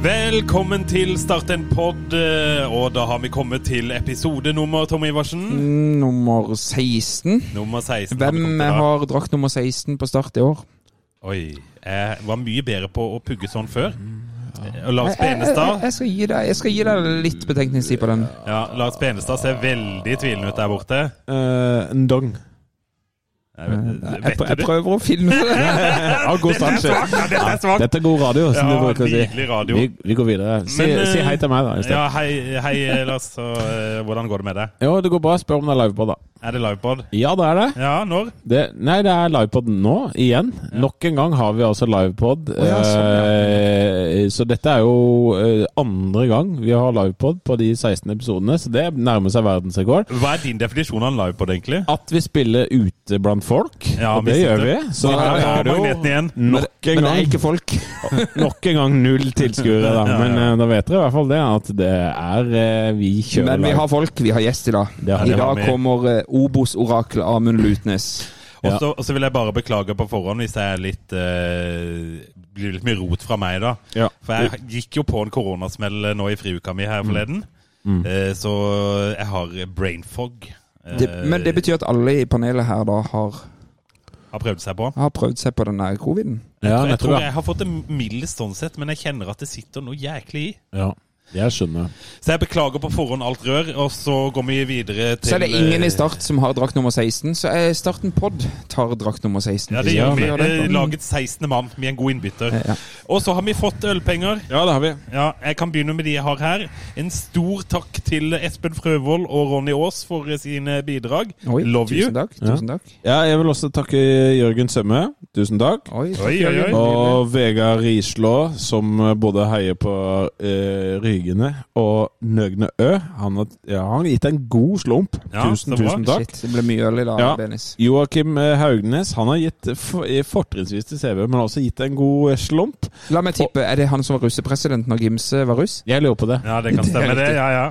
Velkommen til Start en pod, eh, og da har vi kommet til episode nummer, Tom Iversen. Nummer 16. Nummer 16. Hvem har, har drakt nummer 16 på start i år? Oi, jeg var mye bedre på å pugge sånn før. Og Lars Jeg, jeg, jeg, Benestad jeg, skal deg, jeg skal gi deg litt betenkningstid på den. ja, Lars Benestad ser veldig tvilende ut der borte. Uh, Ndong. Jeg vet, Jeg, jeg prøver å finne det. Ja, god start. svakt, ja, dette er svakt. Dette er god radio, som Ja, du bruker å si. radio. Vi, vi går videre. Si, Men, eh, si hei til meg, da. Ja, hei, hei Lars. Eh, hvordan går det med deg? Jo, det går bra. Spør om det er livepod, da. Er det livepod? Ja, det er det. Ja, når? det. Nei, det er livepod nå, igjen. Nok en gang har vi altså livepod. ja, Eh, så dette er jo eh, andre gang vi har livepod på de 16 episodene, så det nærmer seg verdensrekord. Hva er din definisjon av en livepod, egentlig? At vi spiller ute blant folk, Ja, og det gjør vi. Så her ja, er det jo magneten igjen. nok en Men det er ikke folk. Nok en gang null tilskuere, da. Ja, ja. Men eh, da vet dere i hvert fall det, at det er eh, Vi kjører Men vi har folk. Vi har gjest i dag. I dag kommer eh, Obos-oraklet Amund Lutnes. Ja. så og så vil jeg bare beklage på forhånd hvis jeg er litt eh, blir litt mye rot fra meg, da. Ja. For jeg gikk jo på en koronasmell nå i friuka mi her forleden. Mm. Eh, så jeg har brain fog. Eh, Det, men det betyr at alle i panelet her da har, Har prøvd seg på. har prøvd seg på den der coviden. Ja, jeg tror nettopp. jeg har fått det mildest sånn sett, men jeg kjenner at det sitter noe jæklig i. Ja, jeg skjønner. Så jeg beklager på forhånd alt rør, og så går vi videre til Så er det ingen eh, i Start som har drakt nummer 16, så er Starten Pod tar drakt nummer 16. Ja, det gjør vi. gjør det. Eh, Laget 16. mann med en god innbytter. Ja. Og så har vi fått ølpenger. Ja, det har vi. Ja, jeg kan begynne med de jeg har her. En stor takk til Espen Frøvold og Ronny Aas for sine bidrag. Oi, Love you. tusen takk. Ja. Tusen takk. Ja, jeg vil også takke Jørgen Sømme. Tusen takk. Oi, takk, Oi, oi, oi. Og Vegard Rislå, som både heier på eh, Rygene og Nøgne Ø. Han har, ja, han har gitt en god slump. Ja, tusen, tusen takk. Shit, det ble mye øl i dag, Ja. Dennis. Joakim eh, Haugnes han har gitt for, eh, fortrinnsvis til CV, men også gitt en god eh, slump. La meg tippe, er det han som var russepresident når Gimse var russ? Jeg lurer på det. Ja, det kan stemme, det. Ja, ja.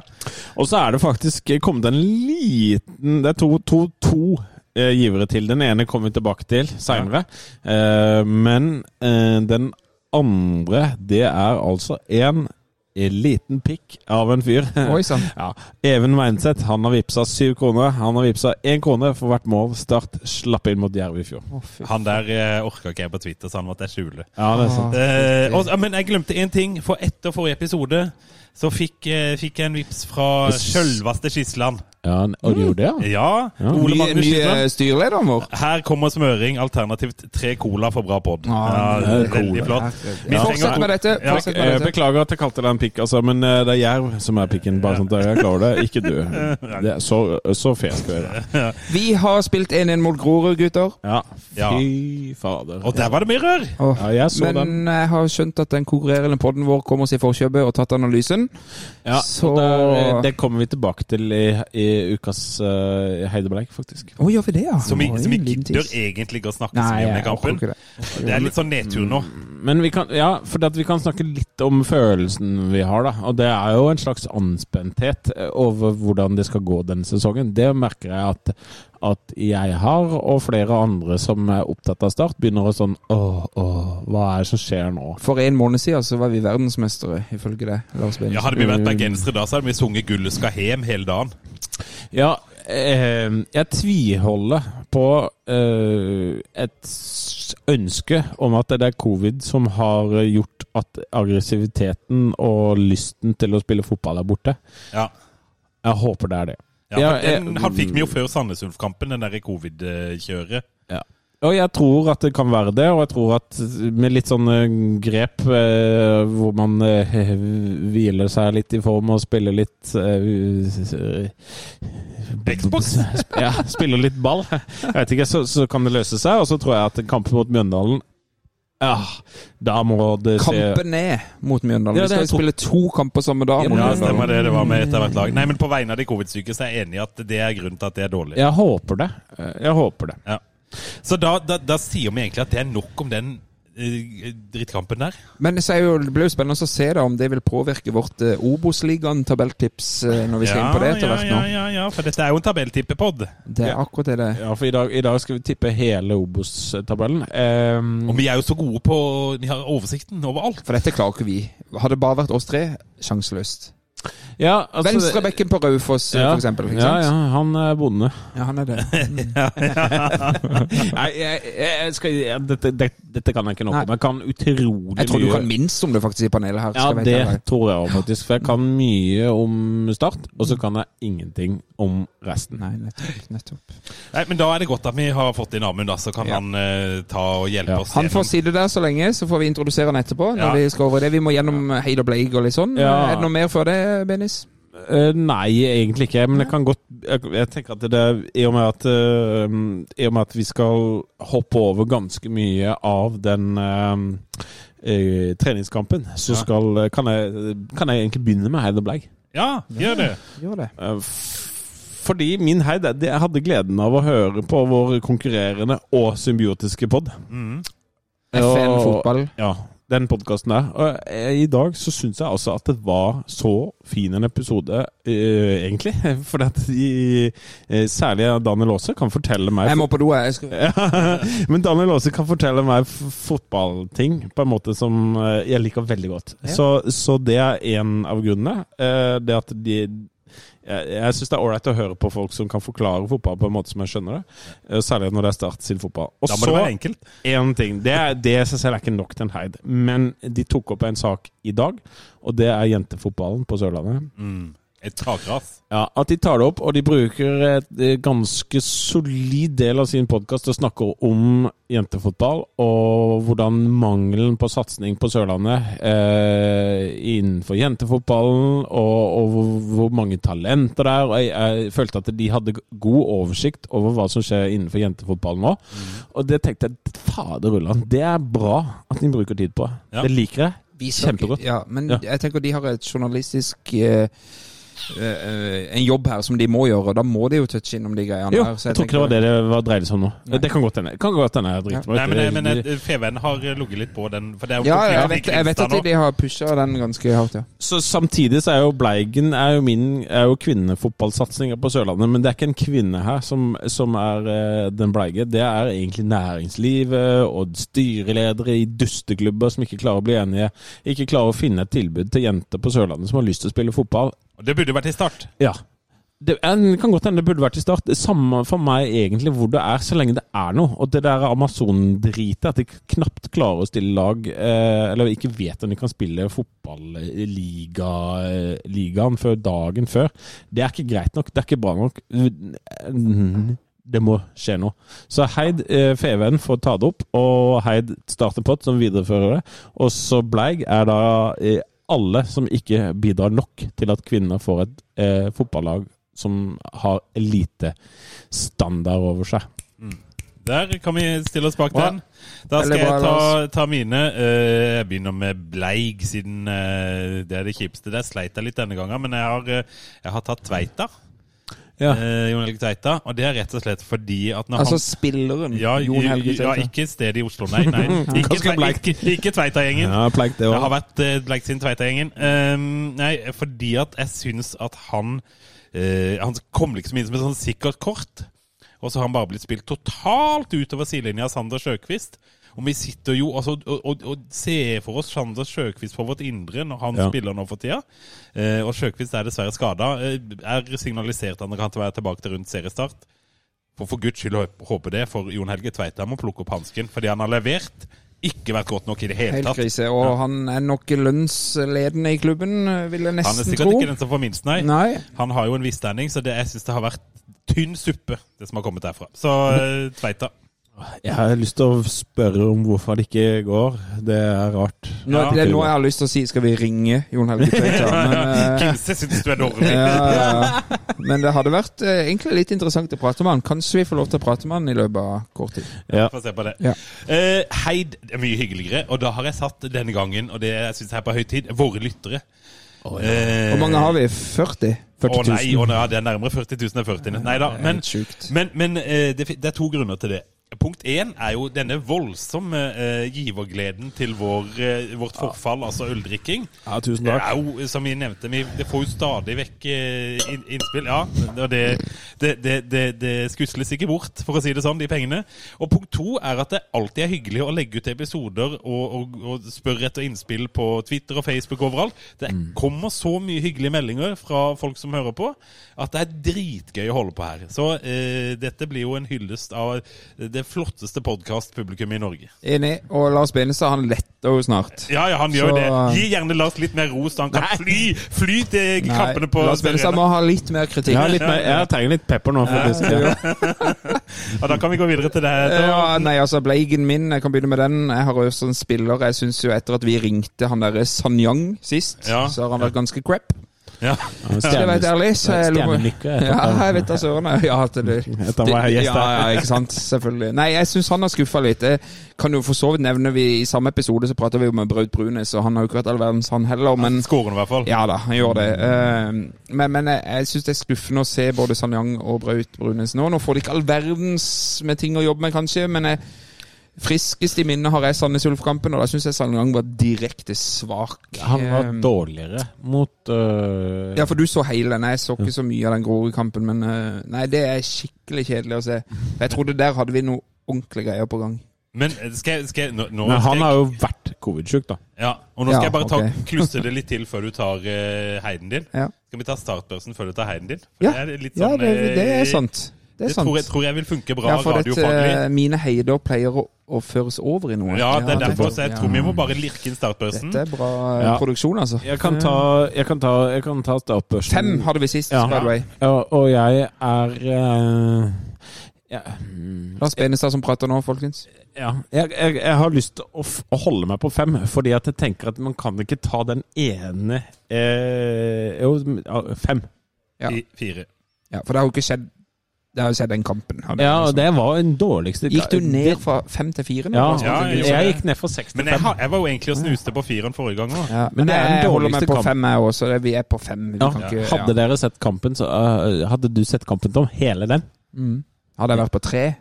Og så er det faktisk kommet en liten Det er to, to, to eh, givere til. Den ene kommer vi tilbake til seinere. Eh, men eh, den andre, det er altså en liten pikk av en fyr. Oi sann. Ja, Even Weinseth han har vippsa syv kroner. Han har vippsa én krone for hvert mål Start slapp inn mot Jerv i fjor. Han der eh, orka ikke jeg på Twitter, så han måtte jeg skjule. Ja, det er sant. Eh, og, men jeg glemte én ting. For etter forrige episode så fikk, eh, fikk jeg en vips fra sjølveste Skisland. Ja, og du gjorde det, ja? Ja, Ja. Ole Magnus nye styrelederen vår. Her kommer smøring, alternativt tre cola for bra pod. Ja, Ja, det veldig flott. Vi Ja. Fortsett med dette. Ja, Fortsett med Jeg dette. beklager at jeg kalte deg en pikk, altså, men eh, det er Jerv som er pikken. Bare sånn at jeg klarer det, ikke du. Det er så, så fet skal vi være. Vi har spilt 1-1 mot Grorud, gutter. Ja, Ja. fy fader. Og der var det mye rør! Ja, jeg så Men den. jeg har skjønt at den konkurrerende podden vår kommer oss i forkjøpet og tatt analysen. Ja, Så- og der, det kommer vi tilbake til i, i ukas uh, Heidebleik, faktisk. Å, gjør vi det, ja? Som vi, som vi gidder egentlig ikke å snakke så Nei, mye om i kampen. det. Det er litt sånn nedtur nå. Men vi kan, ja, for at vi kan snakke litt om følelsen vi har, da. Og det er jo en slags anspenthet eh, over hvordan det skal gå denne sesongen. Det merker jeg at, at jeg har, og flere andre som er opptatt av Start, begynner å sånn Åh, åh, hva er det som skjer nå? For en måned siden så var vi verdensmestere, ifølge det. Lars Ja, hadde vi vært bergensere da, så hadde vi sunget 'Gullet skal hjem' hele dagen. Ja, eh, jeg tviholder på eh, et ønske om at det er covid som har gjort at aggressiviteten og lysten til å spille fotball er borte. Ja. Jeg håper det er det. Ja, den, han fikk vi jo før Sandnes Ulf-kampen, den der covid-kjøret. Ja. Og jeg tror at det kan være det, og jeg tror at med litt sånne grep eh, hvor man eh, hviler seg litt i form og spiller litt eh, Xbox? ja, spiller litt ball. Jeg vet ikke, så, så kan det løse seg. Og så tror jeg at kampen mot Mjøndalen ja, da må det se Kampen ned mot Mjøndalen. Ja, Vi skal jo spille to kamper samme dag. Ja, stemmer det. Det var med etter hvert lag. Nei, men på vegne av de covid-syke så er jeg enig i at det er grunnen til at det er dårlig. Jeg håper det. Jeg håper det. Ja. Så da, da, da sier vi egentlig at det er nok om den eh, drittkampen der. Men så er jo, det blir jo spennende å se da om det vil påvirke vårt eh, Obos-ligaen-tabelltips eh, når vi skal inn på det etter hvert ja, nå. ja, ja, for dette er jo en tabelltippepod. Det er akkurat det det er. Ja, for i dag, i dag skal vi tippe hele Obos-tabellen. Um, Og vi er jo så gode på Vi har oversikten over alt. For dette klarer ikke vi. Hadde det bare vært oss tre, sjanseløst. Ja, altså, Venstrebekken på Raufoss, eh, ja, for eksempel. Ja, ja, han er bonde. Ja, han er det. Nei, jeg, jeg skal, jeg, dette, dette kan jeg ikke noe om. Jeg kan utrolig mye Jeg tror du kan minst om det faktisk i panelet her. Ja, jeg det være tror jeg faktisk. For jeg kan mye om Start, og så kan jeg ingenting om resten. Nei, nettopp. nettopp. Nei, men Da er det godt at vi har fått inn Amund, da, så kan Ja. han uh, ta og hjelpe Ja. oss Han får sitte der så lenge, så får vi introdusere han etterpå. Når Ja. Vi skal over det. Vi må gjennom Heid og Bleik og litt sånn. Ja. Er det noe mer før det, Benis? Uh, nei, egentlig ikke. Men jeg kan godt Jeg, jeg tenker at det i og, med at, uh, I og med at vi skal hoppe over ganske mye av den uh, eh, treningskampen, så skal, kan, jeg, kan jeg egentlig begynne med Heid og. Ja, gjør det. Gjør det. Eh, Fordi min Heid Jeg hadde gleden av å høre på vår konkurrerende og symbiotiske pod. Mm. FN fotball. Ja, den podkasten der. Og eh, i dag så syns jeg altså at det var så fin en episode, eh, egentlig. For at de, eh, særlig Daniel Aase kan fortelle meg Jeg må på do, jeg. Skal... ja, Men Daniel Aase kan fortelle meg fotballting på en måte som eh, jeg liker veldig godt. Ja. Så, så det er en av grunnene. eh, Det at de jeg, jeg syns det er ålreit å høre på folk som kan forklare fotball på en måte som jeg skjønner det. eh, Særlig når det er Start sin fotball. Og så én ting. Det, det seg selv er ikke nok til en heid. Men de tok opp en sak i dag, og det er jentefotballen på Sørlandet. Mm. Et takras. Ja, At de tar det opp, og de bruker et eh, ganske solid del av sin podkast til å snakke om jentefotball, og hvordan mangelen på satsing på Sørlandet eh, innenfor jentefotballen, og, og hvor, hvor mange talenter det er. og jeg, jeg følte at de hadde god oversikt over hva som skjer innenfor jentefotballen nå. Og det tenkte jeg fader ullan, det er bra at de bruker tid på. Ja. Det liker jeg. Kjempegodt. Ja, men Ja. jeg tenker de har et journalistisk eh, En jobb her som de må gjøre, og da må de jo touche innom de greiene Jo, her. så jeg tror ikke det var det det var dreide seg om nå. Nei. Det kan godt hende. Kan godt hende jeg driter meg Nei, ut. men, men Det- eh, Feven har ligget litt på den. For det er jo Ja, jeg vet, jeg vet at de, har pusha den ganske hardt, ja. Så Samtidig så er jo Bleigen er jo min er jo kvinnefotballsatsinga på Sørlandet. Men det er ikke en kvinne her som, som er eh, den bleige. Det er egentlig næringslivet og styreledere i dusteklubber som ikke klarer å bli enige. Ikke klarer å finne et tilbud til jenter på Sørlandet som har lyst til å spille fotball. Og Det burde vært i start. Ja. Det kan godt hende det burde vært i start. Samme for meg egentlig hvor det er, så lenge det er noe. Og det der Amazon-dritet, at de knapt klarer å stille lag, eh, eller ikke vet om de kan spille fotballigaen før dagen før, det er ikke greit nok. Det er ikke bra nok. Det må skje noe. Så Heid eh, Feven får ta det opp, og Heid starter pott som viderefører det. Og så Bleig er da eh, alle som ikke bidrar nok til at kvinner får et eh, fotballag som har elitestandard over seg. Der kan vi stille oss bak Bra. den. Da skal jeg ta, ta mine. Eh, Jeg begynner med Bleig, siden eh, det er det kjipeste. Der sleit jeg litt denne gangen, men jeg har, eh, jeg har tatt Tveita. Ja. Eh, Jon Helge Tveita. Og det er rett og slett fordi at når Altså han spilleren ja, Jon Helge ja, Tveita. ikke stedet i Oslo, nei. nei. Ikke, Ganske Tve- ikke, ikke Tveita-gjengen. Ja, Pleik det også Jeg har vært uh, Bleik sin Tveita-gjengen. Ehm, nei, fordi at jeg syns at han eh, Han kom liksom inn som et sånn sikkert kort. Og så har han bare blitt spilt totalt utover sidelinja av Sander Sjøkvist. Og vi sitter jo altså, og, og, og ser for oss Sander Sjøkvist på vårt indre når han Ja. spiller nå for tida. Eh, og Sjøkvist er dessverre skada. er signalisert at han kan være tilbake til rundt seriestart. For for guds skyld håper det, for Jon Helge Tveita må plukke opp hansken. Fordi han har levert. Ikke vært godt nok i det hele Helt tatt. krise. Og han er nok lønnsledende i klubben, vil jeg Han er sikkert tro. ikke den som får minst, nei. Nei. Han har jo en viss standing, så det, jeg syns det har vært tynn suppe, det som har kommet derfra. Så eh, Tveita. Jeg har lyst til å spørre om hvorfor det ikke går. Det er rart. Nå, Ja. det er nå jeg har lyst til å si skal vi ringe Jon Helge Tveita. Men, eh, Kimse syns du er dårlig. ja, ja. men det hadde vært eh, egentlig litt interessant å prate med han. Kanskje vi får lov til å prate med han i løpet av kort tid. Ja. Få se på det. Ja. Eh, Heid er mye hyggeligere, og da har jeg satt denne gangen, og det jeg er på høy tid, våre lyttere. Eh, Hvor mange har vi? 40? 40 Å 000. nei, å nei, det er nærmere 40 000 enn 40 Nei da, men, men, men eh, det, det er to grunner til det. Punkt én er jo denne voldsomme uh, givergleden til vår, uh, vårt forfall, altså øldrikking. Ja, tusen Det takk. er jo, som vi nevnte, vi det får jo stadig vekk uh, innspill. Ja, og det, det, det, det, det skusles ikke bort, for å si det sånn, de pengene. Og punkt to er at det alltid er hyggelig å legge ut episoder og, og, og spørre etter innspill på Twitter og Facebook overalt. Det kommer så mye hyggelige meldinger fra folk som hører på, at det er dritgøy å holde på her. Så dette blir jo en hyllest av det flotteste podkastpublikummet i Norge. Enig. Og Lars Benestad han letter jo snart. Ja, ja, han gjør Så- det. Gi gjerne Lars litt mer ros, så han kan fly, fly til Nei, kampene på Lars Benestad må ha litt mer kritikk. Har litt mer, jeg trenger litt pepper nå. Ja. Ja, da kan vi gå videre til det. Ja, nei, altså Bleigen min, jeg kan begynne med den. Jeg har også en spiller Jeg syns jo etter at vi ringte han derre Sanyang sist, Ja. så har han vært ganske crap. Ja. Skal jeg være ærlig, så jeg Ja, jeg vet da søren. Ja, at gjest ja, ja, ikke sant. Selvfølgelig. Nei, jeg syns han har skuffa litt. Jeg kan jo for så vidt nevne vi I samme episode så prater vi jo med Braut Brunes, og han har jo ikke vært all verdens, han heller. Men Skåren, i hvert fall. ja da, han gjør det. Eh, men, men jeg, jeg syns det er skuffende å se både Sanyang og Braut Brunes nå. Nå får de ikke all verdens med ting å jobbe med, kanskje, men jeg, friskest i minnet har jeg Sandnes Ulf-kampen, og da syns jeg Sanyang var direkte svak. Han var Eh, dårligere mot uh... Ja, for du så hele den. Jeg så ikke så mye av den Grorud-kampen, men uh, nei, det er skikkelig kjedelig å se. Jeg trodde der hadde vi noe ordentlige greier på gang. Men eh, skal jeg, skal jeg nå, nå Men han jeg, har jo vært covid-sjuk, da. ja, Og nå skal Ja, jeg bare ta, ok. klusse det litt til før du tar uh, heiden din. Ja, Skal vi ta startbørsen før du tar heiden din? For ja, det er litt ja sånn, det, det eh, er sant. Det er Det tror jeg, tror jeg vil funke bra Ja, for radiofaglig. Dette, mine heider pleier å, å føres over i noe. Ja, det er det- derfor. Så jeg tror vi må bare lirke inn startbørsen. Dette er bra eh, Ja. produksjon, altså. Jeg kan ta, jeg kan ta, jeg kan ta startbørsen. Fem hadde vi sist, Ja. by the way. Ja, og jeg er uh, ja, Lars Benestad som prater nå, folkens. ja. Jeg, jeg, jeg har lyst til å, f- å holde meg på fem, fordi at jeg tenker at man kan ikke ta den ene eh, Jo, fem. Ja. I fire. Ja, For det har jo ikke skjedd Det har skjedd den kampen. Ja, og liksom. det var den dårligste Gikk du ned fra fem til fire? Ja, Ja, jeg jeg, gikk ned fra seks til Men jeg, fem. har, jeg var jo egentlig og snuste på fireren forrige gang òg. Ja, Men men det er den jeg holder meg på kampen. fem, jeg også. det- Vi er på fem. Vi Ja, kan ikke, Hadde dere sett kampen, så uh, hadde du sett kampen, Tom? Hele den? Mm. Hadde jeg vært på tre?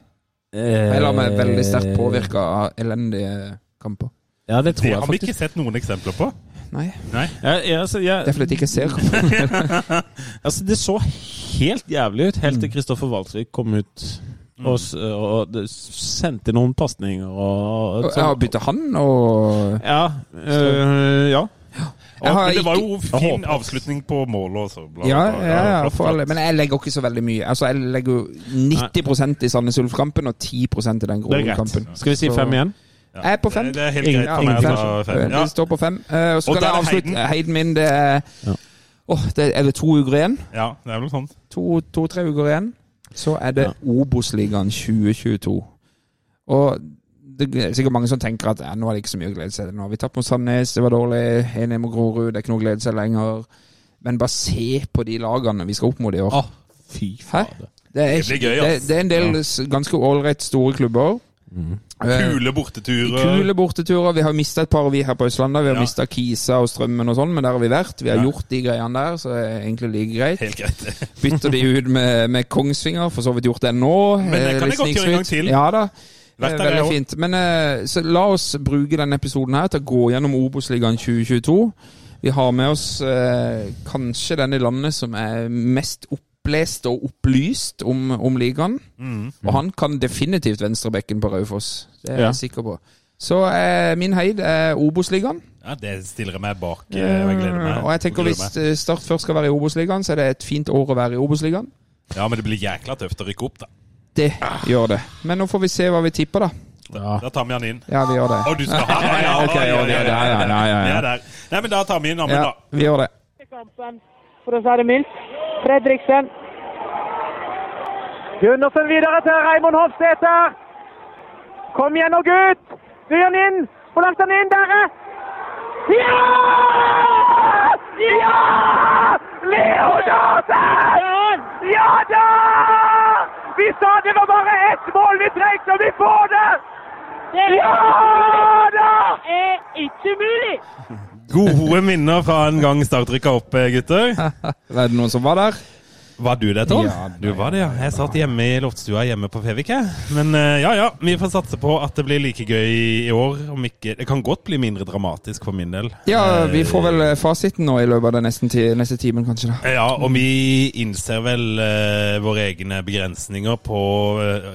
Jeg lar meg veldig sterkt påvirke av elendige kamper. Ja, det tror Det jeg har vi ikke sett noen eksempler på. Nei, Nei. Jeg, jeg, altså, jeg, det er fordi jeg ikke ser altså, det så helt jævlig ut helt til Kristoffer Waltzvik kom ut og, og sendte noen pasninger og og har bytta han og Ja. øh, ja. Og, Men det var jo fin avslutning på målet også. bla, Ja, bla. ja, ja for alle. Men jeg legger ikke så veldig mye. Altså, Jeg legger jo 90% i Sandnes Ulf-kampen og 10% i den Det er Grorud-kampen. Skal vi si fem igjen? Ja. Jeg er på fem. Det er helt greit for meg å ta fem. Ja. Det står på fem. Eh, Og så Og skal jeg er avslutte. Heiden. Heiden min, det er Ja. Åh, det er det to uker igjen? ja, det er vel sånt. To-tre uker igjen. Så er det Obos-ligaen 2022. Og det er sikkert mange som tenker at ja, nå er det ikke så mye å glede seg til. Nå har vi tapt mot Sandnes, det var dårlig. 1-1 mot Grorud, det er ikke noe å glede seg lenger. Men bare se på de lagene vi skal opp mot i år. Å, fy fader. Det er, Det blir gøy, ass. det er en del ja. ganske ålreit store klubber. Eh, Kule borteturer. Kule borteturer. Vi har mista et par vi her på Østlandet. Vi har Ja. mista Kisa og Strømmen og sånn, men der har vi vært. Vi har Ja. gjort de greiene der, så det er egentlig like greit. Helt greit. Bytter de ut med, med Kongsvinger, for så vidt gjort det nå. Men det Eh, kan jeg godt gjøre en gang til. Ja da. det er Veldig fint. Men eh, så la oss bruke denne episoden her til å gå gjennom Obos-ligaen 2022. Vi har med oss eh, kanskje den i landet som er mest opplest og opplyst om, om ligaen. Mm. Og han kan definitivt venstrebekken på Raufoss. Det er Ja. jeg sikker på. Så eh, min heid er Obos-ligaen. Ja, det stiller jeg meg bak. eh, Og jeg gleder meg. Eh, og jeg tenker hvis eh, Start først skal være i Obos-ligaen, så er det et fint år å være i Obos-ligaen. Ja, men det blir jækla tøft å rykke opp, da. Det gjør det. Men nå får vi se hva vi tipper, da. Ja. Da tar vi han inn. Ja, vi gjør det. Å, du skal ha Ja, ja, ja, okay, ja, ja, Ja, ja, ja, ja, ja, ja. er der. Nei, men da tar vi inn Amund, Ja, da. vi gjør det. kampen, for å si det mildt. Fredriksen. Gundersen videre til Raymond Hofsæter. Kom igjen nå, gutt! Styr den inn! Hvor langt er den inn, dere! Ja! Ja! Leonarsen! Ja da! Vi sa det var bare ett mål vi trengte, og vi får det! Ja da! Det er ikke mulig! Gode minner fra en gang Start rykka opp, gutter. Er det noen som var der? Var du det, Tom? Ja, du var det, ja. Jeg satt hjemme i loftstua hjemme på Fevik, jeg. Men eh, ja, ja. Vi får satse på at det blir like gøy i år. Om ikke Det kan godt bli mindre dramatisk for min del. Ja, vi Eh, får vel eh, fasiten nå i løpet av den neste, neste timen, kanskje. da. Ja, og vi innser vel uh, våre egne begrensninger på eh,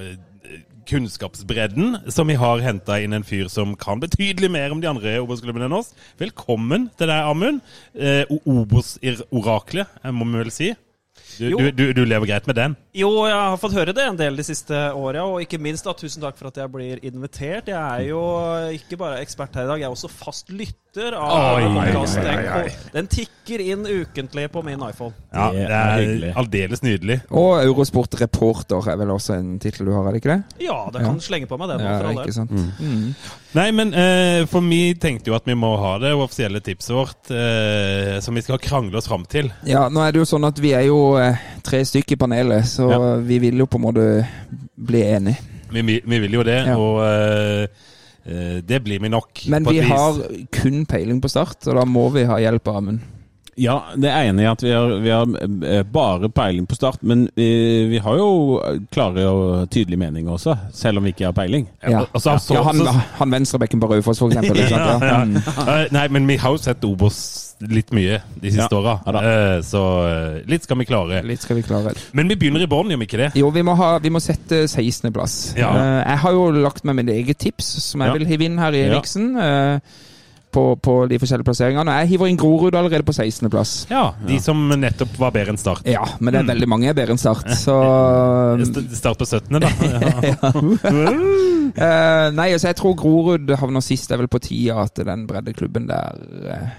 kunnskapsbredden, som vi har henta inn en fyr som kan betydelig mer om de andre Obos-klubbene enn oss. Velkommen til deg, Amund. Eh, Obos-oraklet, må vi vel si. Du, Jo. du, du, du lever greit med den? Jo, jeg har fått høre det en del de siste åra, og ikke minst da, tusen takk for at jeg blir invitert. Jeg er jo ikke bare ekspert her i dag, jeg er også fast lytter av podkasten. Den tikker inn ukentlig på min iPhone. Ja, Det det er er aldeles nydelig. Og Eurosport-reporter er vel også en tittel du har, er det ikke det? Ja, det kan ja. slenge på meg det. nå, Ja, for ikke sant? Mm. Nei, men eh, for vi tenkte jo at vi må ha det offisielle tipset vårt, eh, som vi skal krangle oss fram til. Ja, nå er det jo sånn at vi er jo eh, tre stykker i panelet, så Ja. vi vil jo på en måte bli enige. Vi, vi, vi vil jo det, Ja. og eh, det blir vi nok. Men på et vi vis. har kun peiling på start, og da må vi ha hjelp av Amund. Ja, det er enig i at vi har, vi har bare peiling på start, men vi, vi har jo klare og tydelige meninger også, selv om vi ikke har peiling. Ja, altså, ja. så- ja han, så- han venstrebekken på Raufoss, for eksempel. ja? Ja. Mm. Nei, men vi har jo sett Obos litt mye de siste Ja, åra, ja. Eh, så eh, litt skal vi klare. Litt skal vi klare. Men vi begynner i bånn, gjør vi ikke det? Jo, vi må, ha, vi må sette 16.-plass. Ja. Eh, jeg har jo lagt med mitt eget tips, som jeg vil hive inn her i eh, på, på de forskjellige plasseringene. Jeg hiver inn Grorud allerede på 16.-plass. Ja, De som nettopp var bedre enn Start. Ja, men det er veldig mange bedre enn Start, så Start på 17., da. Ja. Eh, Nei, altså jeg tror Grorud havner sist. Det er vel på tida at den breddeklubben der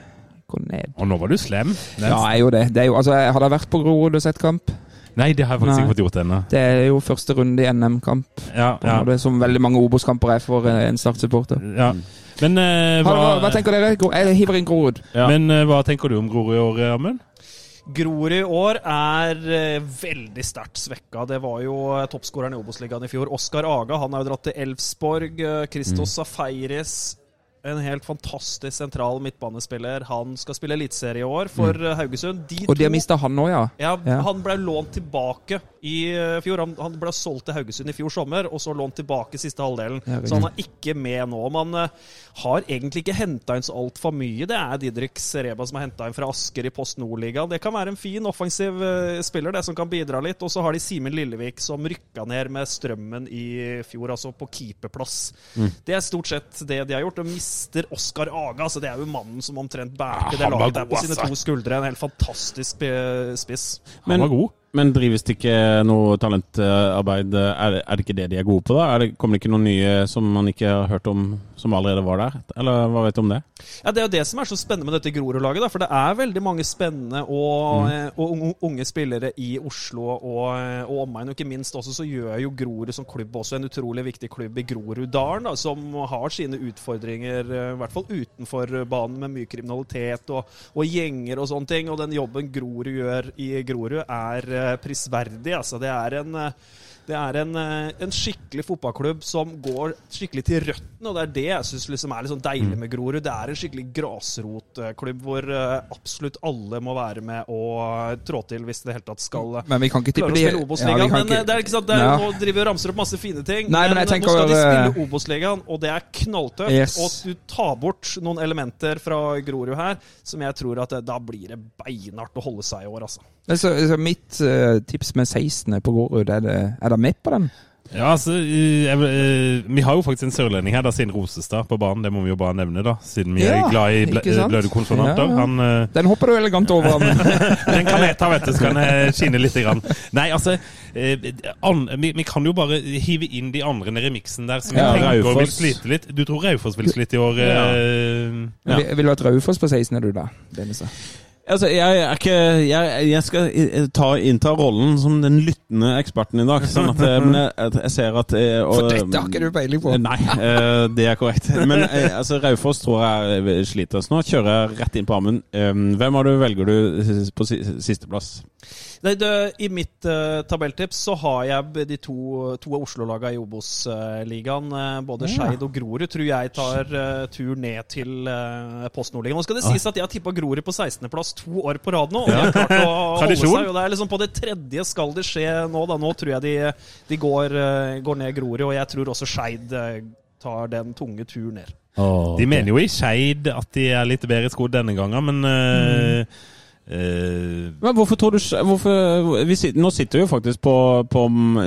eh, ned. Og nå var du slem. Det er- Ja, jeg gjorde det. det er jo, altså, har Hadde vært på Grorud og sett kamp? Nei, det har jeg faktisk Nei. ikke fått gjort ennå. Det er jo første runde i NM-kamp. Ja, på en ja, Som veldig mange Obos-kamper er for eh, en Start-supporter. ja. Men, uh, Hva, hva, hva tenker dere? Jeg hiver inn Grorud. Ja. men uh, hva tenker du om Grorud i år, Amund? Grorud i år er eh, veldig sterkt svekka. Det var jo eh, toppskåreren i Obos-ligaen i fjor. Oskar Aga han har jo dratt til Elfsborg. Eh, Christos Safaris, en helt fantastisk sentral midtbanespiller. Han skal spille eliteserie i år for mm. Haugesund. De Og de har mista han nå, ja. ja, Ja. Han ble lånt tilbake i eh, fjor. Han, han ble solgt til Haugesund i fjor sommer, og så lånt tilbake siste halvdelen. Ja, så han er ikke med nå. Man eh, har egentlig ikke henta inn så altfor mye. Det er Didrik Sereba som har henta inn fra Asker i Post Nord-ligaen. Det kan være en fin offensiv eh, spiller, det som kan bidra litt. Og så har de Simen Lillevik som rykka ned med Strømmen i fjor, altså på keeperplass. Mm. Det er stort sett det de har gjort. Og mister Oskar Aga, altså det er jo mannen som omtrent bærte det laget der på sine altså. to skuldre. En helt fantastisk spiss. spiss. Han var god. Men drives det ikke noe talentarbeid? Er det, er det ikke det de er gode på, da? Er det, kommer det ikke noen nye som man ikke har hørt om, som allerede var der? Eller hva vet du om det? Ja, Det er jo det som er så spennende med dette Grorud-laget. For det er veldig mange spennende og, mm. og unge, unge spillere i Oslo og, eh, og omegn. Og ikke minst også så gjør jo Grorud som klubb også en utrolig viktig klubb i Groruddalen, som har sine utfordringer, eh, i hvert fall utenfor banen, med mye kriminalitet og, og gjenger og sånne ting. Og den jobben Grorud gjør i Grorud, er eh, prisverdig. altså. Det er en eh, det er en, eh, en skikkelig fotballklubb som går skikkelig til røttene, og det er det jeg syns liksom er litt sånn deilig med Grorud. Det er en skikkelig grasrotklubb hvor eh, absolutt alle må være med og eh, trå til hvis det i det hele tatt skal Men vi kan ikke tippe de Ja, men ikke- det er ikke sant, det er, Ja. nå driver vi og ramser opp masse fine ting, Nei, men men nå skal de spille Obos-ligaen, og det er knalltøft. Yes. Og du tar bort noen elementer fra Grorud her som jeg tror at da blir det beinhardt å holde seg i år, altså. Så, så mitt uh, tips med 16. på Grorud, er det, er det med på den? Ja, altså, jeg, jeg, eh, Vi har jo faktisk en sørlending her, da, siden Rosestad, på banen. Det må vi jo bare nevne, da. Siden vi Ja, er glad i ble, bløde konsonanter. Ja, ja. Han, eh, Den hopper du elegant over. han den kan jeg ta, vet du, så kan jeg skinne litt. Grann. Nei, altså eh, an, vi, vi kan jo bare hive inn de andre nede i miksen der, som Ja, tenker vil slite litt. Du tror Raufoss vil slite i år? Ja. eh, Ja. Vil, vil du ha et Raufoss på 16. du, da? Dennis? Altså, jeg, er ikke, jeg, jeg skal ta, innta rollen som den lyttende eksperten i dag. Sånn at, eh, men jeg, jeg ser at eh, og- For dette har ikke du peiling på. Nei, eh, det er korrekt. Men eh, altså, Raufoss tror jeg sliter. Så nå kjører jeg rett inn på. Eh, Hvem av du velger du på si- sisteplass? Nei, det, I mitt uh, tabelltips så har jeg de to, to av Oslo-lagene i Obos-ligaen. Uh, både Skeid og Grorud tror jeg tar uh, tur ned til uh, Post Nordligaen. Nå skal det sies at jeg har tippa Grorud på 16.-plass to år på rad nå. Og de har klart å holde seg. Og det er liksom På det tredje skal det skje nå. da. Nå tror jeg de, de går, går ned Grorud, og jeg tror også Skeid tar den tunge tur ned. De mener jo i Skeid at de er litt bedre skodd denne gangen, men eh, eh, Men hvorfor tror du hvorfor, vi Nå sitter vi jo faktisk på, på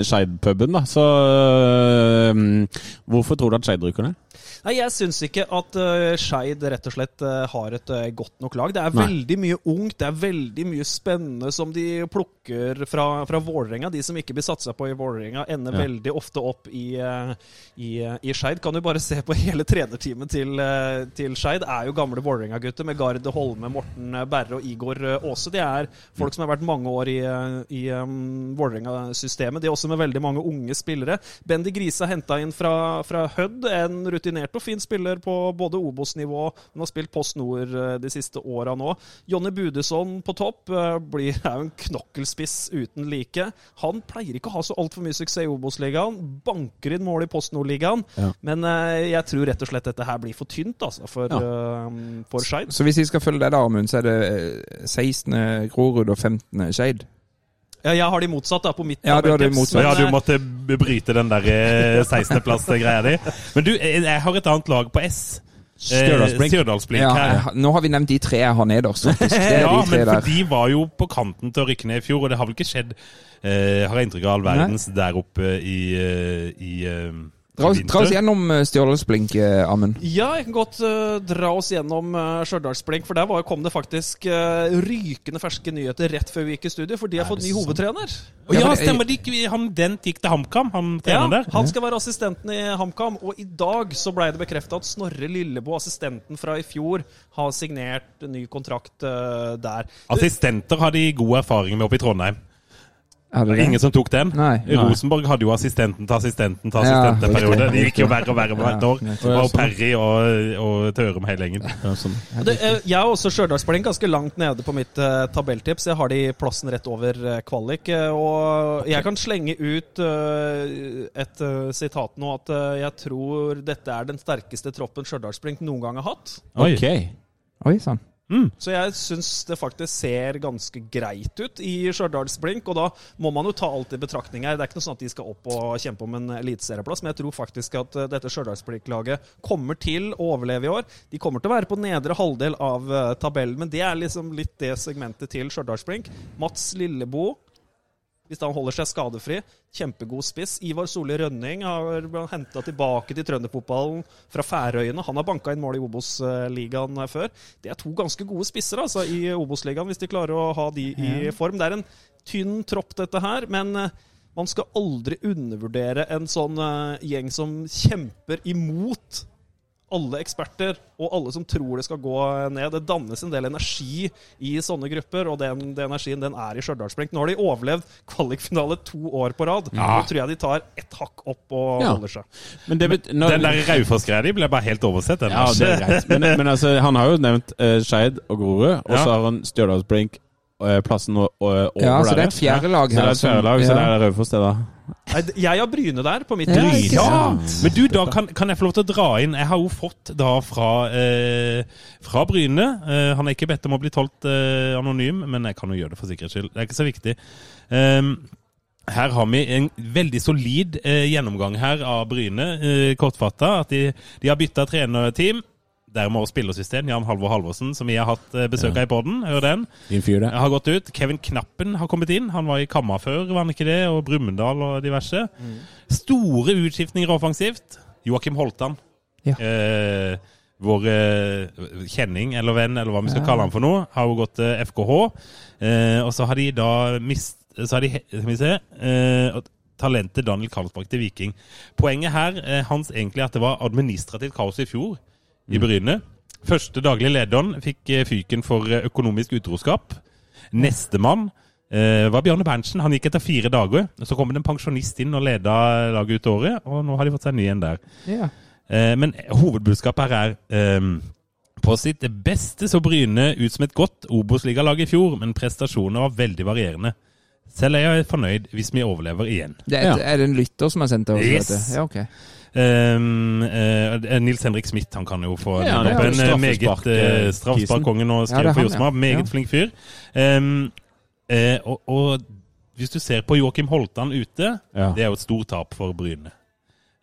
Skeid-puben, da. Så eh, hvorfor tror du at Skeid rykker ned? Nei, Jeg syns ikke at uh, Skeid rett og slett uh, har et uh, godt nok lag. Det er Nei. veldig mye ungt, det er veldig mye spennende som de plukker fra, fra Vålerenga. De som ikke blir satsa på i Vålerenga, ender Ja. veldig ofte opp i, uh, i, i Skeid. Kan du bare se på hele trenerteamet til, uh, til Skeid. Er jo gamle Vålerenga-gutter med Garde Holme, Morten Berre og Igor Aase. De er folk som har vært mange år i, i um, Vålerenga-systemet. De er også med veldig mange unge spillere. Bendy Grise er henta inn fra, fra Hødd, en rutinert og fin spiller på både Obos-nivå, men har spilt Post Nord eh, de siste åra nå. Jonny Budesson på topp eh, blir, er jo en knokkelspiss uten like. Han pleier ikke å ha så altfor mye suksess i Obos-ligaen. Banker inn mål i Post Nord-ligaen. Ja. Men eh, jeg tror rett og slett dette her blir for tynt altså, for, ja. for Skeid. Så hvis vi skal følge deg da, Amund, så er det eh, 16. Grorud og 15. Skeid? Ja, jeg har de motsatt da, på mitt Ja, du har motsatt. ja, du eh, måtte bryte den der eh, 16.-plass-greia di. Men du, jeg jeg har et annet lag på S. Eh, Stjørdalsblink. Stjørdalsblink Ja, her. nå har vi nevnt de tre jeg har nederst, er Ja, de men for de var jo på kanten til å rykke ned i fjor, og det har vel ikke skjedd, eh, har jeg inntrykk av, all verdens der oppe i, eh, i eh, Dra, oss, dra oss gjennom eh, Stjørdalsblink, eh, Amund. Ja, jeg kan godt uh, dra oss gjennom uh, Stjørdalsblink, for der var, kom det faktisk uh, rykende ferske nyheter rett før vi gikk i studio, for de har fått ny hovedtrener. Å ja, Ja, stemmer det? Han, Dent gikk til HamKam, han Ja, treneren der. han skal være assistenten i HamKam, og i dag så ble det bekrefta at Snorre Lillebo, assistenten fra i fjor, har signert ny kontrakt uh, der. Assistenter har de god erfaring med oppe i Trondheim. Det det er ingen som tok den. Nei. Rosenborg hadde jo assistenten til assistenten til Ja, assistenten-periode. De gikk jo verre og verre hvert år. Ja, Og Perry og, og Tørum hele gjengen. Ja, sånn. Det, jeg er også Stjørdalsblink ganske langt nede på mitt uh, tabelltips. Jeg har de plassen rett over uh, kvalik. eh, og jeg kan slenge ut uh, et sitat nå at jeg tror dette er den sterkeste troppen Stjørdalsblink noen gang har hatt. Oi. okay. Oi sann. Så jeg syns det faktisk ser ganske greit ut i Stjørdalsblink. Og da må man jo ta alt i betraktning her. Det er ikke noe sånn at de skal opp og kjempe om en eliteserieplass, men jeg tror faktisk at eh, dette Stjørdalsblink-laget kommer til å overleve i år. De kommer til å være på nedre halvdel av eh, tabellen, men det er liksom litt det segmentet til Stjørdalsblink. Mats Lillebo, hvis han holder seg skadefri, kjempegod spiss. Ivar Solli Rønning har henta tilbake til trønderfotballen fra Færøyene. Han har banka inn mål i Obos-ligaen før. Det er to ganske gode spisser altså, i Obos-ligaen, hvis de klarer å ha de i form. Det er en tynn tropp, dette her, men eh, man skal aldri undervurdere en sånn eh, gjeng som kjemper imot alle eksperter og alle som tror det skal gå ned. Det dannes en del energi i sånne grupper, og den, den energien den er i Stjørdalsblink. Nå har de overlevd kvalikfinale to år på rad. Nå tror jeg de tar ett hakk opp og Ja. holder seg. Men det bet- når- Den der Raufoss-greia di ble bare helt oversett. Den Ja, det er greit. Men, men altså, han har jo nevnt uh, Skeid og Grorud, og Ja. så har han Stjørdalsblink plassen o- o- over Ja, så det er et fjerde lag her. Så det er et fjerde lag, så det er Raufoss, det, da. Jeg har Bryne der, på mitt Ja, Ja! Men du, da kan, kan jeg få lov til å dra inn Jeg har jo fått da fra, eh, fra Bryne eh, Han er ikke bedt om å bli tolkt eh, anonym, men jeg kan jo gjøre det for sikkerhets skyld. Det er ikke så viktig. Um, her har vi en veldig solid eh, gjennomgang her av Bryne, eh, kortfatta. At de, de har bytta trenerteam. Dermed også spillersystem. Jan Halvor Halvorsen, som vi har hatt eh, besøk av i podden. Hør den. Din fyr, det. har gått ut. Kevin Knappen har kommet inn. Han var i Kamma før, var han ikke det? Og Brumunddal og diverse. Store utskiftninger offensivt. Joakim Holtan. Ja. Eh, vår eh, kjenning eller venn, eller hva vi skal kalle han for noe, har jo gått til FKH. Eh, og så har de da mist Så har de, skal vi se eh, Talentet Daniel Karlsbakk til Viking. Poenget her eh, hans egentlig at det var administrativt kaos i fjor i Bryne. Første daglig lederen fikk eh, fyken for eh, økonomisk utroskap. Nestemann eh, var Bjarne Berntsen. Han gikk etter fire dager. Så kom det en pensjonist inn og leda laget ut året, og nå har de fått seg en ny en der. Ja. Eh, men hovedbudskapet her er eh, på sitt beste så Bryne ut som et godt Obos-ligalag i fjor, men prestasjonene var veldig varierende. Selv er jeg fornøyd hvis vi overlever igjen. Det er, Ja. er det en lytter som har sendt det? også, Yes. Ja, ok. Um, uh, Nils Henrik Smith han kan jo få Ja, ja, opp en eh, meget uh, straffesparkkongen og Ja, skriver er for Josma. ja. Meget Ja. flink fyr. Um, uh, og, og hvis du ser på Joakim Holtan ute, Ja. det er jo et stort tap for Bryne.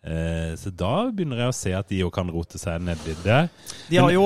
Eh, så da begynner jeg å se at de òg kan rote seg nedi der. De har jo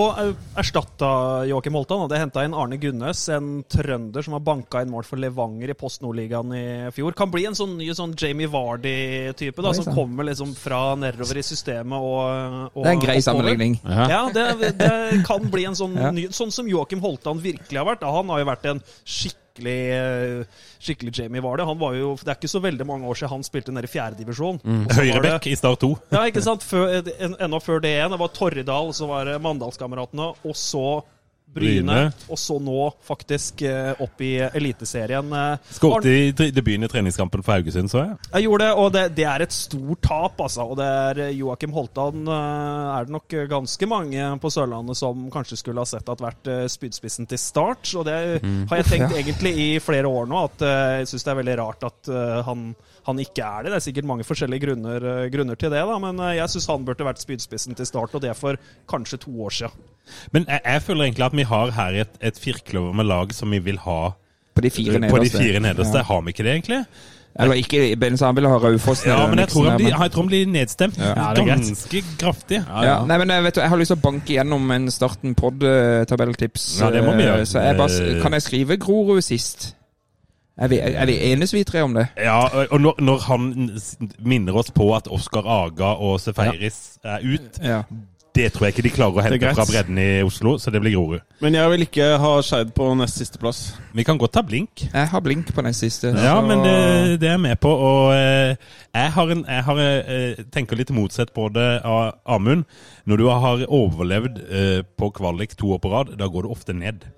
erstatta Joakim Holtan. og Det henta inn Arne Gunnes, en trønder som har banka inn mål for Levanger i Post Nordligaen i fjor. Kan bli en sånn ny sånn Jamie Vardy-type, da, som kommer liksom fra nedover i systemet og, og Det er en grei sammenligning. Ja. Ja, det, det kan bli en sånn ny Sånn som Joakim Holtan virkelig har vært. Da. Han har jo vært en skikkelig eh, Skikkelig Jamie var det. Han var jo, det er ikke så veldig mange år siden han spilte nede i fjerdedivisjon. Mm. Høyrebekk i Start 2. ja, ikke sant? Før, en, enda før det igjen. Det var Torridal, så var det Mandalskameratene, og så Bryne, og så nå faktisk eh, opp i Eliteserien. Eh, Skåret i debuten i treningskampen for Haugesund, så jeg. Jeg gjorde det, og det, det er et stort tap, altså. Og det er eh, Joakim Holtan eh, er det nok ganske mange på Sørlandet som kanskje skulle ha sett at vært eh, spydspissen til start. Og det har jeg tenkt ja. egentlig i flere år nå, at eh, jeg syns det er veldig rart at eh, han, han ikke er det. Det er sikkert mange forskjellige grunner, eh, grunner til det, da, men eh, jeg syns han burde vært spydspissen til start, og det for kanskje to år siden. Men jeg, jeg føler egentlig at vi har her et, et firkløver med lag som vi vil ha På de fire nederste. på de fire nederste. Ja. Har vi ikke det, egentlig? Eller ikke Ben han ville ha Raufoss. Ja, men jeg tror han blir, jeg tror han blir nedstemt Ja, det er ganske kraftig. Ja, nei, men jeg, vet, du, jeg har lyst til å banke gjennom en Starten pod-tabelltips. Ja, det må vi gjøre. Så jeg bare, kan jeg skrive Grorud sist? Er vi, er vi enige vi tre om det? Ja, og når, når han minner oss på at Oskar Aga og Sefeiris er ut, Ja. det tror jeg ikke de klarer å hente fra bredden i Oslo, så det blir Grorud. Men jeg vil ikke ha Skeid på nest siste plass. Vi kan godt ta blink. Jeg har blink på nest siste. Ja, så- men det, det er jeg med på. Og eh, jeg, har en, jeg har, jeg tenker litt motsatt på det av Amund. Når du har overlevd eh, på kvalik to år på rad, da går du ofte ned.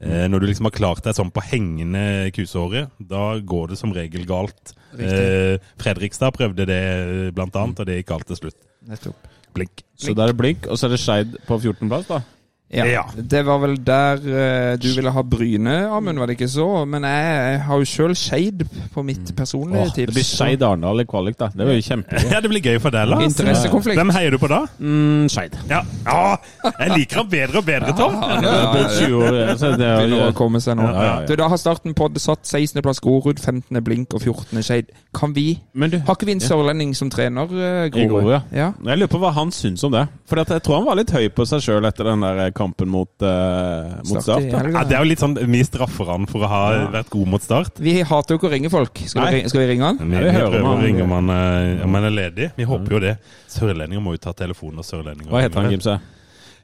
Eh, når du liksom har klart deg sånn på hengende kusehåret, da går det som regel galt. Eh, Fredrikstad prøvde det eh, blant annet, og det gikk galt til slutt. Nettopp. Blink. Så da er det blink, og så er det Skeid på 14.-plass, da. Ja. Ja. Det var vel der uh, du ville ha Bryne, Amund, var det ikke så? Men jeg, jeg har jo sjøl Skeid på mitt personlige Åh, tips. det blir Skeid Arendal i kvalik, da. Det blir jo kjempegøy. Ja, det blir gøy for deg, Lars. Interessekonflikt. Hvem heier du på da? Mm, Skeid. Ja. ja, jeg liker han bedre og bedre, Tom. Ja, Det både 20 år, det er Begynner å komme seg nå. Ja, ja, ja. Du, Da har starten på det satt 16. plass Grorud, 15. Blink og 14. Skeid. Kan vi Men du, Har ikke vi en sørlending som trener uh, I Grorud, ja. ja. Jeg lurer på hva han syns om det. For at jeg tror han var litt høy på seg sjøl etter den der kampen mot, uh, mot Start. Ja, det er jo litt sånn Vi straffer han for å ha vært god mot Start. Vi hater jo ikke å ringe folk. Skal vi, ringe, skal vi ringe han? Vi, vi vi prøver om å ringe om han, eh, om han er ledig. Vi håper jo det. Sørlendinger må jo ta telefonen. og sørlendinger Hva heter han, Gimse?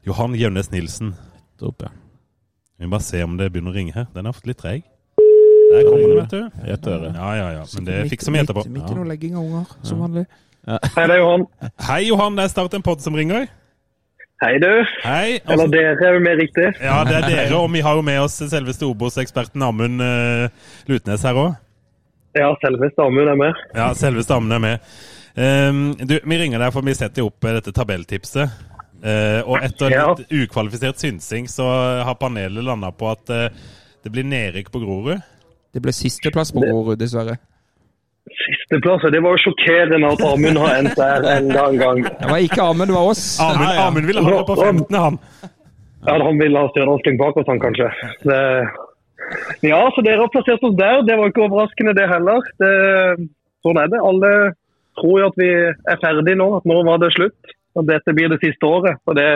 Johan Jevnes Nilsen. Opp, ja. Vi må bare se om det begynner å ringe her. Den er fått litt treig. Der kommer det, vet du. I et øre. Ja, ja, ja. Men det fikser vi etterpå. Midt, midt i noe legging av unger, som vanlig. Hei, det er Johan. Hei, Johan. Det er Start en pod som ringer. Hei, du. Hei. Eller dere er jo mer riktig. Ja, det er dere, og vi har jo med oss selveste Obos-eksperten Amund uh, Lutnes her òg. Ja, selveste Amund er med. Ja, selveste Amund er med. Um, du, vi ringer deg for vi setter opp eh, dette tabelltipset. Uh, og etter Ja. litt ukvalifisert synsing så har panelet landa på at uh, det blir nedrykk på Grorud. Det ble sisteplass på Grorud, dessverre. Sisteplass, det var jo sjokkerende at Amund har endt der enda en gang. Det var ikke Amund, det var oss. Amund, Ja, ja. Amund ville ha det på 15., han. Ja, han ville ha Stjørdalsblink bak oss, han kanskje. Det... Ja, så dere har plassert oss der. Det var ikke overraskende, det heller. Det... Sånn er det. Alle tror jo at vi er ferdig nå, at nå var det slutt. Og dette blir det siste året. Og det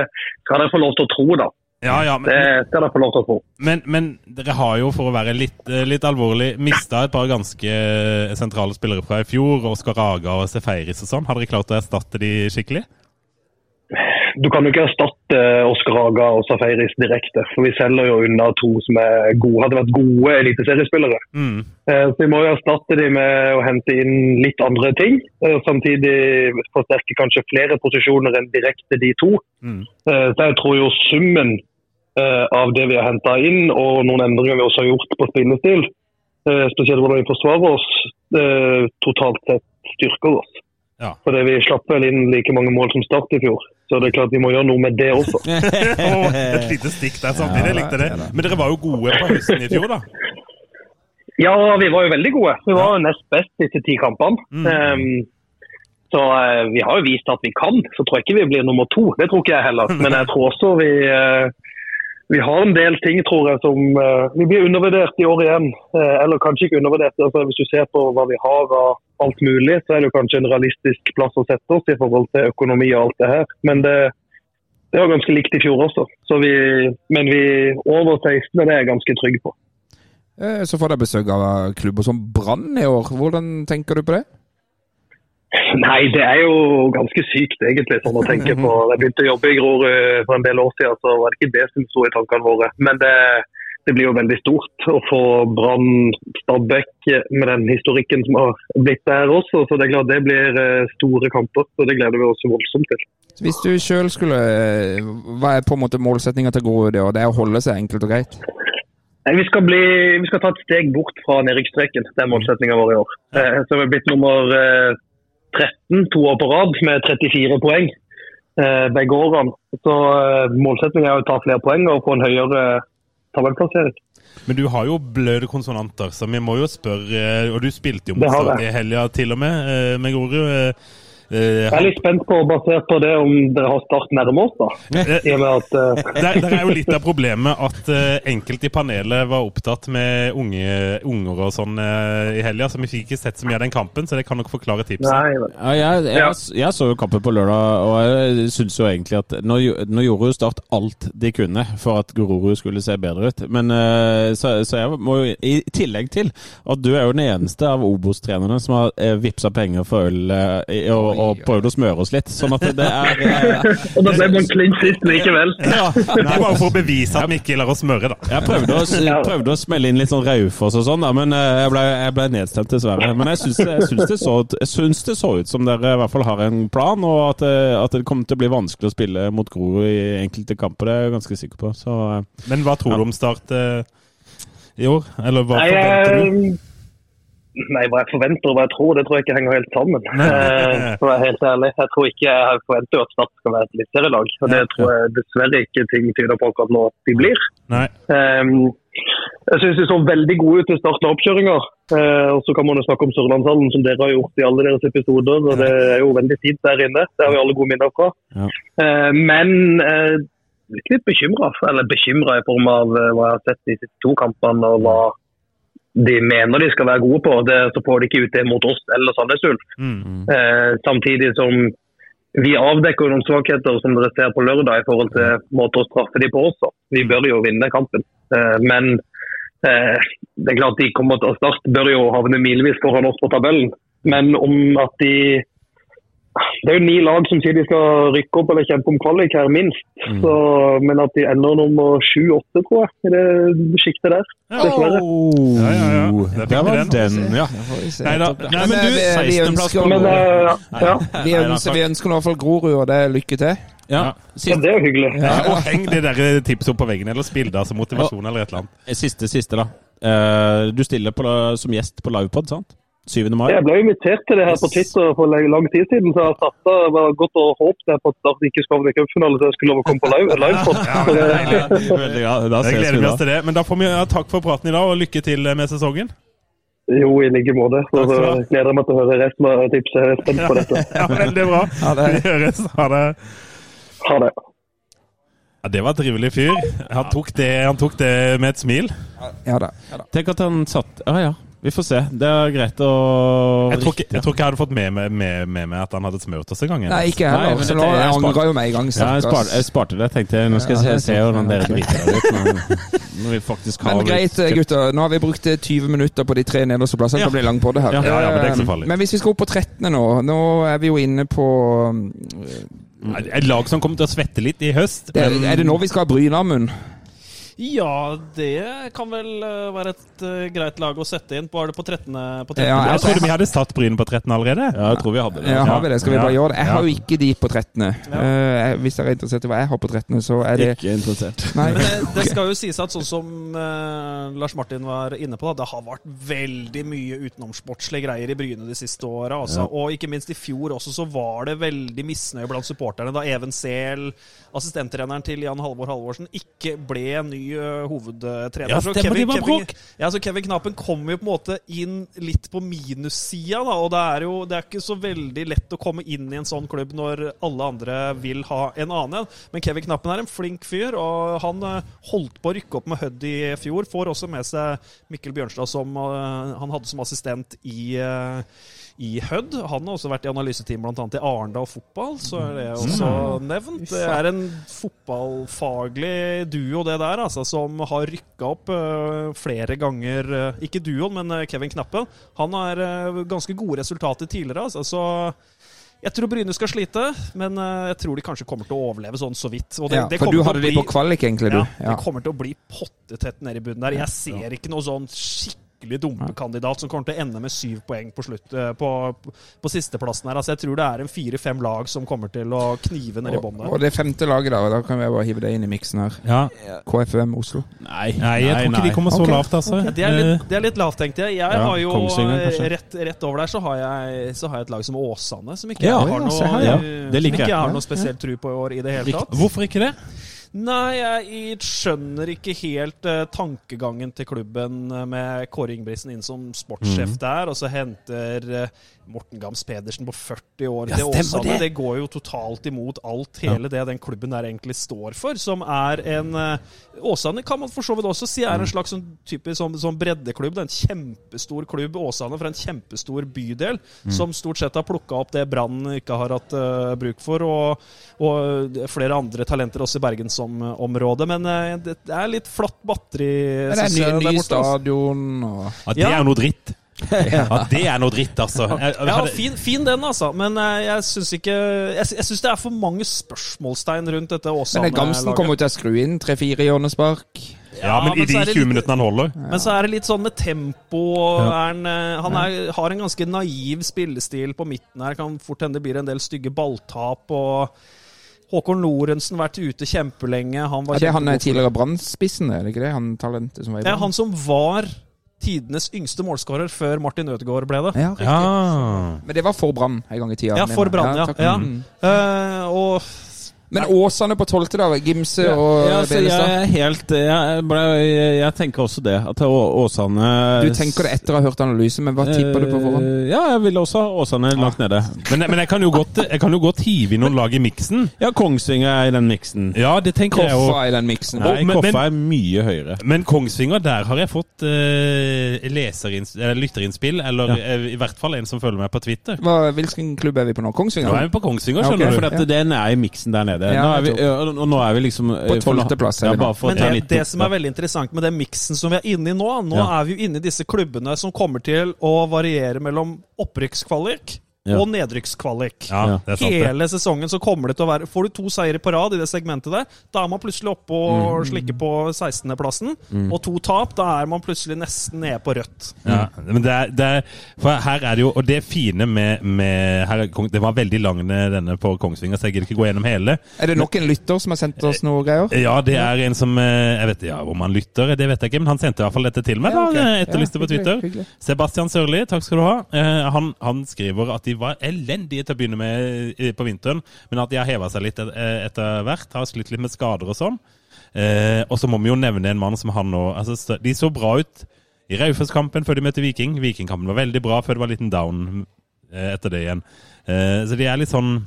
skal dere få lov til å tro, da. Ja, ja, Det men, skal dere få lov til å tro. men, men dere har jo, for å være litt, eh, litt alvorlig, mista et par ganske eh, sentrale spillere fra i fjor. Oskar Aga og Seferis og sånn. Har dere klart å erstatte de skikkelig? du kan jo ikke erstatte Oskar Haga og Safaris direkte. For vi selger jo unna to som er gode, hadde vært gode eliteseriespillere. Mm. Eh, Så vi må jo erstatte dem med å hente inn litt andre ting. Samtidig forsterke kanskje flere posisjoner enn direkte de to. Mm. Så jeg tror jo summen av det vi har henta inn, og noen endringer vi også har gjort på spillestil, eh, spesielt hvordan vi forsvarer oss, eh, totalt sett styrker oss. Ja. Fordi vi slapp vel inn like mange mål som Start i fjor. Så det er klart vi må gjøre noe med det også. Et lite stikk der samtidig. Jeg likte det. Men dere var jo gode på høsten i fjor, da. Ja, vi var jo veldig gode. Vi var jo nest best disse ti kampene. Um, så uh, vi har jo vist at vi kan. Så tror jeg ikke vi blir nummer to. Det tror ikke jeg heller. Men jeg tror også vi, eh, vi har en del ting tror jeg, som uh, Vi blir undervurdert i år igjen. Uh, eller kanskje ikke undervurdert. Altså, hvis du ser på hva vi har av alt mulig, så er det kanskje en realistisk plass å sette oss i forhold til økonomi og alt det her. Men det, det var ganske likt i fjor også. Så vi, men vi over 16, det er jeg ganske trygg på. Eh, Så får dere besøk av klubber som Brann i år. Hvordan tenker du på det? Nei, det er jo ganske sykt egentlig sånn å tenke på. Jeg begynte å jobbe i Grorud for en del år siden, så var det ikke det som sto i tankene våre. Men det, det blir jo veldig stort å få Brann Stabæk med den historikken som har blitt der også. Så det er klart det blir eh, store kamper, så det gleder vi oss voldsomt til. Hvis du sjøl skulle eh, Hva er på en måte målsettinga til Grorud i år? Det er å holde seg enkelt og greit? Vi, skal bli, vi skal ta et steg bort fra nedrykksstreken. Det er målsettinga vår i år. Eh, Så vi er blitt nummer eh, 13 to år på rad med 34 poeng eh, begge årene. Så eh, målsettinga er å ta flere poeng og få en høyere tabellplassering. Men du har jo bløde konsonanter, så vi må jo spørre Og du spilte jo mot Start i helga til og med, eh, med Grorud. Eh, eh, Jeg er litt spent på, basert på det, om dere har Start nærme oss, da. I og med at uh... Der, der er jo litt av problemet at uh, enkelte i panelet var opptatt med unge, unger og sånn uh, i helga, så vi fikk ikke sett så mye av den kampen, så det kan nok forklare tipset. Nei, men- Ja, jeg, jeg, jeg så jo kampen på lørdag, og jeg syns jo egentlig at nå, nå gjorde jo Start alt de kunne for at Gururu skulle se bedre ut. Men eh, så, så jeg må jo i tillegg til at du er jo den eneste av Obos-trenerne som har eh, vippsa penger for øl eh, i- og, og prøvd å smøre oss litt. Sånn at det er eh, Og da ble man klin sist likevel. ja, Det er bare for å bevise at vi ikke lar oss smøre, da. Jeg prøvde å, prøvde å smelle inn litt sånn Raufoss og sånn, da, men eh, jeg ble, jeg ble nedstemt, dessverre. Men jeg syns det, jeg syns det, så jeg syns det så ut som dere i hvert fall har en plan, og at, det- at det kommer til å bli vanskelig å spille mot Grorud i enkelte kamper. Det er jeg ganske sikker på. Så eh, Men hva tror du om Start eh, i år? Eller hva forventer du? Eh, Nei, hva jeg forventer og hva jeg tror, det tror jeg ikke henger helt sammen. Eh, For å være helt ærlig. Jeg tror ikke jeg forventer at Start skal være et eliteserielag. Og det tror jeg dessverre ikke ting tyder på akkurat nå at de blir. Nei. Um, jeg syns de så veldig gode ut i starten av oppkjøringa. Uh, og så kan man jo snakke om Sørlandshallen, som dere har gjort i alle deres episoder. og Det er jo veldig fint der inne. Det har vi alle gode minner fra. Ja. Uh, men litt, bekymra. Eller bekymra i form av hva jeg har sett de siste to kampene, og hva de mener de skal være gode på. Det, så får de ikke ut det mot oss eller Sandnes Ulf. Mm. Eh, samtidig som vi avdekker noen svakheter som dere ser på lørdag i forhold til måter å straffe de på også. Vi bør jo vinne kampen. Eh, men eh, det er klart de kommer til å starte, bør jo havne milevis foran oss på tabellen. Men om at de Det er jo ni lag som sier de skal rykke opp eller kjempe om kvalik her, minst. Så, men at de ender nummer sju-åtte, tror jeg, i det sjiktet der. Dessverre. Ja, ja, ja. Der Der var den. den, ja. Nei da. Nei, men du, vi, vi 16. plass ønsker, på Men eh, ja, vi, ønsker, vi ønsker i hvert fall Grorud, og det er lykke til. ja. Ja. det er jo hyggelig. Ja, og heng det der tipset opp på veggen, eller spill det som motivasjon eller et eller annet. siste, siste, da. Eh, du stiller på, som gjest på livepod, sant? 7. mai? Jeg ble invitert til det her på Twitter for lang tid siden, så jeg satte, var godt og håpet på at Start ikke skulle havne i cupfinale, så jeg skulle lov å komme på live, livepod. Ja, men det er deilig. Ja, da ses gleder vi oss til det. Men da får vi ja, takk for praten i dag, og lykke til med sesongen. Jo, i like måte. Så, så gleder jeg meg til å høre resten av tipset. Jeg er spent på dette. Ja, veldig bra. Ha det. Vi høres. Ha det. Ha det. Ja, det var en trivelig fyr. Han tok det, han tok det med et smil. Ja da. Ja, da. Tenk at han satt Ja ja, vi får se. Det er greit å Jeg tror ikke jeg, tror ikke jeg hadde fått med meg, med, med meg at han hadde smurt oss en gang. Nei, ikke heller. Nei, Så nå er jeg spart- jo med en gang. Ja, jeg, sparte, jeg sparte det. Tenkte jeg, nå skal jeg se, er se hvordan dere Ja. driter dere ut. Når, når vi faktisk har Men greit, gutter. Nå har vi brukt eh, 20 minutter på de tre nederste plassene. Det kan bli lang på det her. Ja, ja, ja, men det er ikke så Eh, farlig. Men hvis vi skal opp på 13. nå Nå er vi jo inne på eh, Et lag som kommer til å svette litt i høst. Det, men- er det nå vi skal ha Bryne, Amund? Ja, det kan vel eh, være et uh, greit lag å sette inn. Var det på 13. På 13. Ja, Jeg jeg- trodde vi hadde satt Bryne på 13 allerede. Ja, jeg tror vi hadde det. Ja, har vi det? Skal vi bare gjøre det? Jeg har jo ikke de på 13. Uh, hvis dere er interessert i hva jeg har på 13., så er det Ikke interessert. Nei. Men det, det skal jo sies at sånn som uh, Lars Martin var inne på, da, det har vært veldig mye utenomsportslige greier i Bryne de siste åra. Altså. Og ikke minst i fjor også så var det veldig misnøye blant supporterne da Even Sehl, assistenttreneren til Jan Halvor Halvorsen, ikke ble ny eh, hovedtrener. Ja, stemmer, det var Kevin, ja, så Kevin Knappen kommer jo på en måte inn litt på minussida, da. Og det er jo det er ikke så veldig lett å komme inn i en sånn klubb når alle andre vil ha en annen. Men Kevin Knappen er en flink fyr, og han eh, holdt på å rykke opp med Hødd i fjor. Får også med seg Mikkel Bjørnstad, som eh, han hadde som assistent i eh, i Hødd. Han har også vært i analyseteam bl.a. i Arendal fotball, så er det også nevnt. Det er en fotballfaglig duo, det der, altså, som har rykka opp eh, flere ganger. eh, ikke duoen, men eh, Kevin Knappen. Han har ganske gode resultater tidligere, altså, så jeg tror Bryne skal slite, men jeg tror de kanskje kommer til å overleve sånn så vidt. Det, ja, det For du hadde de på kvalik, egentlig, du? ja, Ja. Det kommer til å bli pottetett nede i bunnen der. Jeg ser ikke noe sånn skikkelig dumpekandidat som kommer til å ende med syv poeng på slutt eh, på, på, på sisteplassen her. Altså, jeg tror det er en fire-fem lag som kommer til å knive ned i bånn Og, og det femte laget, da. Da kan vi bare hive det inn i miksen her. Ja. KFUM Oslo. Nei, Nei, jeg tror ikke de kommer så okay. lavt, altså. Ja, det, er litt, det er litt lavt, tenkte jeg. Jeg Ja, har jo eh, rett, rett over der så har, jeg, så har jeg et lag som Åsane, som ikke Ja, jeg har ja, noe, her, eh, som ikke har noe spesielt tro på i år i det hele tatt. Hvorfor ikke det? Nei, jeg skjønner ikke helt uh, tankegangen til klubben eh, med Kåre Ingebrigtsen inn som sportssjef Mm. der, og så henter eh, Morten Gams Pedersen på 40 år Ja, til Åsane. det. Det. går jo totalt imot alt, hele det den klubben der egentlig står for, som er en eh, Åsane kan man for så vidt også si er en Mm. slags sånn typisk sånn, sånn breddeklubb. Det er en kjempestor klubb, Åsane, fra en kjempestor bydel, Mm. som stort sett har plukka opp det Brann ikke har hatt uh, bruk for, og, og flere andre talenter også i bergensområdet. Men uh, det det er litt flatt batteri. Men det er ny, borte, altså. stadion og Ja, det er jo noe dritt. Ja, det er noe dritt, altså. Jeg, jeg Ja, fin, fin den, altså. Men eh, jeg syns ikke Jeg, jeg syns det er for mange spørsmålstegn rundt dette Men det Gamsten Åsane-laget. kommer jo til å skru inn tre-fire hjørnespark. ja, men i men så de er 20 litt- minuttene han holder Men så er det litt sånn med tempo er han, eh, han er, har en ganske naiv spillestil på midten her. Kan fort hende det blir en del stygge balltap. og Håkon Lorentzen vært ute kjempelenge. Han var Ja, det er han er tidligere Brann-spissen, er det ikke det? Han talentet som var i Brann? Det er han som var tidenes yngste målskårer før Martin Ødegaard ble det. Ja. Ja. Men det var for Brann en gang i tida. Ja, for. Brann, ja. ja. Mm. Uh, og Men Åsane på tolvte, da? Gimse og Ja, Benestad? jeg er helt jeg, ble, jeg, tenker også det. At Åsane Du tenker det etter å ha hørt analysen, men hva tipper du på forhånd? Eh, Ja, jeg vil også ha Åsane langt nede. Men, men jeg kan jo godt, jeg kan jo godt hive inn noen lag i miksen. Ja, Kongsvinger er i den miksen. Ja, det tenker jeg Koffa Koffa i den miksen. Nei, men- Koffa er mye høyere. Men Kongsvinger, der har jeg fått uh, leserinns- eller lytterinnspill. Eller Ja. i hvert fall en som følger meg på Twitter. Hva, hvilken klubb er vi på nå? Nå er Kongsvinger? vi på Kongsvinger, Ja, okay, skjønner For du. at den er i miksen der nede. Ja, nå, er vi, og nå er vi liksom På tolvteplass Ja, Men det, det som er veldig interessant med den miksen som vi er inne i nå Nå Ja. er vi jo inne i disse klubbene som kommer til å variere mellom opprykkskvalik Ja. og nedrykkskvalik. Ja. Hele sesongen så kommer det til å være Får du to seire på rad i det segmentet der, da er man plutselig oppe og slikker på 16.-plassen. Og to tap, da er man plutselig nesten nede på rødt. Ja, men det er, det er, for her er det jo Og det fine med, med her, er Det var veldig lang denne på Kongsvinger, så jeg gidder ikke gå gjennom hele. Er det nok en lytter som har sendt oss noe greier? Ja, det er en som eh, Jeg vet ja, om han lytter, det vet jeg ikke, men han sendte i hvert fall dette til meg. Ja, da, etterlyste Ja, på Twitter. hyggelig, hyggelig. Sebastian Sørli, takk skal du ha. Eh, han, han skriver at de var elendige til å begynne med eh, på vinteren, men at de har heva seg litt eh, etter hvert. Har slitt litt med skader og sånn. Eh, og så må vi jo nevne en mann som han nå altså, De så bra ut i Raufoss-kampen før de møtte Viking. Vikingkampen var veldig bra før det var en liten down eh, etter det igjen. Eh, så de er litt sånn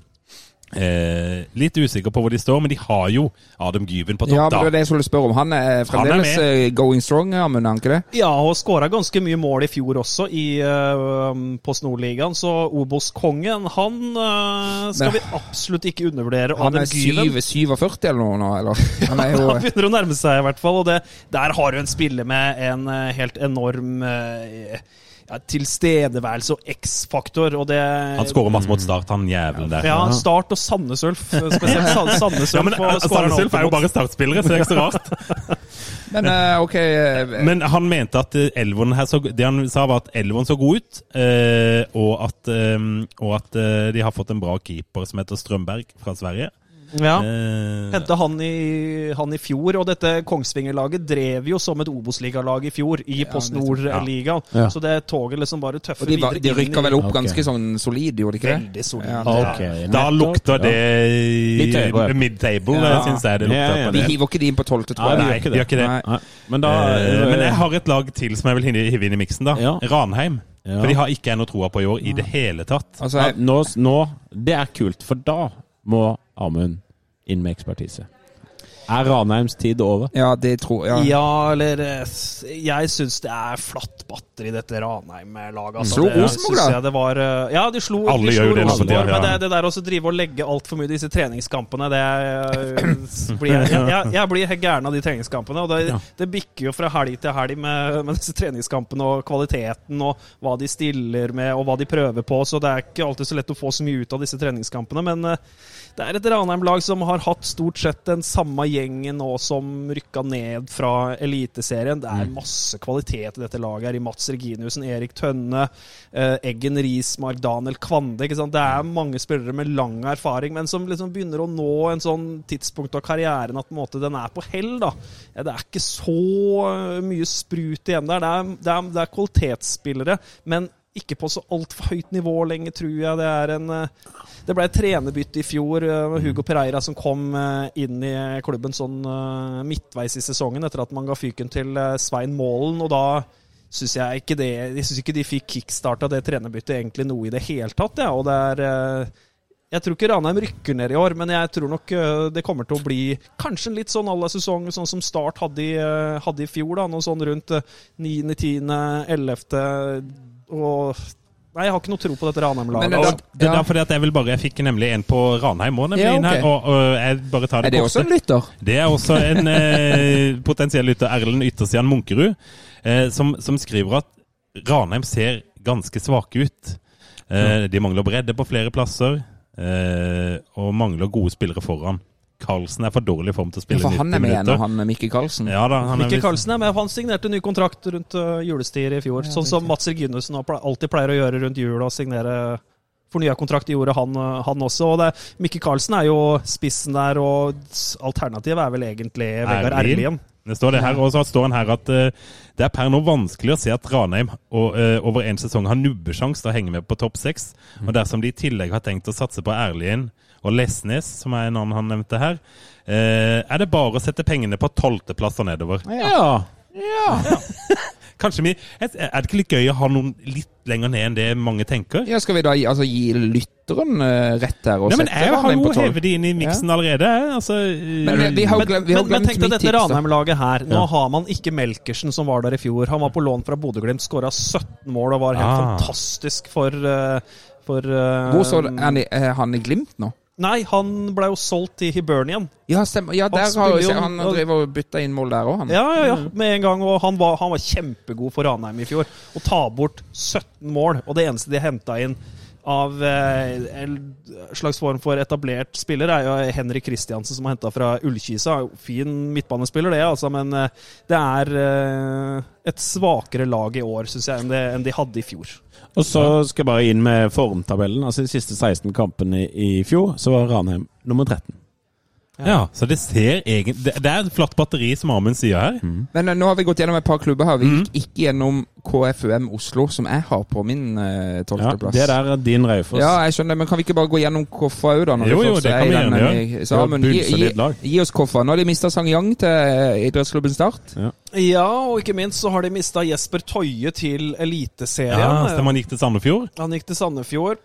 eh, Litt usikre på hvor de står, men de har jo Adam Gyven på topp, Ja, men det var det jeg skulle spørre om. Han er fremdeles Han er going strong, Amund, er han ikke det? Ja, og skåra ganske mye mål i fjor også i uh, Post Nord-ligaen, så Obos-kongen, han uh, skal Men- vi absolutt ikke undervurdere. Han Adam er 7, 47 eller noe nå, eller? Han er jo Han begynner å nærme seg, i hvert fall. Og det, der har du en spiller med en eh, helt enorm eh, ja, tilstedeværelse og X-faktor, og det Han skårer masse mot Start, han jævelen der. Ja, Start og Sandnes Ulf. Spesielt Sandnes Ja, Ulf. men Sandnes Ulf er jo bare startspillere, så det er ikke så rart. Men uh, OK eh, Men han mente at eh, Elvon her så, det han sa var at Elvon så god ut, eh, og at, eh, og at eh, de har fått en bra keeper som heter Strømberg fra Sverige. Ja. Eh, Henta han i, han i fjor, og dette Kongsvinger-laget drev jo som et Obos-ligalag i fjor, i Post Nord-ligaen. Ja. Så det toget liksom bare tøffer og de, videre de rykka vel opp Ok. ganske sånn solid, gjorde de ikke det? Veldig solid. Ja. okay. da lukter det mid-table, Ja. syns jeg det lukter. Ja, ja, på De det. hiver ikke de inn på tolvte, tror Nei, jeg. de gjør ikke de gjør ikke det. Nei. Nei. Men da Eh, Men jeg har et lag til som jeg vil hive hive inn i miksen, da. Ja. Ranheim. Ja. For de har ikke jeg noe troa på i år i det hele tatt. Altså, jeg, nå, nå Det er kult, for da må Amund inn med ekspertise. Er Ranheims tid over? ja, det tror jeg. Ja. Ja, eller eh, Jeg syns det er flatt batteri, dette Ranheim-laget. Altså. Slo Rosenborg, da? Det var, eh, ja, de slo, Alle de gjør slo jo det nå tida, Rosenborg. Men det, det der å drive og legge altfor mye i disse treningskampene, det eh, blir jeg, jeg, jeg blir helt gæren av de treningskampene. Og det, det bikker jo fra helg til helg med, med disse treningskampene og kvaliteten og hva de stiller med og hva de prøver på. Så det er ikke alltid så lett å få så mye ut av disse treningskampene. Men det er et Ranheim-lag som har hatt stort sett den samme gjengen nå som rykka ned fra Eliteserien. Det er masse kvalitet i dette laget. her I Mats Reginiussen, Erik Tønne, eh, Eggen Rismark, Daniel Kvande. Ikke sant? Det er mange spillere med lang erfaring, men som liksom begynner å nå en sånn tidspunkt av karrieren at måte, den er på hell. da. Det er ikke så eh, mye sprut igjen der. Det er, det er, det er kvalitetsspillere, men ikke på så altfor høyt nivå lenger, tror jeg. Det er en eh, Det ble et trenerbytte i fjor. eh, Hugo Pereira som kom eh, inn i klubben sånn midtveis i sesongen etter at man ga fyken til Svein Målen, og da syns jeg ikke det Jeg synes ikke de fikk kickstarta det trenerbyttet egentlig noe i det hele tatt, ja. Og det er jeg tror ikke Ranheim rykker ned i år, men jeg tror nok det kommer til å bli kanskje en litt sånn à la sesong, sånn som Start hadde i, hadde i fjor. da, Noe sånn rundt øh, 9., 10., 11. og Nei, jeg har ikke noe tro på dette Ranheim-laget. Det, er altså. Det er Ja. derfor at jeg vil bare Jeg fikk nemlig en på Ranheim òg, nemlig Ja, inn her. Og, og jeg bare tar det Er det også en lytter? Det er også en eh, potensiell lytter, Erlend Yttersian Munkerud, eh, som, som skriver at Ranheim ser ganske svake ut. Eh, de mangler bredde på flere plasser, eh, og mangler gode spillere foran. Carlsen er for dårlig form til å spille For han 90 er med igjen, minutter. han Mikke Carlsen. Ja da, han er Mikke Karlsen er med. Han signerte ny kontrakt rundt uh, julestider i fjor. sånn som Mats Reginussen alltid pleier å gjøre rundt jul, og signere fornya kontrakt. Gjorde han, uh, han også. Og det, Mikke Karlsen er jo spissen der, og alternativet er vel egentlig Vegard Erlien. Det står det her, og så står han her at uh, det er per nå vanskelig å se at Ranheim og, eh, over en sesong har nubbesjanse til å henge med på topp seks. Og dersom de i tillegg har tenkt å satse på Erlien og Lesnes, som er en annen han nevnte her, eh, er det bare å sette pengene på tolvteplass og nedover. Ja. Kanskje vi, Er det ikke litt gøy å ha noen litt lenger ned enn det mange tenker? Ja, skal vi da gi, altså, gi lytteren eh, rett her og Nei, men sette jeg har jo hevet de inn i miksen allerede. Altså, Men vi, vi har glemt, vi har men, men tenk deg mitt dette. Ranheim-laget her. Nå Ja. har man ikke Melkersen, som var der i fjor. Han var på lån fra Bodø-Glimt, skåra 17 mål og var helt Ah. fantastisk for, uh, for uh, Hvor så er han i- er han i Glimt nå? Nei, han ble jo solgt til Hibernian. Ja, stemmer. Ja, der har spiller jo, han driver og bytta inn mål der òg, han. Ja, ja, ja, med en gang. Og han var, han var kjempegod for Ranheim i fjor. Å ta bort 17 mål, og det eneste de henta inn av eh, en slags form for etablert spiller, er jo Henrik Kristiansen, som er henta fra Ullkisa. Fin midtbanespiller, det, altså, men eh, det er eh, et svakere lag i år, syns jeg, enn, det, enn de hadde i fjor. Og så skal jeg bare inn med formtabellen. Altså De siste 16 kampene i fjor, så var Ranheim nummer 13. ja, så det ser egentlig Det det er et flatt batteri, som Amund sier her. Men eh, nå har vi gått gjennom et par klubber her. Vi Mhm. gikk ikke gjennom KFUM Oslo, som jeg har på min uh, Ja, det der er din Raufoss. Ja, jeg skjønner, men kan vi ikke bare gå gjennom KFA òg, da? når Jo, jo, det kan vi gjerne gjøre. Så Amund, gi, gi, gi oss KFA. Nå har de mista Sang Yang til eh, idrettsklubben Start. Ja, og ikke minst så har de mista Jesper Toie til Eliteserien. Ja, Stemmer han gikk til Sandefjord? Han gikk til Sandefjord.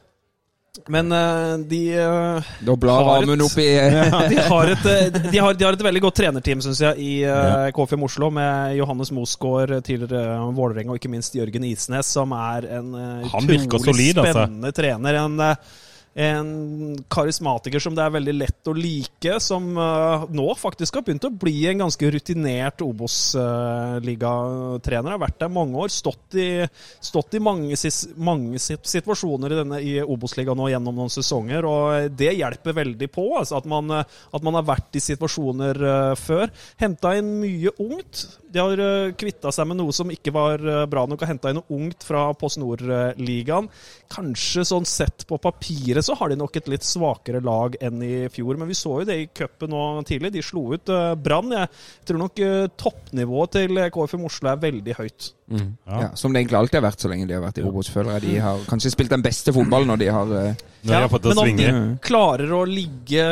Men eh, de eh, Da blar Amund oppi eh, de, har et, de, har, de har et veldig godt trenerteam, syns jeg, i uh, KFM Oslo, med Johannes Mosgaard, tidligere uh, Vålerenga, og ikke minst Jørgen Isnes, som er en uh, utrolig solid, altså. spennende trener. En, eh, en karismatiker som det er veldig lett å like, som eh, nå faktisk har begynt å bli en ganske rutinert Obos-ligatrener. har vært der mange år, stått i, stått i mange, mange situasjoner i, denne, i Obos-ligaen nå gjennom noen sesonger, og det hjelper veldig på. Altså, at, man, eh, at man har vært i situasjoner eh, før. Henta inn mye ungt. De har kvitta seg med noe som ikke var eh, bra nok, og henta inn noe ungt fra Post Nord-ligaen. Kanskje sånn sett på papiret så har de nok et litt svakere lag enn i fjor, men vi så jo det i cupen nå tidlig. De slo ut uh, Brann. Jeg tror nok uh, toppnivået til KFM Oslo er veldig høyt. Ja, som det egentlig alltid har vært så lenge de har vært i Obos. Føler jeg de har kanskje spilt den beste fotballen når de har uh, Når de har fått det men å om de klarer å ligge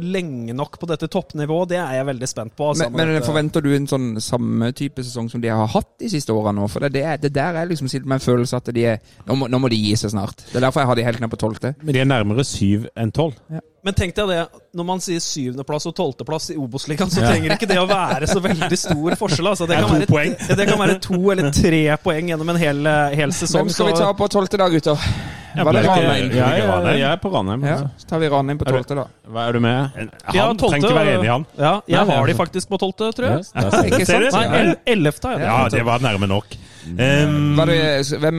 lenge nok på dette toppnivået, det er jeg veldig spent på. altså, Men, men forventer du en sånn samme type sesong som de har hatt de siste årene nå? For det, det, det der er liksom sitter med en følelse at de er nå må, nå må de gi seg snart. Det er derfor jeg har de helt ned på tolvte. Men de er nærmere syv enn tolv. Men tenk deg det, når man sier syvendeplass og tolvteplass i Obos-ligaen, så trenger ikke det å være så veldig stor forskjell. Altså, det, Det kan to være, poeng. det kan være to eller tre poeng gjennom en hel, hel sesong. Hvem skal vi ta på tolvte da, gutter? Var det Ranheim? Jeg, er på Ranheim. Ja, så tar vi Ranheim på tolvte, da. Hva er du med? Han Ja, trenger ikke være enig, han. Ja, jeg har de faktisk på tolvte, tror jeg. Yes. Ikke sant? Nei, el- ellevte har jeg. Ja, det var nærme nok. Um, det, hvem,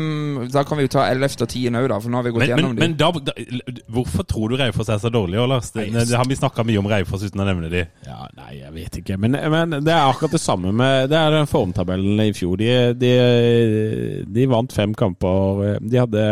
da kan vi jo ta ellevte og tiende òg, da, for nå har vi gått men, men, dem. men da, da, hvorfor tror du Raufoss er så dårlig, år, Lars? Det, det har vi snakka mye om Raufoss uten å nevne de. Ja, nei, jeg vet ikke. Men, men det er akkurat det samme med Det er den formtabellen i fjor. De, de, de vant fem kamper. De hadde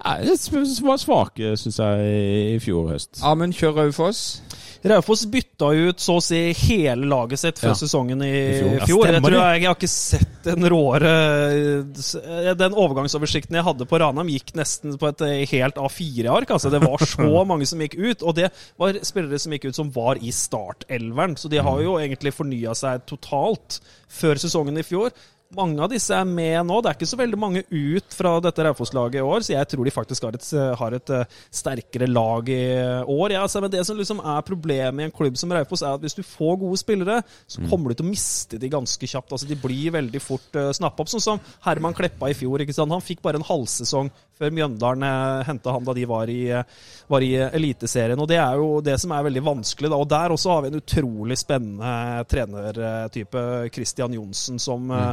Nei, de var svake, syns jeg, i fjor høst. Amund kjører Raufoss. Raufoss bytta ut så å si hele laget sitt før Ja. sesongen i, fjor. Ja, fjor. jeg tror jeg, jeg har ikke sett en råere Den overgangsoversikten jeg hadde på Ranheim, gikk nesten på et eh, helt A4-ark. Altså, det var så mange som gikk ut, og det var spillere som gikk ut som var i startelveren. Så de har jo egentlig fornya seg totalt før sesongen i fjor. Mange av disse er med nå. Det er ikke så veldig mange ut fra dette Raufoss-laget i år, så jeg tror de faktisk har et, har et eh, sterkere lag i år. Ja, altså, men det som liksom er problemet i en klubb som Raufoss, er at hvis du får gode spillere, så kommer du til å miste de ganske kjapt. Altså, de blir veldig fort uh, snappa opp, sånn som Herman Kleppa i fjor. Han fikk bare en halvsesong før Mjøndalen uh, henta han da de var i, eh, var i eh, Eliteserien. Og det er jo det som er veldig vanskelig. da, og Der også har vi en utrolig spennende trenertype, Christian Johnsen, som eh,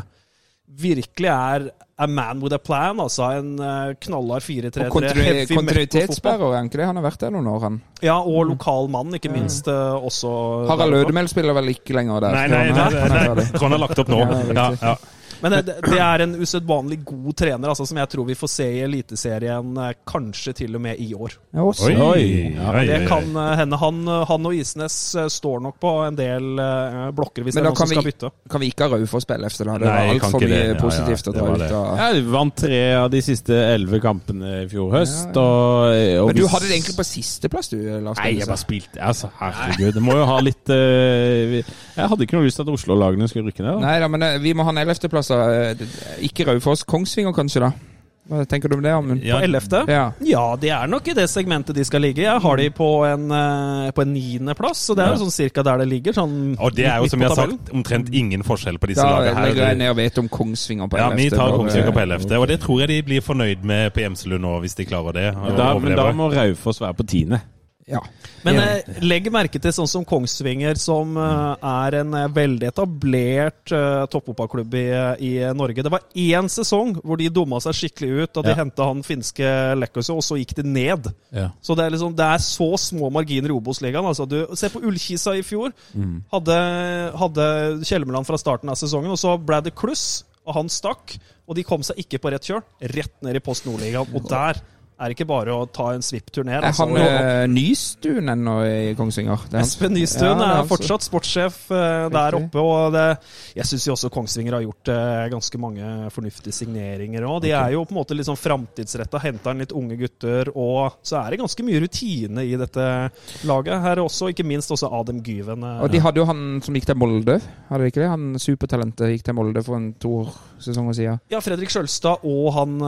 virkelig er a man with a plan. Altså en uh, knallhard 4-3-3. Og kontinui heavy kontinuitetsbærer, egentlig. han har vært der noen år, han. Ja, og lokal mann, ikke minst. eh, også Harald. Lødemel spiller vel ikke lenger der? Nei, nei, nei, nei, nei, han har lagt opp nå. Ja. Ja, ja. Men det, det er en usedvanlig god trener, altså, som jeg tror vi får se i Eliteserien eh, kanskje til og med i år. Ja. Oi, Oi, Det oi, oi. kan eh, hende. Han, han og Isnes eh, står nok på en del eh, blokker hvis Men det er noen som kan skal vi- bytte. Kan vi ikke ha Raufoss på LF? Det var altfor mye det. Ja, ja, positivt å det dra ut av Ja, de vant tre av de siste elleve kampene i fjor høst. Ja, Og, og Men du hadde det egentlig på sisteplass, du, Lars? Nei, jeg bare spilte Altså, herregud. Det må jo ha litt uh, Jeg hadde ikke noe lyst til at Oslo-lagene skulle rykke ned. da. Nei da, men eh, vi må ha en ellevteplass. Da. Eh, Ikke Raufoss. Kongsvinger, kanskje, da? Hva tenker du om det, Amund? Ja, På 11. Ja. Ja, de er nok i det segmentet de skal ligge. Jeg har de på en, eh, på en niendeplass, så det er jo sånn cirka der det ligger. Sånn Og det er jo, som jeg vi har sagt, omtrent ingen forskjell på disse Da lagene legger jeg ned og vet om Kongsvinger på Ja, vi tar Kongsvinger på 11., og det tror jeg de blir fornøyd med på Gjemselund nå, hvis de klarer det. og Da, men da må Raufoss være på tiende. Ja. Men eh, legg merke til sånn som Kongsvinger, som eh, er en eh, veldig etablert uh, toppfotballklubb i, i Norge. Det var én sesong hvor de dumma seg skikkelig ut da de Ja. henta han finske Lekkosu, og så gikk det ned. Ja. Så det er, liksom, det er så små marginer i Obos-ligaen. Altså, du, se på Ullkisa i fjor. Mm. Hadde, hadde Kjelmeland fra starten av sesongen, og så ble det kluss, og han stakk. Og de kom seg ikke på rett kjøl. Rett ned i Post Nordligaen. Og der er det ikke bare å ta en svipptur ned. Er altså. han eh, Nystuen ennå i Kongsvinger? Er Espen Nystuen Ja, er er fortsatt sportssjef uh, der oppe. og det, Jeg syns også Kongsvinger har gjort uh, ganske mange fornuftige signeringer òg. De er jo på en måte litt sånn framtidsretta, henta inn litt unge gutter. Og så er det ganske mye rutine i dette laget. Her er også, ikke minst også Adem Gyven. Uh, Og de hadde jo han som gikk til Molde, hadde de ikke det? Han supertalentet gikk til Molde for en to sesonger siden. Ja, Fredrik Sjølstad og han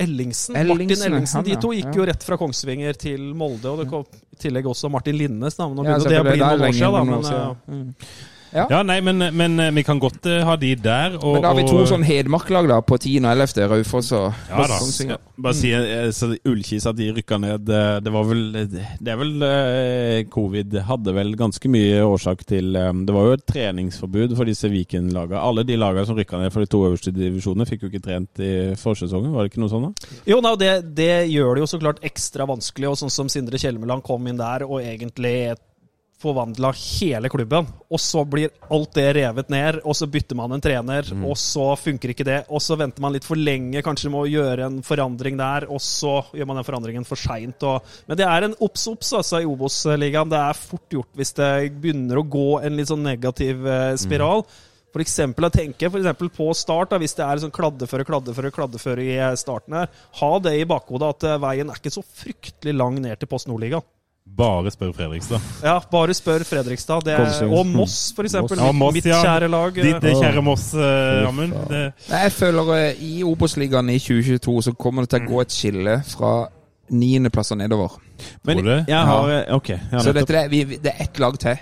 Ellingsen. Ellingsen, Martin Ellingsen. han, De to gikk jo rett fra Kongsvinger til Molde. Og det kom i tillegg også Martin Linnes. Da, nå Ja, det å bli noen år siden. Da, men, år Mm. Ja, nei, men, men eh, vi kan godt eh, ha de der. Og, Men da har vi to og- sånn Hedmark-lag da, på 10. og 11. Raufoss og Ja da. Bare si eh, så Ullkis at de rykka ned. Det var vel Det er vel Covid hadde vel ganske mye årsak til Det var jo et treningsforbud for disse Viken-lagene. Alle de lagene som rykka ned for de to øverste divisjonene, fikk jo ikke trent i forsesongen. Var det ikke noe sånt? da? Jo, nei, det, det gjør det jo så klart ekstra vanskelig, og sånn som Sindre Kjelmeland kom inn der og egentlig forvandla hele klubben, og så blir alt det revet ned, og så bytter man en trener, og så funker ikke det, og så venter man litt for lenge kanskje med å gjøre en forandring der, og så gjør man den forandringen for seint. Men det er en obs-obs altså, i Obos-ligaen. Det er fort gjort hvis det begynner å gå en litt sånn negativ eh, spiral. For eksempel, jeg tenker for eksempel på start, da, hvis det er sånn kladdeføre, kladdeføre, kladdeføre i eh, starten her, ha det i bakhodet at eh, veien er ikke så fryktelig lang ned til Post Nordligaen. Bare spør Fredrikstad. Ja, bare spør Fredrikstad. Det er, og Moss, for eksempel. Ja, Moss, mitt ja. kjære lag. Ditt eh, kjære Moss, eh, Amund. Jeg føler eh, i Obos-ligaen i 2022 så kommer det til å gå et skille fra niendeplasser nedover. Men Tror du? jeg har eh, Ok. har Så dette, det, vi, det er ett lag til.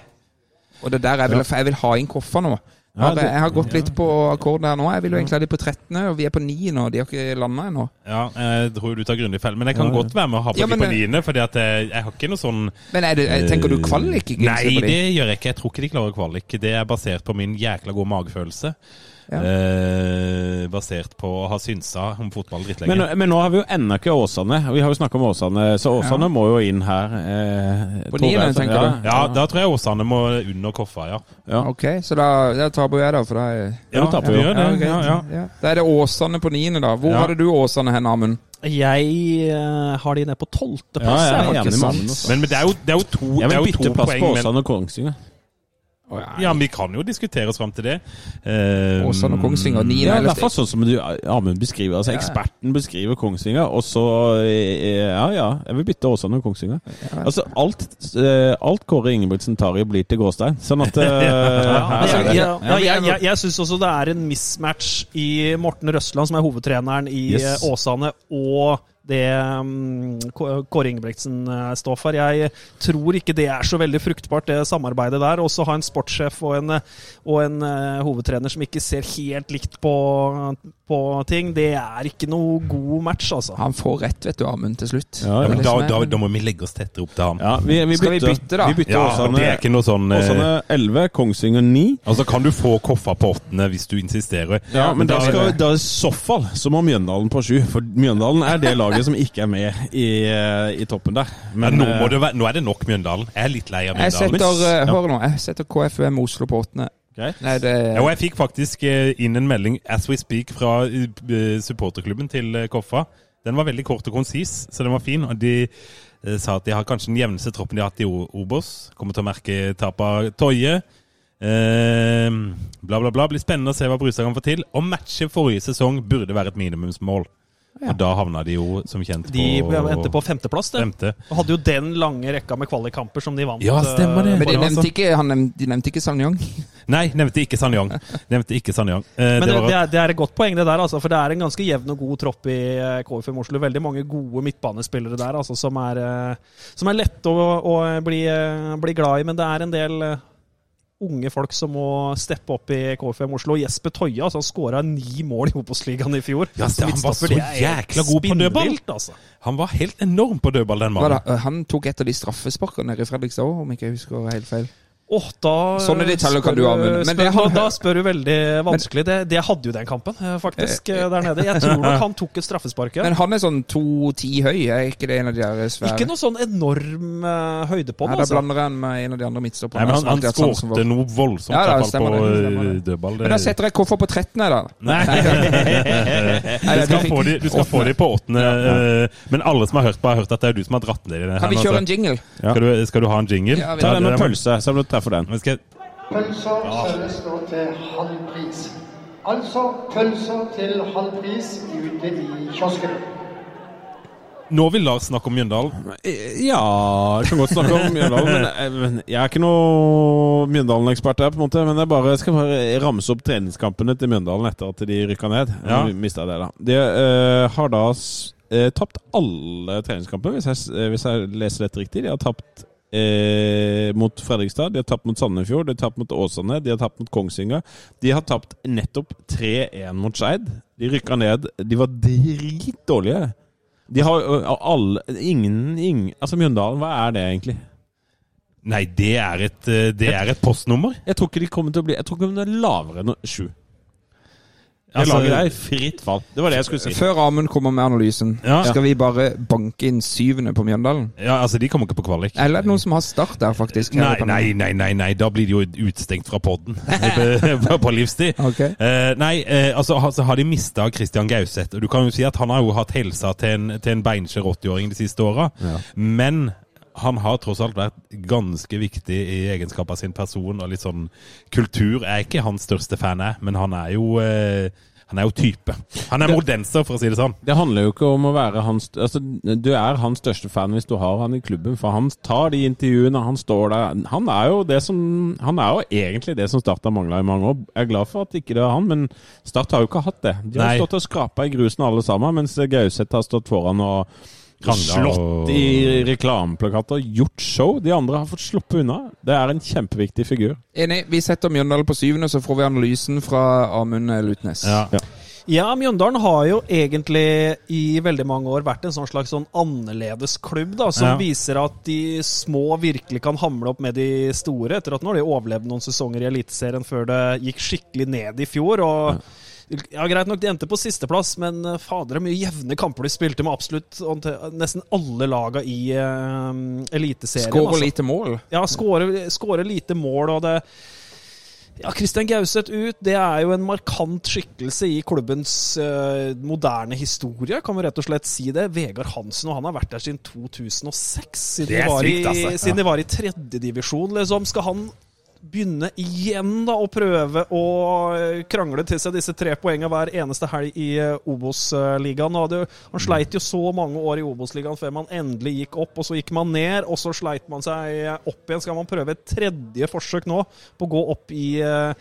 Og det er der jeg vil, jeg vil ha inn koffer nå. Ja, det- jeg har gått litt på akkord der nå. Jeg vil jo egentlig ha de på 13., og vi er på 9 nå. De har ikke landa ennå. Ja, jeg tror du tar grundig feil. Men jeg kan Ja, ja. godt være med å ha på Ja, de på eh, niende, for jeg, jeg har ikke noe sånn Men er det, tenker du kvalik? Nei, det gjør jeg ikke. Jeg tror ikke de klarer kvalik. Det er basert på min jækla gode magefølelse. Ja. Eh, basert på å ha synsa om fotball drittlenge. Men, men nå har vi jo ennå ikke Åsane. Vi har jo snakka om Åsane, så Åsane Ja. må jo inn her. Eh, På tror niende, tenker ja, du? ja, da tror jeg Åsane må under Koffa, ja. Ja. Ok, så da, da taper jeg, da. For da er Ja, du taper jo. Ja. Ja, ja. Ja. Da er det Åsane på niende, da. Hvor Ja. hadde du Åsane hen, Amund? Jeg eh, har de ned på Ja, tolvteplass. Ja, sant. Magnus. Men, men det, er jo, det er jo to, Jeg det er jo to poeng. på Åsane og Kongsvinger. Ja, men vi kan jo diskutere oss fram til det. Eh, Åsane og Kongsvinger, niende Ja, i eller hvert fall sånn som du, Amund beskriver. Altså, Ja. Eksperten beskriver Kongsvinger, og så eh, Ja, ja, jeg vil bytte Åsane og Kongsvinger. Altså, alt, eh, alt Kåre Ingebrigtsen tar i, blir til Gåstein. Sånn at eh, Ja, altså, jeg, jeg, Ja, jeg, jeg, jeg syns også det er en mismatch i Morten Røsland, som er hovedtreneren i Yes. eh, Åsane, og det um, Kåre Ingebrigtsen eh, står for. Jeg tror ikke det er så veldig fruktbart, det samarbeidet der. Også ha en sportssjef og en, eh, og en eh, hovedtrener som ikke ser helt likt på, på ting. Det er ikke noe god match, altså. Han får rett, vet du, Amund, til slutt. Ja, ja, men da, da, da må vi legge oss tettere opp til han. ja, vi, vi Skal vi bytte, da? Vi bytter Ja, Åsane, det er ikke noe sånn eh, Åsane 11, Kongsvinger 9. Altså kan du få Koffa på åttende hvis du insisterer. Ja, men da, da- skal, da i så fall så må Mjøndalen på sju. For Mjøndalen er det laget som ikke er med i, eh, i toppen der. Men nå, må eh, det være, nå er det nok Mjøndalen. Jeg er litt lei av Jeg Mjøndalen. setter, eh, hør nå, jeg setter KFUM Oslo på åttende. Nei, det Ja, og jeg fikk faktisk inn en melding as we speak fra supporterklubben til Koffa. Den var veldig kort og konsis, så den var fin. Og de sa at de har kanskje den jevneste troppen de har hatt i Obos. Kommer til å merke tap av Toje. Eh, bla, bla, bla. Blir spennende å se hva Brustad kan få til. Å matche forrige sesong burde være et minimumsmål. Ja. Og da havna de jo som kjent på De endte på femteplass, det. femte. Og hadde jo den lange rekka med kvalikkamper som de vant. Ja, stemmer det. eh, Men de nevnte ikke, han nevnte, de nevnte ikke Sanyang. Nei, nevnte ikke Sanyang. Nevnte ikke Sanyang. Eh, Men det det, var det, er, det er et godt poeng, det der, altså, for det er en ganske jevn og god tropp i eh, KFM Oslo. Veldig mange gode midtbanespillere der altså, som, er, eh, som er lette å, å bli, bli glad i. Men det er en del unge folk som må steppe opp i KFM Oslo. Jesper Toje altså, skåra ni mål i Obos-ligaen i fjor. Ja, Som han var så det jækla god på dødball. Altså. Han var helt enorm på dødball, den mannen. Han tok et av de straffesparkene nede i Fredrikstad òg, om ikke jeg husker helt feil. Åh, da Sånne detaljer kan du ha, men- men spør, det har- Da spør du veldig vanskelig. Det, det hadde jo den kampen, eh, faktisk, eh, der nede. Jeg tror nok han tok et straffespark. ja. Men han er sånn 2,10 høy, er ikke det en av de der svære? Ikke noe sånn enorm uh, høyde på Nei, Altså. da blander han med en av de andre midtstopperne. Han, han har skårte for. noe voldsomt Ja, da, stemmer på det, eh, det. Men da setter jeg koffer på 13. da. Nei. Nei, Du skal få de, du skal få de på åttende, Ja. men alle som har hørt på, har hørt at det er du som har dratt ned i det. Kan vi her kjøre en jingle? Ja. Skal, du, skal du ha en jingle? Ja, vi Ta deg noen pølse, så må du treffe den. Skal, Pølser selges nå til halv pris. Altså pølser til halv pris ute i kiosken. nå vil Lars snakke om Mjøndalen. Ja, jeg kan godt snakke om Mjøndalen. Men jeg, men jeg er ikke noe Mjøndalen-ekspert her, på en måte. Men jeg bare skal bare ramse opp treningskampene til Mjøndalen etter at de rykka ned. Ja. Mista det, da. De uh, har da eh, tapt alle treningskamper, hvis jeg, eh, hvis jeg leser dette riktig. De har tapt eh, mot Fredrikstad, de har tapt mot Sandefjord, de har tapt mot Åsane, de har tapt mot Kongsvinger. De har tapt nettopp 3-1 mot Skeid. De rykka ned. De var dritdårlige. De har alle Ingen, ingen Altså, Mjøndalen, hva er det egentlig? Nei, det er et, eh, det er et postnummer. Jeg tror ikke de kommer til å bli Jeg tror ikke de er lavere enn sju. Det Altså- laget der er fritt fall. Det var det jeg skulle si. Før Amund kommer med analysen, Ja. skal vi bare banke inn syvende på Mjøndalen? Ja, altså, de kommer ikke på kvalik. Eller er det noen som har start der, faktisk? her i Nei, nei, nei, nei, nei, da blir de jo utstengt fra podden på, på livstid. Ok. Eh, nei, eh, altså ha- så har de mista Christian Gauseth. Og du kan jo si at han har jo hatt helsa til en, til en beinskjør 80-åring de siste åra. Men han har tross alt vært ganske viktig i egenskap av sin person og litt sånn kultur. Jeg er ikke hans største fan, jeg, men han er jo eh, han er jo type. Han er modenser, for å si det sånn. Det handler jo ikke om å være hans altså, Du er hans største fan hvis du har han i klubben, for han tar de intervjuene, han står der Han er jo det som Han er jo egentlig det som Start har mangla i mange år. Jeg er glad for at ikke det er han, men Start har jo ikke hatt det. De har Nei. stått og skrapa i grusen alle sammen, mens Gauseth har stått foran og slått og- i reklameplakater, gjort show. De andre har fått sluppet unna. Det er en kjempeviktig figur. Enig. Vi setter Mjøndalen på syvende, så får vi analysen fra Amund Lutnes. Ja. Ja, Mjøndalen har jo egentlig i veldig mange år vært en sånn slags sånn annerledesklubb, da, som Ja. viser at de små virkelig kan hamle opp med de store, etter at nå har de overlevd noen sesonger i Eliteserien før det gikk skikkelig ned i fjor. og ja, Greit nok, de endte på sisteplass, men eh, fader, det er mye jevne kamper de spilte med absolutt nesten alle laga i uh, Eliteserien. Skårer altså. lite mål. Ja, skårer lite mål, og det ja, Christian Gauseth ut, det er jo en markant skikkelse i klubbens eh, moderne historie, kan vi rett og slett si det. Vegard Hansen, og han har vært der siden 2006. Siden de var sykt, i, siden Ja. De var i tredjedivisjon, liksom. Skal han begynne igjen da å prøve å eh, krangle til seg disse tre poengene hver eneste helg i eh, Obos-ligaen? Han sleit jo så mange år i Obos-ligaen før man endelig gikk opp, og så gikk man ned, og så sleit man seg opp igjen. Skal man prøve et tredje forsøk nå på å gå opp i eh,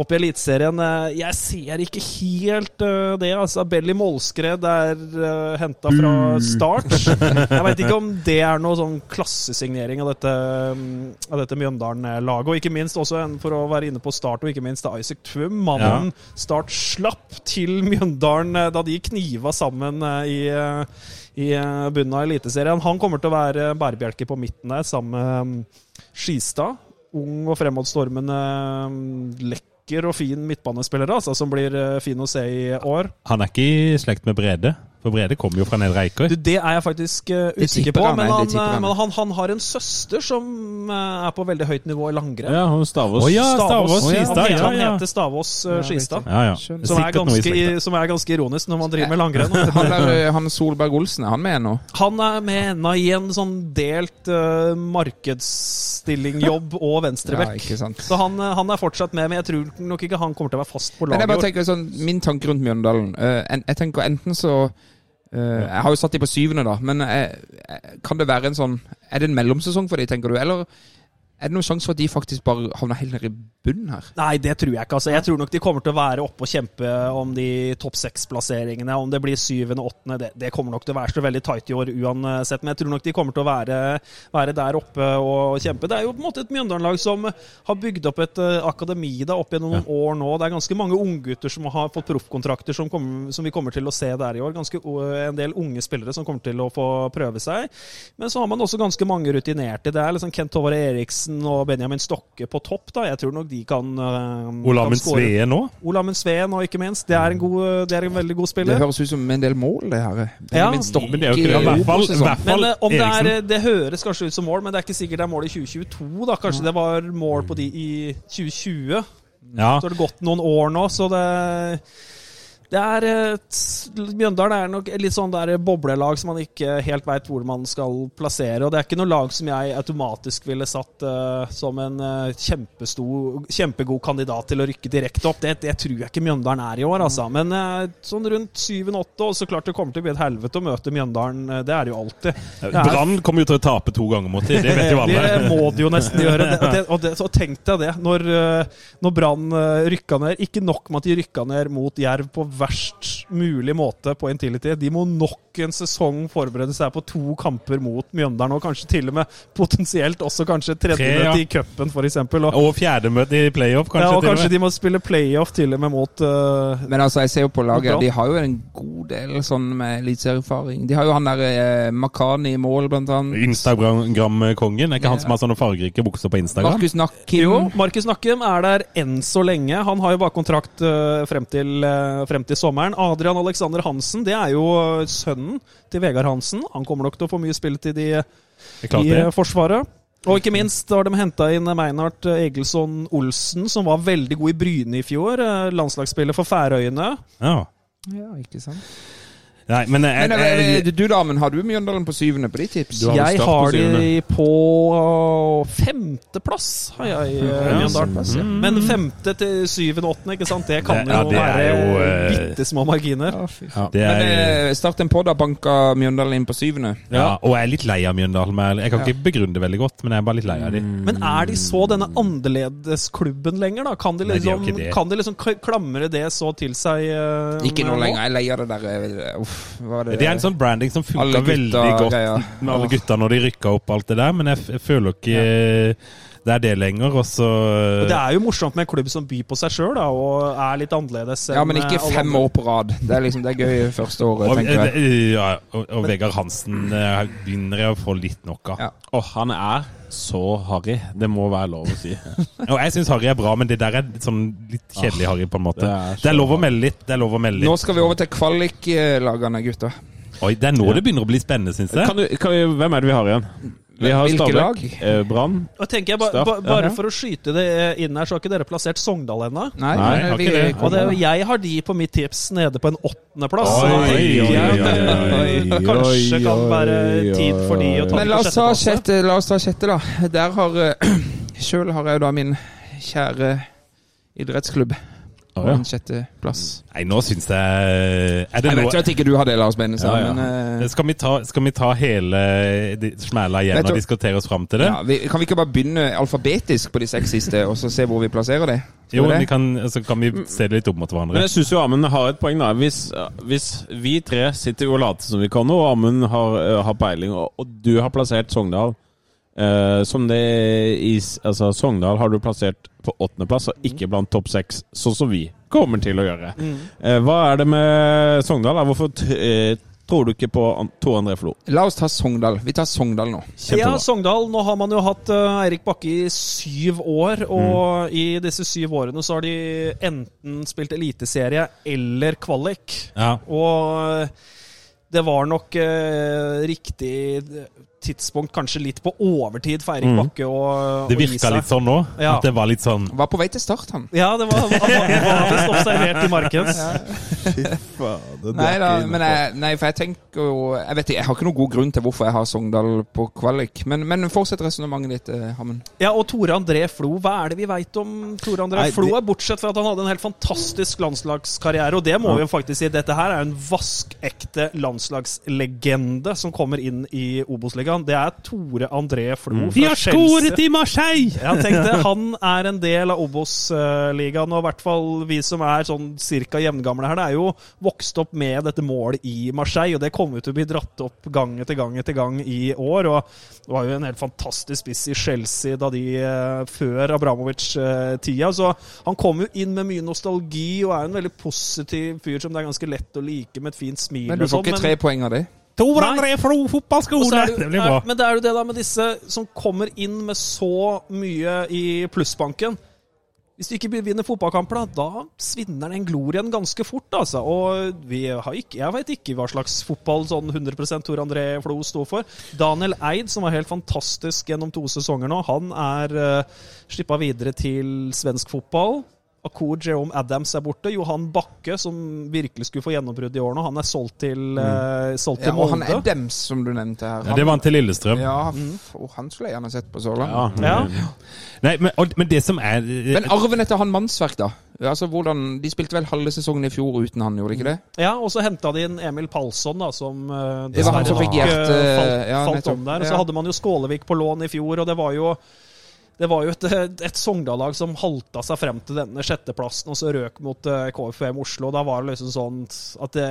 opp i Eliteserien. Eh, Jeg ser ikke helt eh, det. altså Belly Målskred er uh, henta fra start. Jeg veit ikke om det er noe sånn klassesignering av dette, mm, av dette Mjøndalen-laget. Og ikke minst også en, for å være inne på start, og ikke minst er Isaac Twum. Mannen Start slapp til Mjøndalen eh, da de kniva sammen eh, i eh, i eh, bunnen av Eliteserien. Han kommer til å være bærebjelke på midten der, sammen med mm, Skistad. Ung og fremadstormende, mm, lekker og fin midtbanespiller altså, som blir eh, fin å se i år. Han er ikke i slekt med Brede, for Brede kommer jo fra Nedre Eiker. Du, det er jeg faktisk uh, usikker på, men, han, han. eh, men han, han har en søster som uh, er på veldig høyt nivå i langrenn. Ja, han Stavås. Oh, ja, Stavås Han Skistad. heter- Ja, Han ja. heter Stavås uh, Skistad. Ja, ja. Som er, ganske, som er ganske ironisk når man driver med langrenn. Han, han Solberg Olsen, er han med nå? Han er med ennå i en sånn delt uh, markedsstillingjobb og Ja, venstrebekk. så han, han er fortsatt med, men jeg tror nok ikke han kommer til å være fast på Men jeg bare laget. tenker sånn, Min tanke rundt Mjøndalen eh, en, Jeg tenker enten så Jeg har jo satt de på syvende, da. Men eh, eh, kan det være en sånn Er det en mellomsesong for de, tenker du? Eller er det noen sjanse for at de faktisk bare havner helt nede i bunnen her? Nei, det tror jeg ikke. altså. Jeg tror nok de kommer til å være oppe og kjempe om de topp seks-plasseringene. Om det blir syvende, åttende, det, det kommer nok til å være så veldig tight i år uansett. Men jeg tror nok de kommer til å være, være der oppe og kjempe. Det er jo på en måte et Mjøndalen-lag som har bygd opp et eh, akademi da, opp gjennom noen år nå. Det er ganske mange unggutter som har fått proffkontrakter som, som vi kommer til å se der i år. Ganske En del unge spillere som kommer til å få prøve seg. Men så har man også ganske mange rutinerte. Det er liksom Kent Håvard Eriksen og Benjamin Stokke på topp. da. Jeg tror nok de kan uh, Olamen Sveen nå? Olamen Sveen og ikke minst. Det er en, god, det er en veldig god spiller. Det høres ut som en del mål, det her. Ja, Stokke men det er jo ikke det. I hvert fall- i hvert fall Men uh, om det, er, det høres kanskje ut som mål, men det er ikke sikkert det er mål i 2022. da. Kanskje det var mål på de i 2020. Ja. Så har det gått noen år nå, så det det er et, Mjøndalen er nok litt sånn der boblelag som man ikke helt veit hvor man skal plassere. Og det er ikke noe lag som jeg automatisk ville satt uh, som en eh, kjempestor, kjempegod kandidat til å rykke direkte opp. Det, det tror jeg ikke Mjøndalen er i år, altså. Men uh, sånn rundt 7-8, og så klart det kommer til å bli et helvete å møte Mjøndalen. eh, Det er det jo alltid. Brann kommer jo til å tape to ganger mot dem, det vet jo alle. det må de jo nesten gjøre. Det, og det, og det, så tenkte jeg det, når, eh, når Brann eh, rykka ned. Ikke nok med at de rykka ned mot Jerv på verst mulig måte på Intility. De må nok en sesong forberede seg på to kamper mot Mjøndalen, og kanskje til og med potensielt også kanskje tredje Tre, ja. i cupen, f.eks. Og, Og fjerdemøte i playoff, kanskje. ja, og til kanskje med. de må spille playoff til og med mot uh, Men altså, jeg ser jo på laget, de har jo en god del sånn med eliteserieerfaring. De har jo han der eh, Makani i mål, blant annet. Instagram-kongen. Er ikke han som har sånne fargerike bukser på Instagram? Markus Nakkim. Jo, Markus Nakkem er der enn så lenge. Han har jo bare kontrakt uh, frem, til, uh, frem til sommeren. Adrian Alexander Hansen, det er jo eh, sønnen til Vegard Hansen. Han kommer nok til å få mye spilletid i, i eh, Forsvaret. Og ikke minst har de henta inn Meinhard Egilson Olsen, som var veldig god i Bryne i fjor. eh, Landslagsspiller for Færøyene. Ja. Ja, ikke sant. Nei, men jeg, Men jeg, jeg, du, Damen, har du Mjøndalen på syvende på de tips? Du har Jeg har de på femteplass, har jeg eh, Ja, Mjøndalen. ja. Men femte til syvende, og åttende, ikke sant? Det kan Det- ja, jo det være jo, eh, bitte små marginer. Ja. det Men er, men Start en podd og banka Mjøndalen inn på syvende. ja, og jeg er litt lei av Mjøndalen. Jeg kan ikke begrunne det veldig godt, men jeg er bare litt lei av de. Men er de så denne annerledesklubben lenger, da? Kan de Nei, de liksom, kan de liksom klamre det så til seg Uh, Ikke nå lenger. Jeg er lei av det der eh, Uff, det Det er en sånn branding som funka veldig godt greier. med alle gutta når de rykka opp alt det der, men jeg, jeg føler ikke det er det lenger. Og så Og Det er jo morsomt med en klubb som byr på seg sjøl og er litt annerledes. Ja, men ikke fem år på rad. Det er liksom det er gøy første året, og, tenker jeg. ja, og, og Vegard Hansen eh, begynner jeg å få litt nok av. Ja. Åh, han er så harry. Det må være lov å si. Og jeg syns Harry er bra, men det der er sånn litt kjedelig Harry, på en måte. det er Det er lov å melde litt. Det er lov å melde Nå skal vi over til kvaliklagene, gutter. Oi, det er nå det begynner å bli spennende, syns jeg. Kan du, kan vi, hvem er det vi har igjen? Vi har Stabæk, eh, Brann. Og tenker jeg ba, Start, ba, Bare for å skyte det inn her, så har ikke dere plassert Sogndal ennå? Nei, Nei, har vi, ikke det. Og det, jeg har de på mitt tips nede på en åttendeplass. Kanskje kan være tid for de å ta Men la oss ta sjette, la oss ta sjette da. Der har uh, Sjøl har jeg da min kjære idrettsklubb ja. en sjetteplass. Nei, nå syns jeg Er det Jeg vet jo at ikke du har det, Lars Benestad, Ja, ja. men eh, skal vi, ta, skal vi ta hele smæla igjen og diskutere oss fram til det? ja, vi, Kan vi ikke bare begynne alfabetisk på de seks siste, og så se hvor vi plasserer det? Skal Jo, vi det? vi kan, så kan vi se det litt opp mot hverandre. Men jeg syns jo Amund har et poeng. da Hvis, hvis vi tre sitter og later som vi kan noe, og Amund har, eh, har peiling, og, og du har plassert Sogndal eh, som det i Altså, Sogndal har du plassert på åttendeplass, og ikke blant topp seks, sånn som vi kommer til å gjøre. Eh, hva er det med Sogndal? Hvorfor t eh, tror du ikke på An- Tor André Flo? La oss ta Sogndal. Vi tar Sogndal nå. Ja, Sogndal. Nå har man jo hatt Eirik Bakke i syv år, og i disse syv årene så har de enten spilt eliteserie eller kvalik. Ja. Og det var nok riktig tidspunkt, kanskje litt på overtid for Eirik Mm. Bakke og Det virka litt sånn nå. Ja. At det var litt sånn Var på vei til start, han. Ja, det var, han var, visst observert i markeds. Nei da, men jeg, nei, for jeg tenker jo Jeg vet ikke, jeg har ikke noen god grunn til hvorfor jeg har Sogndal på kvalik. Men, men fortsett resonnementet ditt, eh, Hammen. Ja, og Tore André Flo, hva er det vi veit om Tore André Nei, Flo? det- er Bortsett fra at han hadde en helt fantastisk landslagskarriere, og det må vi jo faktisk si. Dette her er en vaskekte landslagslegende som kommer inn i Obos-ligaen. Det er Tore André Flo De har skåret i Marseille! Jeg tenkte Han er en del av Obos-ligaen, og i hvert fall vi som er sånn cirka jevngamle her, det er jo vokst opp med dette målet i Marseille, og det kommer til å bli dratt opp gang etter gang etter gang i år. og Det var jo en helt fantastisk spiss i Chelsea da de eh, før Abramovic-tida, så han kom jo inn med mye nostalgi og er en veldig positiv fyr som det er ganske lett å like med et fint smil. Men du får sånn, ikke tre poeng av det. Tor André Flo fotballskole! det, Det blir bra. er, men det er jo det da med disse som kommer inn med så mye i plussbanken. Hvis du ikke vinner fotballkamper, da, da svinner den glorien ganske fort. altså. Og vi har ikke, Jeg vet ikke hva slags fotball sånn 100% Tor André Flo sto for. Daniel Eid, som var helt fantastisk gjennom to sesonger nå, han er uh, slippa videre til svensk fotball. Akur Jerome Adams er borte. Johan Bakke, som virkelig skulle få gjennombrudd i år nå, han er solgt til, eh, solgt Ja, til og han Molde. Adams, som du nevnte her. Ja, det var han til Lillestrøm. Ja, og han skulle jeg gjerne sett på Sørlandet. Ja. Ja. Nei, men, og, men det som er Men arven etter han mannsverk, da? Altså, hvordan, De spilte vel halve sesongen i fjor uten han, gjorde de ikke det? Ja, og så henta de inn Emil Palsson, da, som dessverre Det var han som fikk hjerte- falt, ja, falt om der. Og så Ja. hadde man jo Skålevik på lån i fjor, og det var jo det var jo et, et Sogndal-lag som halta seg frem til denne sjetteplassen, og så røk mot eh, KFUM Oslo. Da var det liksom sånn at det,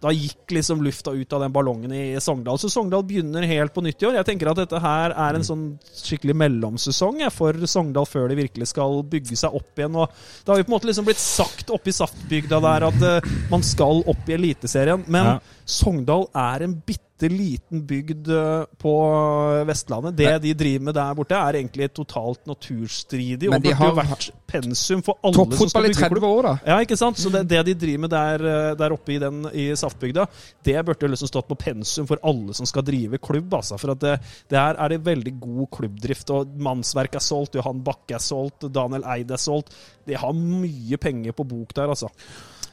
Da gikk liksom lufta ut av den ballongen i Sogndal. Så Sogndal begynner helt på nytt i år. Jeg tenker at dette her er en sånn skikkelig mellomsesong for Sogndal før de virkelig skal bygge seg opp igjen. Og det har jo på en måte liksom blitt sagt oppe i Saftbygda der at eh, man skal opp i Eliteserien. Men Ja. Sogndal er en bitte liten bygd eh, på Vestlandet. Det de driver med der borte, er egentlig totalt naturstridig. Men Og de burde har vært pensum for alle som skal i bygge klubb. 30 år, da. Ja, ikke sant? Så det, det de driver med der, eh, der oppe i, den, i Saftbygda, det burde liksom stått på pensum for alle som skal drive klubb. Altså. For at det, der er det veldig god klubbdrift. og Mannsverk er solgt, Johan Bakke er solgt, Daniel Eid er solgt. De har mye penger på bok der, altså.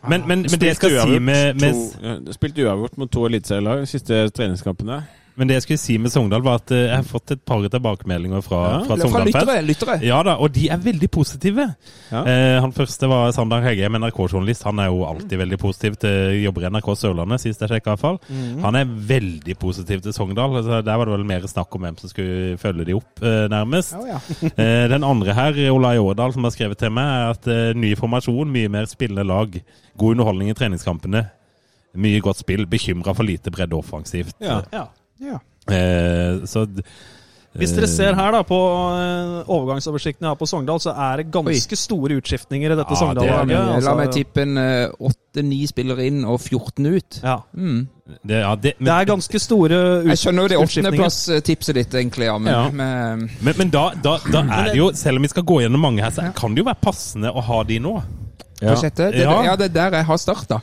Men, men, men det jeg skal si med, med to, ja, Spilte uavgjort mot to eliteserielag de siste treningskampene. Men det jeg skulle si med Sogndal, var at eh, jeg har fått et par tilbakemeldinger fra, Ja. fra Fra Sogndal-fans. lyttere. lyttere. Ja da, og de er veldig positive. Ja. Eh, han første var Sander Heggheim, NRK-journalist. Han er jo alltid veldig positiv til jobber i NRK Sørlandet, sist jeg sjekka iallfall. Mm. Han er veldig positiv til Sogndal. Altså, der var det vel mer snakk om hvem som skulle følge de opp, eh, nærmest. eh, den andre her, Olai Årdal, som har skrevet til meg, er at eh, ny formasjon, mye mer spillende lag, god underholdning i treningskampene, mye godt spill, bekymra for lite bredde offensivt. Ja. Ja. Eh, så Hvis dere ser her da på eh, overgangsoversikten jeg har på Sogndal, så er det ganske store utskiftninger i dette Ja, Sogndal-laget. det altså. La altså. meg tippe en åtte-ni spillere inn og 14 ut. Ja. Mm. det, ja, det, Det er ganske store utskiftninger. Jeg skjønner jo det åttendeplass-tipset ditt, egentlig, ja, men, Ja. men Men, men da, da, da er det jo, selv om vi skal gå gjennom mange her, så kan det jo være passende å ha de nå. Ja, det, Ja. Ja, det er der jeg har starta.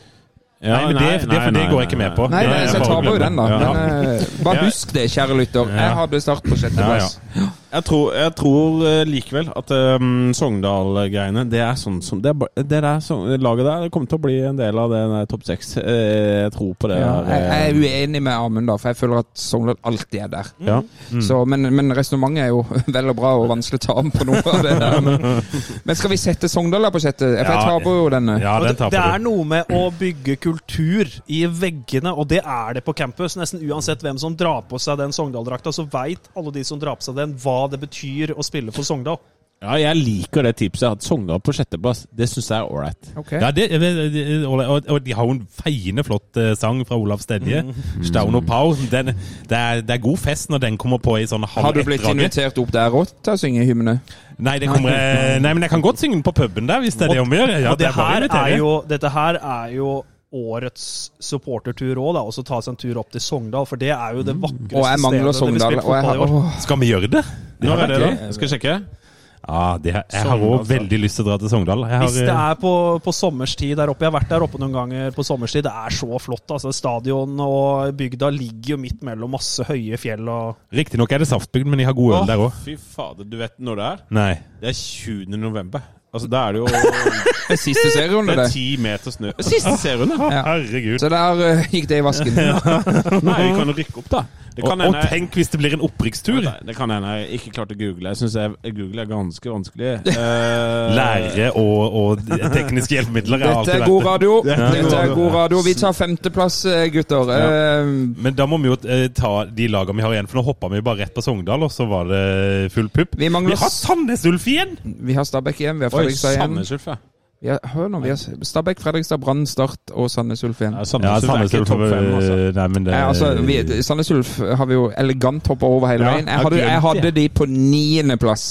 Ja, Nei, men det, det, for det går jeg ikke med på. Nei, nei, så jeg tar på den, da. Ja. Men uh, bare husk det, kjære lytter. Jeg hadde start på sjetteplass. Jeg tror, jeg tror eh, likevel at um, Sogndal-greiene Det er sånn som Det, er det der så, laget der det kommer til å bli en del av den topp seks. Eh, Jeg tror på det. Ja, der, jeg, eh, jeg er uenig med Amund, da, for jeg føler at Sogndal alltid er der. ja. Så, men men resonnementet er jo vel og bra og vanskelig å ta om på noe av det der. Men, men skal vi sette Sogndal der på sjette? For jeg taper jo denne. Ja, den den det, det er noe med å bygge kultur i veggene, og det er det på campus. Nesten uansett hvem som drar på seg den Sogndal-drakta, så veit alle de som drar på seg den, hva det betyr å spille for Sogndal. ja, jeg liker det tipset. At Sogndal på sjetteplass, det syns jeg er ålreit. Okay. Ja, det, det- og, og de har jo en feiende flott eh, sang fra Olav Stedje. Mm. Staun og Pau. Den, det, er, det er god fest når den kommer på i sånn halv Har du blitt invitert opp der òg til å synge hymne? Nei, det kommer, nei, men jeg kan godt synge den på puben der, hvis det er det om å gjøre. Ja, og det er her er jo, dette her er jo årets supportertur òg. Og så ta seg en tur opp til Sogndal, for det er jo det vakreste mm. stedet Sogndal. spilte Og spilt fotball i år. Skal vi gjøre det? Når er det, da? Skal vi sjekke? Ja, det, jeg har òg altså. veldig lyst til å dra til Sogndal. Jeg har, Hvis det eh, er på, på sommerstid der oppe Jeg har vært der oppe noen ganger på sommerstid. Det er så flott. altså Stadion og bygda ligger jo midt mellom masse høye fjell. og Riktignok er det Saftbygd, men de har god øl der òg. Fy fader, du vet når det er? Nei. Det er 20. november. Altså, da er det jo det siste serierunde, Det er ti meter snø. Siste serierunde? Ja. Herregud. Så der uh, gikk det i vasken. Nei, vi kan jo rykke opp, da. Det Og, kan og tenk hvis det blir en opprykkstur! Nei, Det kan hende jeg ikke klarte å google. Jeg syns Google er ganske vanskelig. Uh... Lærere og, og tekniske hjelpemidler. er Dette er god radio. Ja, det Dette er god radio. Vi tar femteplass, eh, gutter. Eh, Men da må vi jo eh, ta de lagene vi har igjen, for nå hoppa vi bare rett på Sogndal, og så var det full pupp. Vi mangler Vi har Sandnes Ulf igjen! Vi har Stabæk igjen, vi har Fredrikstad igjen. Sandnes Ulf, ja. Hør nå, vi har Stabæk, Fredrikstad, Brann, Start og Sandnes Ulf igjen. Ja, Sandnes Ulf er ikke topp fem, altså. Nei, men det altså, vi, Sandnes Ulf har vi jo elegant hoppa over hele veien. Jeg hadde, jeg hadde de på niendeplass.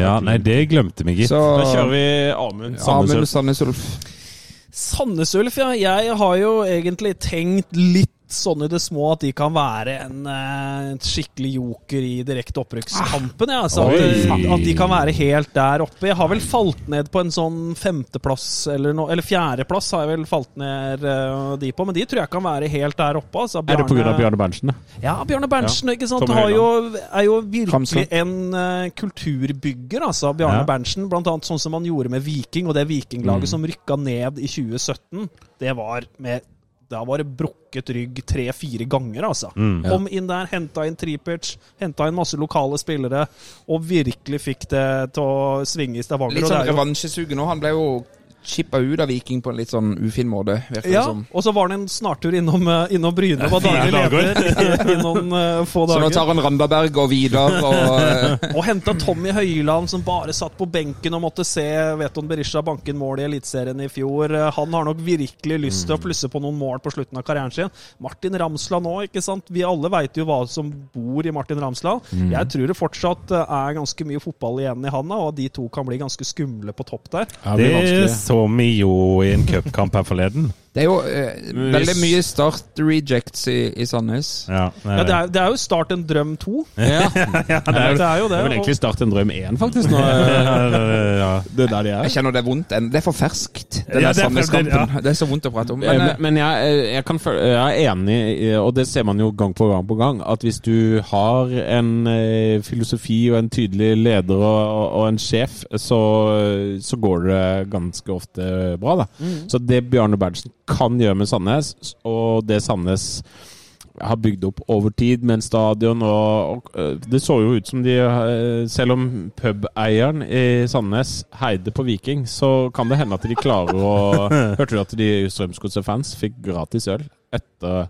Ja, nei, det glemte vi, gitt. Så Da kjører vi Amund Sandnes Ulf. Sandnes Ulf, ja. Jeg har jo egentlig tenkt litt sånn i det små at de kan være en en skikkelig joker i direkte opprykkskampen. Ja. Altså, at, at de kan være helt der oppe. Jeg har vel falt ned på en sånn femteplass, eller, no, eller fjerdeplass har jeg vel falt ned eh, de på, men de tror jeg kan være helt der oppe. Altså, Er det pga. Bjarne Berntsen? Ja, Bjarne Berntsen? Har jo, er jo virkelig en uh, kulturbygger, altså. Bjarne Ja. Berntsen. Blant annet sånn som han gjorde med Viking, og det Vikinglaget som rykka ned i 2017. Det var med Da har vært brukket rygg tre-fire ganger, altså. Mm. Kom inn der, henta inn Tripic, henta inn masse lokale spillere, og virkelig fikk det til å svinge i Stavanger. Litt det sånn revansjesugen nå. Han ble jo chippa ut av Viking på en litt sånn ufin måte, Ja, og så var det en snartur innom, eh, innom Bryne. Var daglig dager. leder i noen uh, få Så nå tar han Randaberg og Vidar og uh... Og henta Tommy Høiland, som bare satt på benken og måtte se Veton Berisha banke inn mål i Eliteserien i fjor. Han har nok virkelig lyst til å plusse på noen mål på slutten av karrieren sin. Martin Ramsland òg, ikke sant. Vi alle veit jo hva som bor i Martin Ramsland. Jeg tror det fortsatt er ganske mye fotball igjen i handa, og de to kan bli ganske skumle på topp der. Ja, det Det så vi jo i en cupkamp her forleden. Det er jo eh, veldig mye start-rejects i, i Sandnes. Ja, Ja, det, er, det er jo Start en drøm to. Ja. Det er, det er jo det. Det er vel egentlig Start en drøm én, faktisk. Nå. ja. Det er der de er. Jeg kjenner det er vondt. en- Det er for ferskt, den Ja, der det er Sandnes-kampen. Det er så vondt å prate om. Men, Men, eh, men jeg, jeg, kan føle, jeg er enig, i, og det ser man jo gang på gang på gang, at hvis du har en eh, filosofi og en tydelig leder og, og en sjef, så, så går det ganske ofte bra. Da. Så det Bjarne Berntsen kan gjøre med Sandnes, og det Sandnes har bygd opp over tid med en stadion og, og øh, Det så jo ut som de øh, Selv om pubeieren i Sandnes heide på Viking, så kan det hende at de klarer å Hørte du at de Strømsgodset-fans fikk gratis øl etter,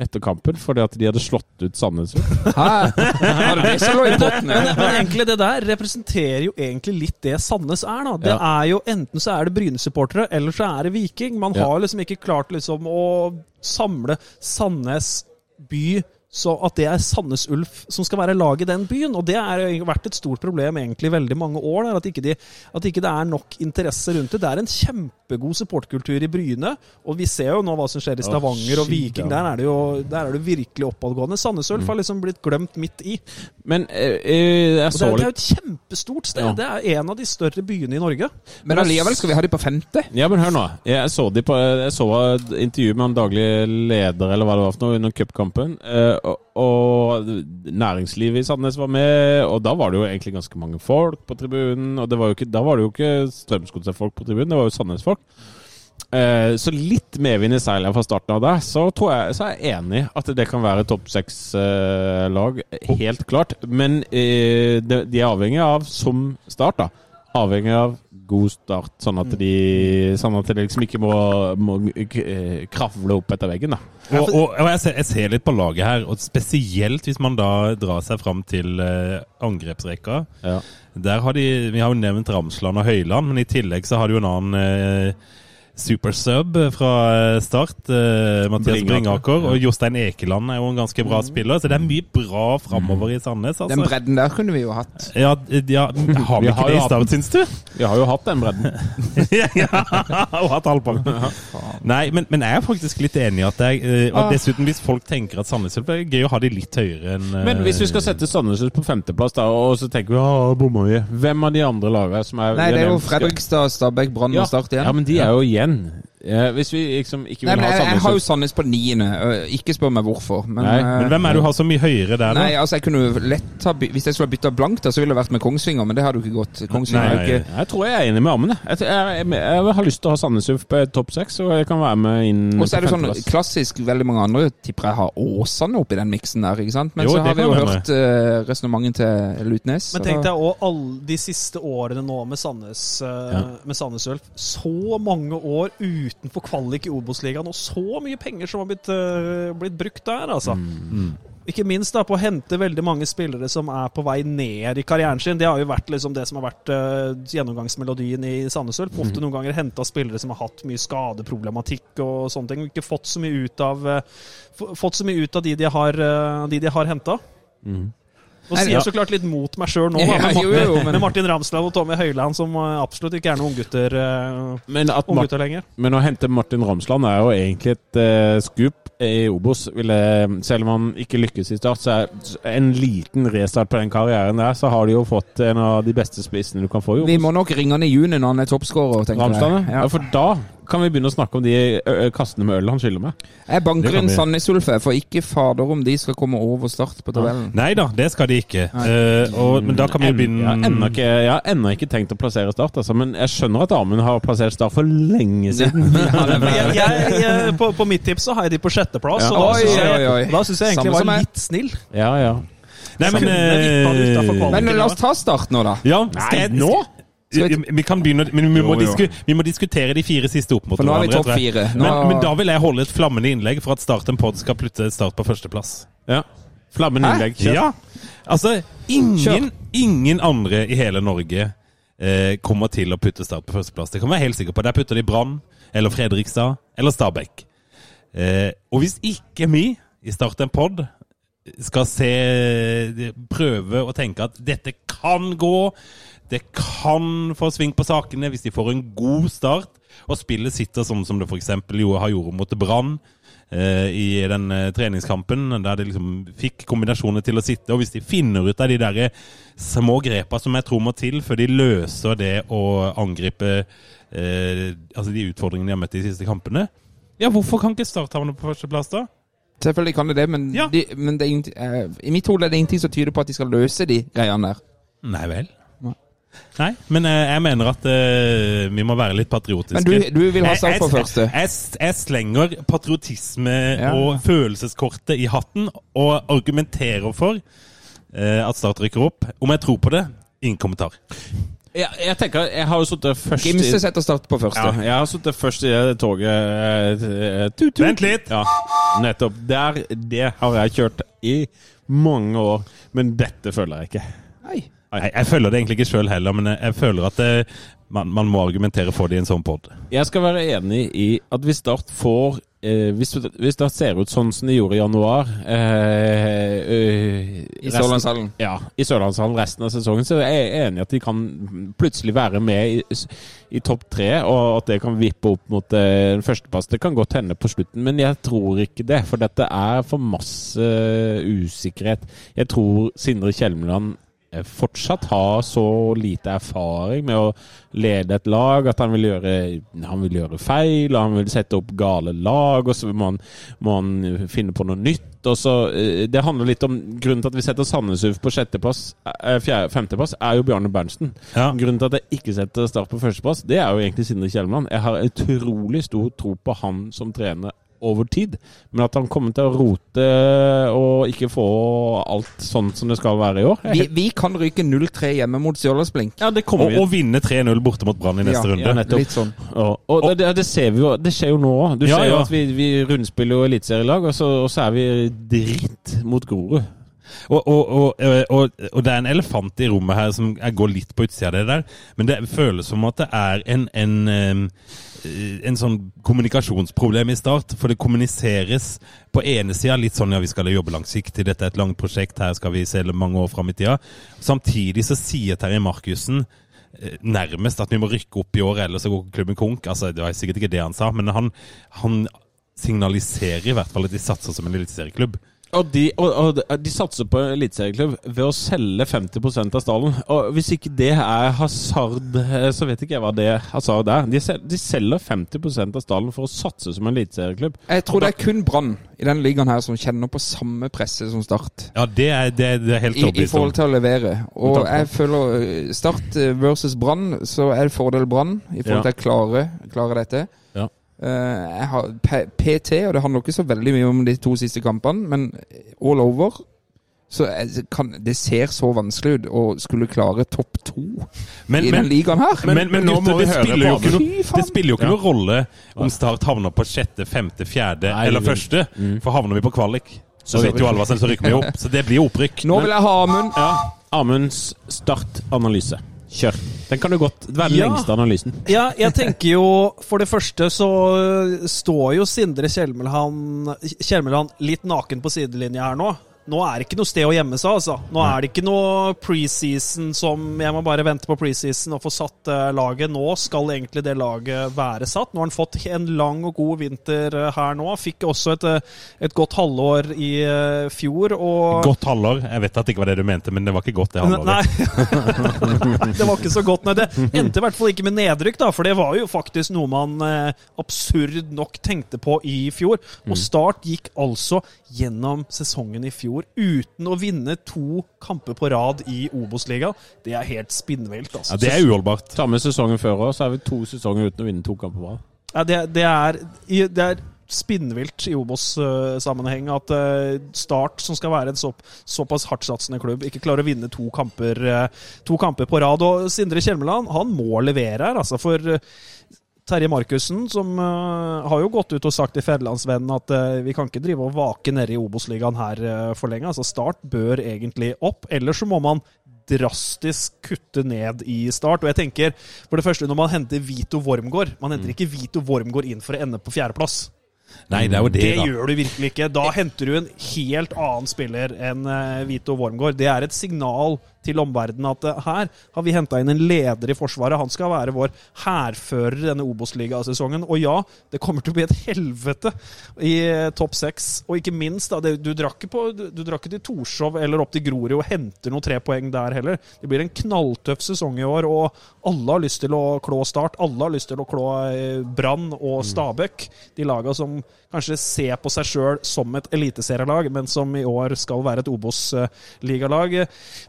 etter kampen fordi at de hadde slått ut Sandnes? Men, men egentlig det der representerer jo egentlig litt det Sandnes er. da. Det Ja. er jo Enten så er det Bryne-supportere, eller så er det Viking. Man Ja. har liksom ikke klart liksom å samle Sandnes by så at det er Sandnes Ulf som skal være lag i den byen. Og det har vært et stort problem egentlig i veldig mange år. Der, at, ikke de, at ikke det er nok interesse rundt det. Det er en kjempegod supportkultur i Bryne, og vi ser jo nå hva som skjer i Stavanger og Viking. Der er det jo der er det virkelig oppadgående. Sandnes Ulf har liksom blitt glemt midt i. Men øh, øh, jeg Og det, er, det er jo et kjempestort sted. Ja. Det er en av de større byene i Norge. Men allikevel skal vi ha de på femte. Ja, men hør nå. Jeg så, de på, jeg så et intervju med han daglig leder eller hva det var for noe under cupkampen. Eh, Og, og næringslivet i Sandnes var med, og da var det jo egentlig ganske mange folk på tribunen. Og var ikke, da var det jo ikke Strømsgodset-folk på tribunen, det var jo Sandnes-folk. Eh, Så litt medvind i seilene fra starten av der, så jeg så er jeg enig at det kan være topp seks-lag. Helt klart. Men eh, de de er avhengig av, som start, da Avhengig av god start, sånn at de Sånn at de liksom ikke må, må eh, kravle opp etter veggen, da. Og, og, og jeg, ser, jeg ser litt på laget her, og spesielt hvis man da drar seg fram til eh, angrepsrekka. Ja. Der har de, Vi har jo nevnt Ramsland og Høyland, men i tillegg så har de jo en annen eh, supersub fra eh, start. Eh, Mathias Bringaker. Og Jostein Ekeland er jo en ganske bra spiller, så det er mye bra framover i Sandnes. Den Altså. bredden der kunne vi jo hatt. Ja, ja, har vi Vi ikke har det i start, syns du? Vi har jo hatt den bredden. ja, og hatt halvparten. Nei, men, men jeg er faktisk litt enig i at jeg eh, Og dessuten, hvis folk tenker at Sandnes er gøy å ha de litt høyere enn eh, Men hvis vi skal sette Sandnes på femteplass, da, og så tenker vi ja, bomma vi. Hvem av de andre lagene som er Nei, det er jo Fredrikstad, Stabæk, Brann ja, og Start igjen. Ja, men de er jo igjen igjen. Ja, hvis vi liksom ikke vil Nei, men ha jeg, jeg har jo Sandnes på niende. Ikke spør meg hvorfor. Men, Nei, Men hvem er det du har så mye høyere der, da? Nei, altså jeg kunne lett ha Hvis jeg skulle ha bytta blankt, så ville det vært med Kongsvinger, men det har du ikke gått. Kongsvinger er Nei, jo ikke Jeg tror jeg er enig med Amund. Jeg, jeg, jeg, jeg har lyst til å ha Sandnes Ulf på topp seks, og jeg kan være med inn Og så er det sånn klassisk Veldig mange andre tipper jeg har Åsane oppi den miksen der, ikke sant? Men Jo, så har vi jo hørt uh, resonnementet til Lutnes. Men tenk deg òg alle de siste årene nå med Sandnes uh, Ja. Sandnes Ulf. Så mange år utenfor kvalik i Obos-ligaen, og så mye penger som har blitt, uh, blitt brukt der, altså. Ikke minst da på å hente veldig mange spillere som er på vei ned i karrieren sin. Det har jo vært liksom det som har vært uh, gjennomgangsmelodien i Sandnes Ulf. Ofte noen ganger henta spillere som har hatt mye skadeproblematikk og sånne ting. og Ikke fått så mye ut av, uh, fått så mye ut av de de har, uh, de de har henta. Nå sier jeg så klart litt mot meg sjøl nå, da, med, jo, jo, Martin, men- med Martin Ramsland og Tommy Høiland, som eh, absolutt ikke er noen unggutter uh, unggutter lenger. men å hente Martin Ramsland er jo egentlig et uh, skup i Obos. ville selv om han ikke lykkes i start, så er en liten restart på den karrieren der, så har de jo fått en av de beste spissene du kan få i Vi må nok ringe han i juni når han er toppskårer, tenker jeg. ja. ja. For da kan vi begynne å snakke om de ø, med øl han skylder meg. Jeg banker inn. Sandnes Ulfe, for ikke fader om de skal komme over Start på tabellen. Nei da, det skal de ikke. Uh, og, men da kan vi begynne Jeg har ennå ikke, jeg ennå ikke tenkt å plassere Start, altså, men jeg skjønner at Amund har plassert Start for lenge siden. Jeg, jeg, jeg, på, på mitt tips så har jeg de på sjetteplass, Ja. og da Oi, syns jeg, da synes jeg egentlig Samme var litt snill. Ja, ja. Nei, men. Men la oss ta Start nå, da. Ja, Nei, nå? Vi- vi kan begynne, men vi må, Jo, jo. disku, vi må diskutere de fire siste opp mot For nå er vi topp fire. Nå- Men, men da vil jeg holde et flammende innlegg for at Start en pod skal putte start på førsteplass. Ja. Flammende Hæ? innlegg. Kjør. Ja, altså ingen, Kjør. ingen andre i hele Norge eh, kommer til å putte Start på førsteplass. Det kan vi være helt sikker på. Der putter de Brann, eller Fredrikstad, eller Stabæk. Eh, og hvis ikke vi i Start en pod skal se prøve å tenke at dette kan gå, det kan få sving på sakene hvis de får en god start, og spillet sitter sånn som det f.eks. har gjort mot Brann eh, i den eh, treningskampen, der de liksom fikk kombinasjoner til å sitte. Og hvis de finner ut av de der små grepa som jeg tror må til før de løser det å angripe eh, altså de utfordringene de har møtt de siste kampene, ja, hvorfor kan ikke Start havne på førsteplass da? Selvfølgelig kan det det, men, Ja. de, men det er eh, i mitt hode er det ingenting som tyder på at de skal løse de greiene der. Nei vel. Nei. Men uh, jeg mener at uh, vi må være litt patriotiske. Men du, du vil ha Start på første? Jeg, jeg slenger patriotisme Ja. og følelseskortet i hatten og argumenterer for eh, at Start rykker opp. Om jeg tror på det, ingen kommentar. Jeg, jeg tenker, jeg har jo sittet først i- Gimse setter Start på første. Ja, jeg har sittet først i det toget eh, tut, tut. Vent litt! Ja, nettopp. Der, det har jeg kjørt i mange år, men dette føler jeg ikke. Nei. Jeg, jeg føler det egentlig ikke sjøl heller, men jeg, jeg føler at det, man, man må argumentere for det i en sånn pod. Jeg skal være enig i at hvis Start får eh, hvis, hvis det ser ut sånn som det gjorde i januar eh, eh, I resten- Sørlandshallen. Ja, i Sørlandshallen resten av sesongen, så er jeg enig i at de kan plutselig være med i, i topp tre, og at det kan vippe opp mot eh, en førsteplass. Det kan godt hende på slutten, men jeg tror ikke det. For dette er for masse usikkerhet. Jeg tror Sindre Kjelmeland eh, fortsatt har så lite erfaring med å lede et lag at han vil gjøre, han vil gjøre feil, han vil sette opp gale lag, og så må han, må han finne på noe nytt. Så, eh, det handler litt om Grunnen til at vi setter Sandnes Ulf på sjetteplass, eh, femteplass, er jo Bjarne Berntsen. Ja. Grunnen til at jeg ikke setter Start på førsteplass, det er jo egentlig Sindre Kjelmeland. Jeg har utrolig stor tro på han som trener over tid, men at han kommer til å rote og ikke få alt sånn som det skal være i år Vi, vi kan ryke 0-3 hjemme mot Stjørdalsblink. Ja, det kommer Og, vi og vinne 3-0 borte mot Brann i neste Ja, runde. ja, nettopp. Litt sånn. Og, og det, det ser vi jo, det skjer jo nå òg. Du Ja, ser jo ja. at vi, vi rundspiller jo eliteserielag, og, så- og så er vi dritt mot Grorud. Og, og, og, og, og det er en elefant i rommet her som jeg går litt på utsida av det der. Men det føles som at det er en, en, en sånn kommunikasjonsproblem i start. For det kommuniseres på ene sida litt sånn ja, vi skal jobbe langsiktig, dette er et langt prosjekt, her skal vi se mange år fram i tida. Samtidig så sier Terje Markussen eh, nærmest at vi må rykke opp i år, ellers så går klubben konk. Altså, det var sikkert ikke det han sa, men han, han signaliserer i hvert fall at de satser som en eliteserieklubb. Og de, og, og de- satser på eliteserieklubb ved å selge 50% av stallen. Og hvis ikke det er hasard, eh, så vet ikke jeg hva det hasard er. De, sel, de selger 50% av stallen for å satse som en eliteserieklubb. Jeg tror det er kun Brann i denne ligaen her som kjenner på samme presse som Start. Ja, det er, det, er- det er helt I, I forhold til å levere. Og jeg føler eh, Start eh, versus Brann, så er det fordel Brann i forhold til å klare, klare dette. Eh, jeg har PT, og det handler ikke så veldig mye om de to siste kampene, men all over så kan, Det ser så vanskelig ut å skulle klare topp to Men, i men, den ligaen her. men, men, men nå gutter, må vi det høre på noe, det spiller jo ikke Ja. noen rolle om Start havner på sjette, femte, fjerde Nei, eller første. Mm. For havner vi på kvalik, så Så vet jo alle hva som rykker vi opp. Så det blir opprykk. Nå vil jeg ha Amund. Ja. Amunds startanalyse. Kjør. Den kan jo godt være den Ja. lengste analysen. Ja, jeg tenker jo For det første så står jo Sindre Kjelmeland, Kjelmeland litt naken på sidelinja her nå. Nå er det ikke noe sted å gjemme seg, altså. Nå er det ikke noe preseason som Jeg må bare vente på preseason og få satt eh, laget. Nå skal egentlig det laget være satt. Nå har han fått en lang og god vinter eh, her nå. Fikk også et, eh, et godt halvår i fjor. Og Godt halvår. Jeg vet at det ikke var det du mente, men det var ikke godt det halvåret. Nei. det var ikke så godt. Nei, det endte i hvert fall ikke med nedrykk, da, for det var jo faktisk noe man absurd nok tenkte på i fjor. Og Start gikk altså gjennom sesongen i fjor uten å vinne to kamper på rad i Obos-ligaen. Det er helt spinnvilt, altså. Ja, det er uholdbart. Samme sesongen før òg, så er vi to sesonger uten å vinne to kamper på rad. Ja, det, det, er, det er spinnvilt i Obos-sammenheng at eh, Start, som skal være en så, såpass hardtsatsende klubb, ikke klarer å vinne to kamper, eh, to kamper på rad. Og Sindre Kjelmeland han må levere her, altså. For eh, Terje Markussen, som uh, har jo gått ut og sagt til Fedrelandsvennen at uh, vi kan ikke drive og vake nede i Obos-ligaen her uh, for lenge. Altså Start bør egentlig opp, ellers så må man drastisk kutte ned i Start. Og jeg tenker, for det første, når man henter Vito Wormgård Man henter ikke Vito Wormgård inn for å ende på fjerdeplass. Nei, det er jo det, Det da. gjør du virkelig ikke. Da henter du en helt annen spiller enn Vito Wormgård. Det er et signal til omverdenen at eh, her har vi henta inn en leder i Forsvaret. Han skal være vår hærfører denne Obos-ligasesongen. Og ja, det kommer til å bli et helvete i eh, topp seks. Og ikke minst, da, du drar ikke, til Torshov eller opp til Grorud og henter noen tre poeng der heller. Det blir en knalltøff sesong i år, og alle har lyst til å klå Start. Alle har lyst til å klå eh, Brann og Stabæk. De laga som kanskje se på seg sjøl som et eliteserielag, men som i år skal være et Obos-ligalag.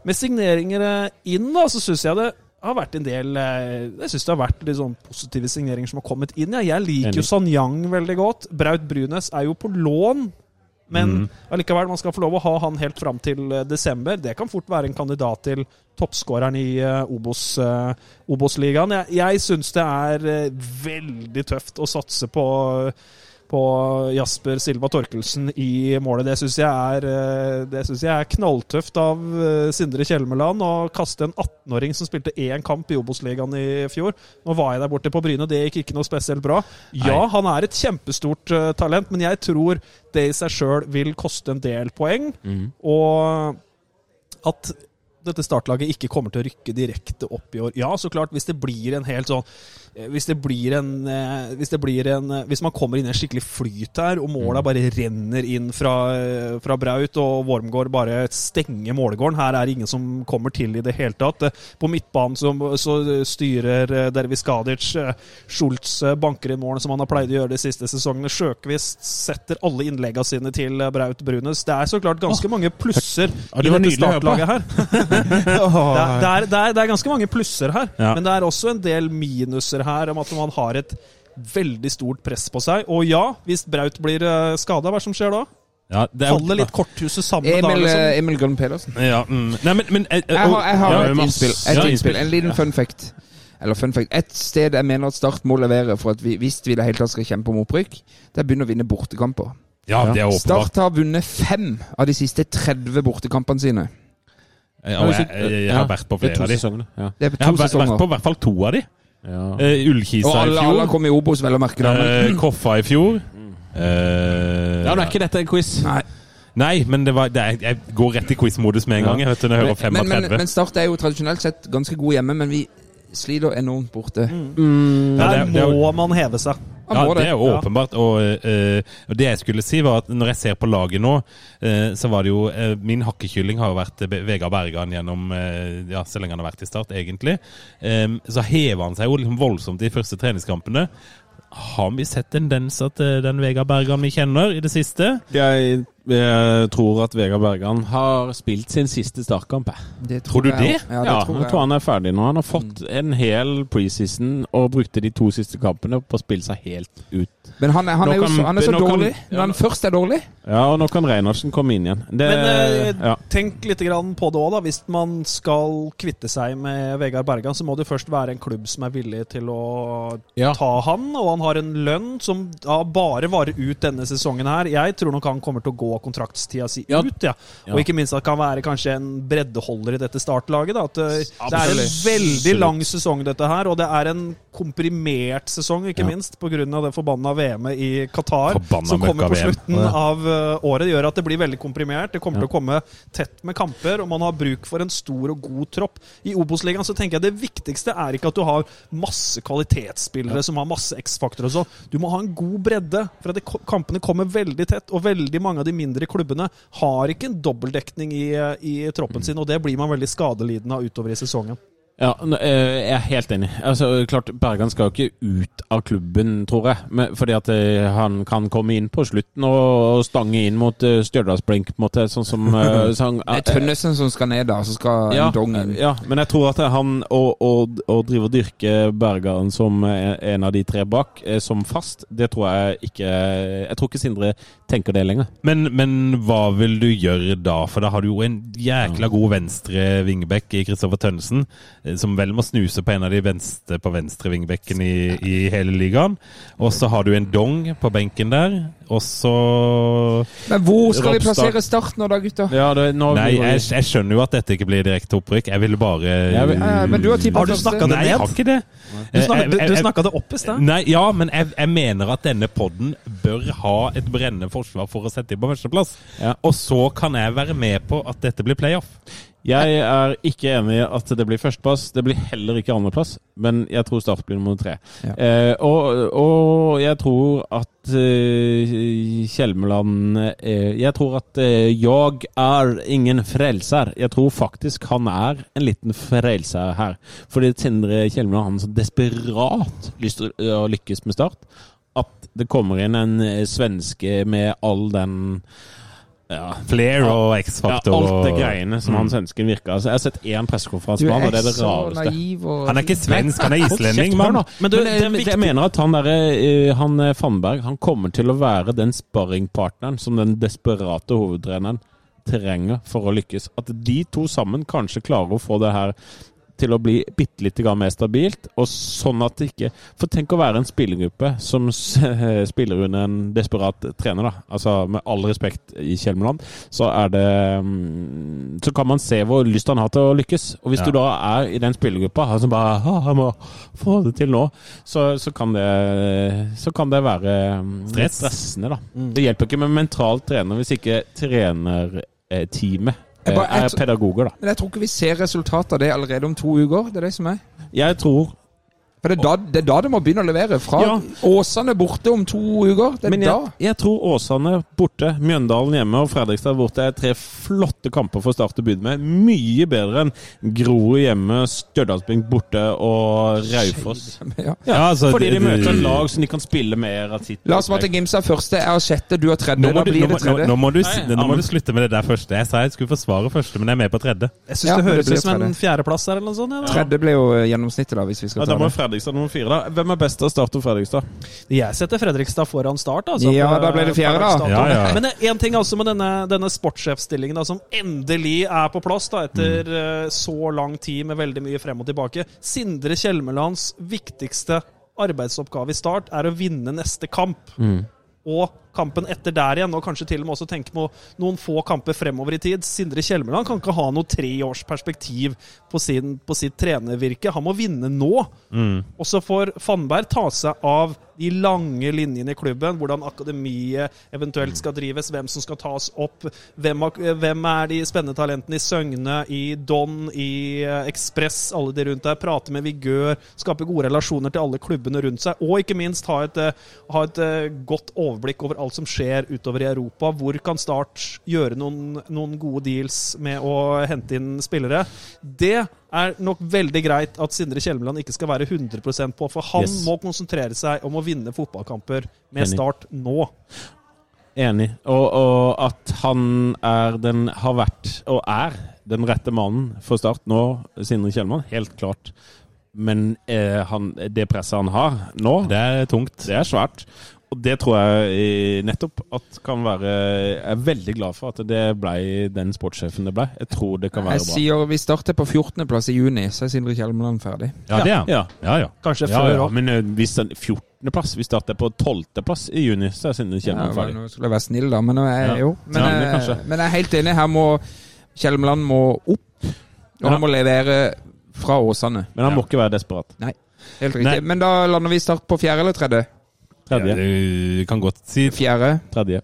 Med signeringer eh, inn, da, så syns jeg det har vært en del eh, Jeg synes det har vært litt sånn positive signeringer som har kommet inn. Ja. Jeg liker jo. Sanyang veldig godt. Braut Brunes er jo på lån. Men Mm. allikevel, man skal få lov å ha han helt fram til eh, desember. Det kan fort være en kandidat til toppskåreren i eh, Obos, Obos-ligaen. jeg jeg syns det er veldig tøft å satse på på Jasper Silva Torkelsen i målet. Det syns jeg, eh, jeg er knalltøft av eh, Sindre Kjelmeland å kaste en 18-åring som spilte én kamp i Obos-ligaen i fjor. Nå var jeg der borte på Bryne, det gikk ikke noe spesielt bra. Ja, Nei. han er et kjempestort eh, talent, men jeg tror det i seg sjøl vil koste en del poeng. Og at dette startlaget ikke kommer til å rykke direkte opp i år. Ja, så klart, hvis det blir en helt sånn Hvis det blir en eh, Hvis det blir en eh, Hvis man kommer inn i en skikkelig flyt her, og måla bare renner inn fra, eh, fra Braut, og Wormgård bare stenger målegården Her er det ingen som kommer til i det hele tatt. Eh, På midtbanen så, så styrer Dervis Kadic. Eh, Schultz eh, banker inn målene som han har pleid å gjøre de siste sesongene. Sjøkvist setter alle innleggene sine til eh, Braut Brunes. Det er så klart ganske mange plusser i det dette startlaget her. Det er, det, er, det, er, det er ganske mange plusser her, Ja. men det er også en del minuser her om at man har et veldig stort press på seg. Og ja, hvis Braut blir uh, skada, hva er det som skjer da? Ja, det er Faller litt korthuset sammen da, Emil, liksom? eh, Emil Gunn Pedersen. Ja, mm. Nei, men, men jeg, Jeg har, jeg har ja, et innspill. Et ja, innspill. En liten fun fact. Eller fun fact. Et sted jeg mener at Start må levere for at vi, hvis vi det hele tatt skal kjempe om opprykk, det er å begynne å vinne bortekamper. Ja, det er åpenbart. Start har vunnet fem av de siste 30 bortekampene sine. Ja, jeg, jeg, jeg har vært på er flere av de. sesongene. Ja. Det er Jeg har vært på i hvert fall to av de. Ja. Eh, Ullkisa Og i alle, alle fjor. kom i Obos, vel å merke. eh, Koffa i fjor. Uh, ja, nå er ikke dette en quiz. Nei. Nei, men det var, det er, jeg går rett i quiz-modus med en gang. Jeg vet, når jeg hører Men, men, men Start er jo tradisjonelt sett ganske god hjemme, men vi sliter enormt borte. Mm. Der er- det er jo- må man heve seg. Ja, det er jo åpenbart. Og, eh, og det jeg skulle si, var at når jeg ser på laget nå, eh, så var det jo eh, Min hakkekylling har jo vært Vegard Bergan gjennom Ja, så lenge han har vært i Start, egentlig. Så hever han seg jo liksom voldsomt i de første treningskampene. Har vi sett tendenser til den Vegard Bergan vi kjenner i det siste? Jeg, jeg tror at Vegard Bergan har spilt sin siste startkamp. Tror, Tror du jeg det? Ja, det Ja, tror jeg jeg. tror han er ferdig nå. Han har fått en hel preseason og brukte de to siste kampene på å spille seg helt ut. Men han er, han er jo kan- så, han er så nå kan- dårlig. Når han først er dårlig Ja, og nå kan Reinhardsen komme inn igjen. Det, Men eh, ja. tenk litt grann på det òg, da. Hvis man skal kvitte seg med Vegard Bergan, så må det først være en klubb som er villig til å Ja. ta han, og han har en lønn som da bare varer ut denne sesongen her. Jeg tror nok han kommer til å gå kontraktstida si Ja. ut, ja. Og ikke minst at det kan være kanskje en breddeholder i dette startlaget. Da. At eh, det er en veldig lang sesong, dette her, og det er en komprimert sesong, ikke Ja. minst pga. det forbanna VM-et i Qatar, Forbanna som kommer på slutten av eh, året. Det gjør at det blir veldig komprimert. Det kommer til å komme tett med kamper, og man har bruk for en stor og god tropp. I Obos-ligaen så tenker jeg det viktigste er ikke at du har masse kvalitetsspillere som har masse X-faktor og sånn. Du må ha en god bredde, for at kampene kommer veldig tett, og veldig mange av de mindre klubbene har ikke en dobbeltdekning i, i troppen sin, og det blir man veldig skadelidende av utover i sesongen. Ja, eh, jeg er helt enig. Altså, klart, Bergan skal jo ikke ut av klubben, tror jeg. Men, fordi at eh, han kan komme inn på slutten og, stange inn mot uh, Stjørdalsblink, på en måte. Sånn som eh, sånn, Det er Tønnesen som skal ned, da. Så skal ja, Dongen ja, men jeg tror at han å, å, å drive og dyrke Bergan som en en av de tre bak, eh, som fast, det tror jeg ikke Jeg tror ikke Sindre tenker det lenger. Men, men hva vil du gjøre da? For da har du jo en jækla god venstre vingbekk i Kristoffer Tønnesen, eh, som vel må snuse på en av de venstre på venstre vingbekken i, i hele ligaen. Og så har du en dong på benken der, og så Men hvor skal vi plassere Start nå da, gutter? Ja, det, nå Nei, jeg, jeg skjønner jo at dette ikke blir direkte opprykk. Jeg ville bare Jeg vil- uh, men du har tippa Har du snakket det Nei, jeg ned? har ikke det. Du, snak, Eh, snakka det opp i stad. Nei, ja, men jeg, jeg mener at denne podden bør ha et brennende forsvar for å sette dem på førsteplass. Ja. Og så kan jeg være med på at dette blir playoff. Jeg er ikke enig i at det blir førsteplass. Det blir heller ikke andreplass, men jeg tror Start blir nummer tre. Ja. Eh, og, og jeg tror at eh, Kjelmeland eh, Jeg tror at eh, jeg er ingen frelser. Jeg tror faktisk han er en liten frelser her. Fordi Sindre Kjelmeland har så desperat lyst til å lykkes med Start at det kommer inn en eh, svenske med all den ja, Flair og X-Factor. Ja, alt det greiene som han svensken virker. Altså, jeg har sett én pressekonferanse med han, og det er det rareste. og Han er ikke svensk, han er islending, mann. Men du, Men, det er jeg, mener at han derre eh, Han eh, Fannberg Han kommer til å være den sparringpartneren som den desperate hovedtreneren trenger for å lykkes. At de to sammen kanskje klarer å få det her til å bli bitte lite mer stabilt, og sånn at det ikke For tenk å være en spillergruppe som spiller under en desperat trener, da. Altså med all respekt i Kjelmeland, så er det mm, Så kan man se hvor lyst han har til å lykkes. Og hvis Ja. du da er i den spillergruppa som bare «Ah, Jeg må få det til nå, så, så kan det Så kan det være mm, stressende, da. Det hjelper ikke med mental trener hvis ikke trenerteamet er pedagoger, da. Men jeg tror ikke vi ser resultatet av det allerede om to uker. Det er det som er. Jeg tror For det er da det, er da det må begynne å levere. Fra Ja. Åsane borte om to uker. Det er Men jeg, da. jeg tror Åsane borte, Mjøndalen hjemme og Fredrikstad borte er tre flotte kamper for Start å begynne med. Mye bedre enn Grorud hjemme, Stjørdalsbygd borte og Raufoss. Ja. Ja, altså, Fordi de møter lag som de kan spille mer av sitt Lars Martin Gimse er første, jeg har sjette, du har tredje. Nå må, Da du, blir nå, det nå, tredje. nå, må du, Nei, nå må du slutte med det der første. Jeg sa jeg skulle forsvare første, men jeg er med på tredje. Jeg syns Ja, det høres ut som en fjerdeplass her, eller noe sånt. Ja, da. Tredje blir jo eh, gjennomsnittet, da, hvis vi Ja, skal da ta må det. Fredrikstad nummer fire, da. Hvem er best til å starte Fredrikstad? Jeg setter Fredrikstad foran start. Altså, Ja, da ble det fjerde, da. Ja, ja. Men én ting altså med denne, denne sportssjefstillingen, som endelig er på plass da, etter Mm. eh, så lang tid med veldig mye frem og tilbake. Sindre Kjelmelands viktigste arbeidsoppgave i start er å vinne neste kamp. Og kampen etter der igjen, og kanskje til og med også tenke på noen få kamper fremover i tid. Sindre Kjelmeland kan ikke ha noe treårsperspektiv på, sin, på sitt trenervirke. Han må vinne nå. Og så får Fannberg ta seg av de lange linjene i klubben, hvordan akademiet eventuelt skal drives, hvem som skal tas opp, hvem, hvem er de spennende talentene i Søgne, i Don, i Ekspress, alle de rundt der. Prate med Vigør, skape gode relasjoner til alle klubbene rundt seg, og ikke minst ha et, ha et eh, godt overblikk over alt som skjer utover i Europa. Hvor kan Start gjøre noen, noen gode deals med å hente inn spillere? Det er nok veldig greit at Sindre Kjelmeland ikke skal være 100% på, for han Yes. må konsentrere seg om å vinne fotballkamper med Enig. Start nå. Enig. Og, og at han er den, har vært og er den rette mannen for Start nå, Sindre Kjelmeland, helt klart. Men eh, han, det presset han har nå, Det er tungt. det er svært. Og det tror jeg eh, nettopp at kan være Jeg er veldig glad for at det ble den sportssjefen det ble. Jeg tror det kan være Jeg bra. sier vi starter på 14.-plass i juni, så er Sindre Kjelmeland ferdig. Ja, det er han. Ja. Ja, ja. Kanskje Ja, før ja, men eh, hvis den 14.-plass Vi starter på 12.-plass i juni, så er Sindre Ja, ferdig. nå skulle jeg være snill, da, men nå er jeg Ja. jo Men, Ja, men eh, men jeg er helt enig. Her må Kjelmeland må opp, og Ja. han må levere fra Åsane. Men han må ikke være desperat. Nei, Helt riktig. Nei. Men da lander vi start på fjerde eller tredje? Tredje. Du kan godt si Fjerde. Tredje.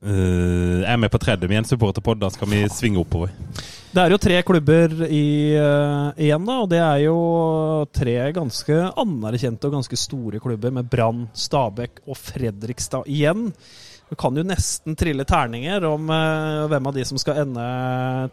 Uh, Jeg er med på tredje med en supporterpod. Da skal vi svinge oppover. Det er jo tre klubber i, uh, igjen, da, og det er jo tre ganske anerkjente og ganske store klubber, med Brann, Stabæk og Fredrikstad igjen. Du kan jo nesten trille terninger om uh, hvem av de som skal ende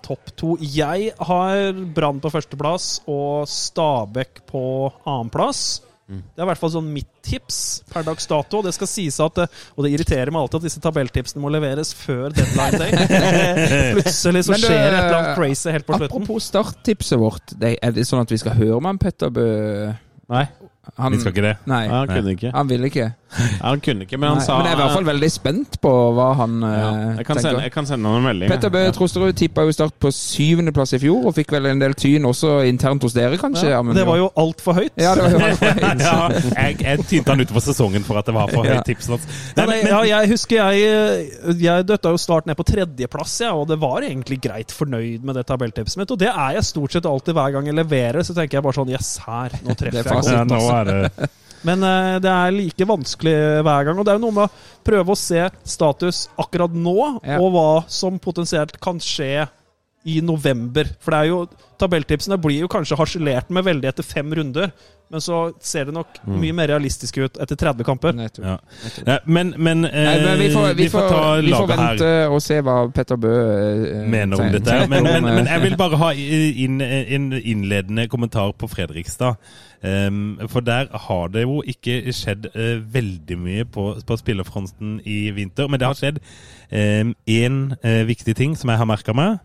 topp to. Jeg har Brann på førsteplass og Stabæk på annenplass. Det er i hvert fall sånn mitt tips per dags dato. Det skal sies at, eh, Og det irriterer meg alltid at disse tabelltipsene må leveres før deadline day. Plutselig så det- skjer det et eller annet crazy helt på slutten. Apropos starttipset vårt. Er det sånn at vi skal høre med han Petter Bø? Nei, Han, Vi skal ikke det. Nei, han kunne ikke. han ville ikke. Han kunne ikke, men han Nei, sa men jeg er i hvert fall veldig spent på hva han ja, eh, jeg, kan sende, tenker. jeg kan sende han en melding. Petter Bø ja. Trosterud tippa jo Start på syvendeplass i fjor, og fikk vel en del tyn også internt hos dere, kanskje? Ja, men det var jo altfor høyt. Ja, det var jo helt ja, jeg, jeg tynte han utover sesongen for at det var for Ja. høyt tips. Men, men, ja, jeg husker jeg, jeg døtta jo Start ned på tredjeplass, ja, og det var egentlig greit fornøyd med det tabelltipset mitt. Og det er jeg stort sett alltid hver gang jeg leverer. Så tenker jeg bare sånn Yes, her! Nå treffer er jeg. Ja, godt. Det Men uh, det er like vanskelig hver gang. Og det er jo noe med å prøve å se status akkurat nå, Ja. og hva som potensielt kan skje i november. For det er jo tabelltipsene blir jo kanskje harselert med veldig etter fem runder, men så ser det nok mye mer realistisk ut etter 30 kamper. Nettopp. ja. Ja, Men, men, eh, Nei, men vi får, vi får, ta vi får vente her. og se hva Petter Bø eh, mener om dette. Men, men, eh, men jeg vil bare ha inn en innledende kommentar på Fredrikstad. Um, for der har det jo ikke skjedd uh, veldig mye på, på spillerfronten i vinter. Men det har skjedd én viktig ting som jeg har merka meg.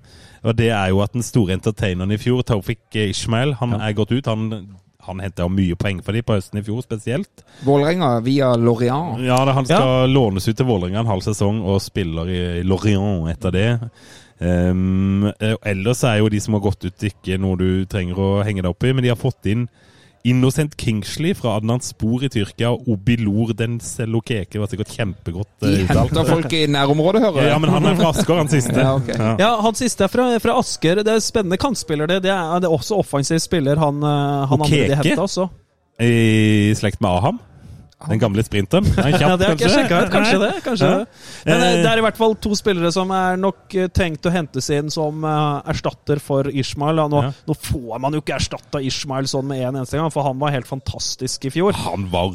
Og det er jo at den store entertaineren i fjor, Taufik Ishmael, han er gått ut. Han, han henta mye poeng for dem på høsten i fjor spesielt. Vålerenga via Lorient. Ja, det, Han skal lånes ut til Vålerenga en halv sesong og spiller i Lorient etter det. Um, eh, ellers er jo de som har gått ut, ikke noe du trenger å henge deg opp i, men de har fått inn Innocent Kingsley fra Adnan Spor i Tyrkia og Obilor den Selokeke. var sikkert kjempegodt eh, uttalt. henter folk i nærområdet, hører jeg. ja, men han er fra Asker, han siste. Ja, okay. Ja. Ja, han siste er fra, fra Asker. Det er spennende kantspiller, det. Det er, det er også offensiv spiller, han, eh, han Og andre de henta også. I slekt med Aham. Den gamle sprinteren. Er kjapp, Ja, det har ikke sjekka ut. Kanskje det. kanskje Ja. det. Men eh, Eh, det er i hvert fall to spillere som er nok eh, tenkt å hentes inn som erstatter for Ishmael. Nå, Ja. nå får man jo ikke erstatta Ishmael sånn med en eneste gang, for han var helt fantastisk i fjor. Han var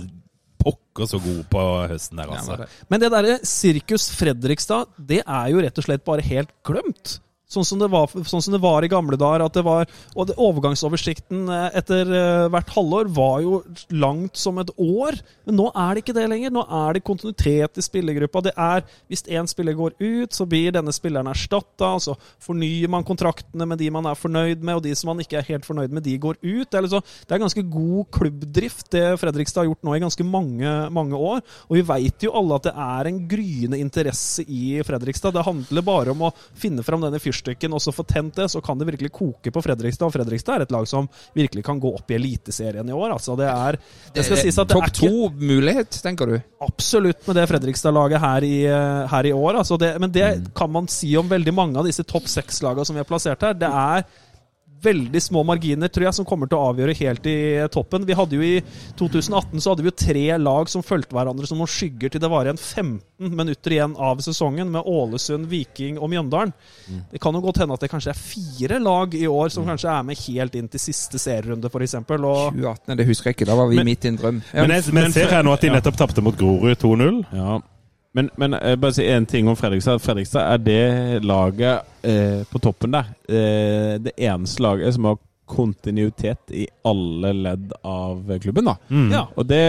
pokker så god på høsten der, altså. Men det derre Sirkus Fredrikstad, det er jo rett og slett bare helt glemt. Sånn som, var, sånn som det var i gamle dager. At det var, og det, overgangsoversikten eh, etter eh, hvert halvår var jo langt som et år. Men nå er det ikke det lenger. Nå er det kontinuitet i spillergruppa. Det er, Hvis én spiller går ut, så blir denne spilleren erstatta. Så fornyer man kontraktene med de man er fornøyd med, og de som man ikke er helt fornøyd med, de går ut. Det er, liksom, det er ganske god klubbdrift, det Fredrikstad har gjort nå i ganske mange, mange år. Og vi veit jo alle at det er en gryende interesse i Fredrikstad. Det handler bare om å finne fram denne fyrstikken og så få tent det, så kan det virkelig koke på Fredrikstad. Og Fredrikstad er et lag som virkelig kan gå opp i Eliteserien i år. Altså, det er Det skal sies at det er Topp to-mulighet, tenker du? absolutt med det Fredrikstad-laget her, i, eh, her i år. Altså det, men det kan man si om veldig mange av disse topp seks-lagene som vi har plassert her. Det er veldig små marginer, tror jeg, som kommer til å avgjøre helt i toppen. Vi hadde jo I 2018 så hadde vi jo tre lag som fulgte hverandre som noen skygger til det var igjen 15 minutter igjen av sesongen, med Ålesund, Viking og Mjøndalen. Det kan jo godt hende at det kanskje er fire lag i år som kanskje er med helt inn til siste serierunde, f.eks. Og 2018, det husker jeg ikke. Da var vi Men- midt i en drøm. Ja, Men jeg, men jeg ser her nå at de nettopp tapte mot Grorud 2-0. Ja. Men, men jeg bare si én ting om Fredrikstad. Fredrikstad er det laget eh, på toppen der. Eh, det eneste laget som har kontinuitet i alle ledd av klubben. da. Mm. ja. Og det,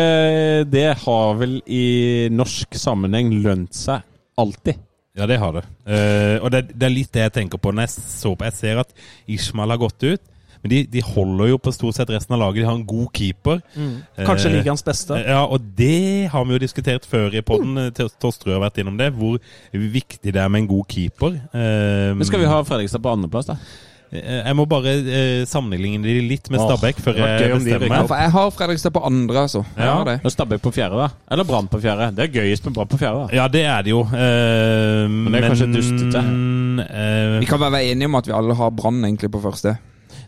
det har vel i norsk sammenheng lønt seg alltid. Ja, det har det. Eh, og det, det er litt det jeg tenker på når jeg så på. Jeg ser at Ishmael har gått ut, men de, de holder jo på stort sett resten av laget. De har en god keeper. kanskje Eh, ligaens beste. Ja, og det har vi jo diskutert før i poden. Tostrø har vært innom det. Hvor viktig det er med en god keeper. Eh, Men skal vi ha Fredrikstad på andreplass, da? eh, Jeg må bare eh, sammenligne de litt med Stabæk før jeg bestemmer Ja, meg. jeg har Fredrikstad på andre, altså. Ja. Og Stabæk på fjerde, da? Eller Brann på fjerde? Det er gøyest med Brann på fjerde. da. Ja, det er det jo. Eh, men det er kanskje dustete. eh, Vi kan være enige om at vi alle har Brann egentlig på første.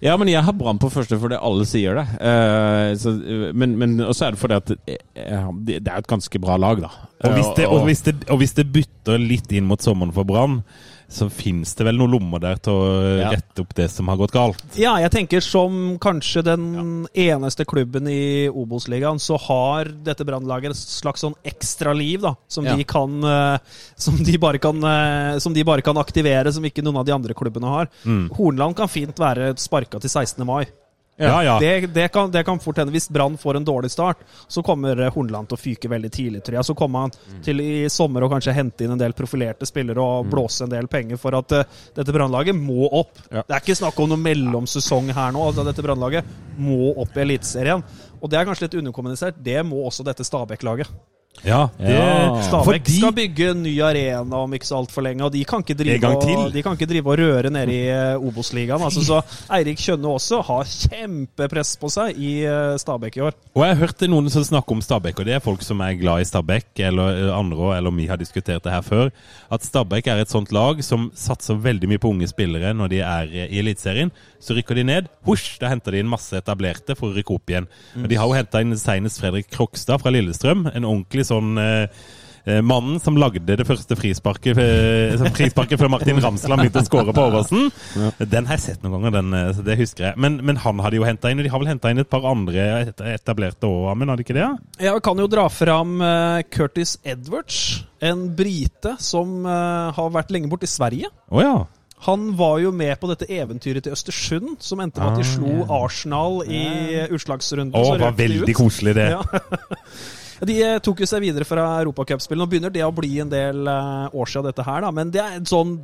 Ja, men jeg har Brann på første fordi alle sier det. Uh, så, men men også er det fordi at uh, det det er et ganske bra lag, da. Og hvis, det, Eh, og, hvis det, og hvis det bytter litt inn mot sommeren for Brann, så fins det vel noen lommer der til å Ja. rette opp det som har gått galt. Ja, jeg tenker som kanskje den eneste klubben i Obos-ligaen, så har dette brannlaget et slags sånn ekstra liv, da. Som Ja. de kan eh, som de, bare kan eh, som de bare kan aktivere, som ikke noen av de andre klubbene har. Hornland kan fint være sparka til 16. mai. Ja, ja. Det, det, kan, det kan fort hende. Hvis Brann får en dårlig start, så kommer eh, Hornland til å fyke veldig tidlig, tror jeg. Så kommer han til i sommer å kanskje hente inn en del profilerte spillere og blåse en del penger for at uh, dette brannlaget må opp. Ja. Det er ikke snakk om noen mellomsesong her nå. Altså, dette brannlaget må opp i Eliteserien. Og det er kanskje litt underkommunisert. Det må også dette Stabæk-laget. Ja, det, Ja. Stabæk fordi- skal bygge en ny arena om ikke så altfor lenge, og de kan ikke drive, og, de kan ikke drive og røre nede i eh, Obos-ligaen. Altså, så Eirik Kjønne også har kjempepress på seg i eh, Stabæk i år. Og jeg har hørt noen som snakker om Stabæk, og det er folk som er glad i Stabæk, eller eh, andre, eller vi har diskutert det her før, at Stabæk er et sånt lag som satser veldig mye på unge spillere når de er i Eliteserien. Så rykker de ned, husj, da henter de inn masse etablerte for å rykke opp igjen. Og de har jo henta inn senest Fredrik Krokstad fra Lillestrøm, en ordentlig sånn eh, eh, Mannen som lagde det første frisparket, eh, frisparket før Martin Ramsland begynte å skåre på Åråsen. Den har jeg sett noen ganger, den, så det husker jeg. Men, men han hadde jo henta inn, og de har vel henta inn et par andre etablerte òg, Amund, hadde ikke det? Ja? Jeg kan jo dra fram eh, Curtis Edwards, en brite som eh, har vært lenge borte i Sverige. Oh, ja. Han var jo med på dette eventyret til Østersund, som endte med at de slo Arsenal i utslagsrunden. Å, var veldig koselig, det. Ja. De eh, tok jo seg videre fra europacupspill. Nå begynner det å bli en del eh, år siden dette her, da. Men det er en sånn,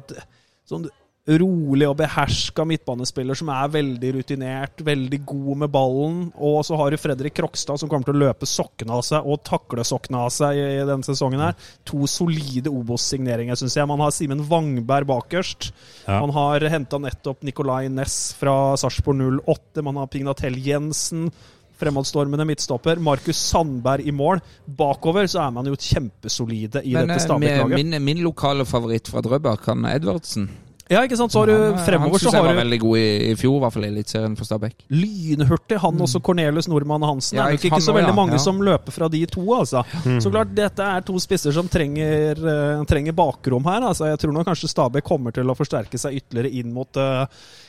sånn rolig og beherska midtbanespiller som er veldig rutinert, veldig god med ballen. Og så har du Fredrik Krokstad som kommer til å løpe sokkene av seg og takle sokkene av seg i, i denne sesongen her. To solide Obos-signeringer, syns jeg. Man har Simen Wangberg bakerst. Ja. Man har henta nettopp Nicolay Næss fra Sarpsborg 08. Man har Pignatell Jensen. Fremadstormende midtstopper. Markus Sandberg i mål. Bakover så er man jo kjempesolide i Men dette eh, Stabæk-laget. min, min lokale favoritt fra Drøbak, han Edvardsen. Ja, ikke sant? Så har du fremover så har du han syns jeg var veldig god i, i fjor, i hvert fall i Eliteserien for Stabæk. lynhurtig. Han også, Cornelius Nordmann Hansen. Ja, det er nok ikke så veldig ja. mange Ja. som løper fra de to, altså. Så klart, dette er to spisser som trenger, eh, trenger bakrom her. Altså, jeg tror nok kanskje Stabæk kommer til å forsterke seg ytterligere inn mot, eh,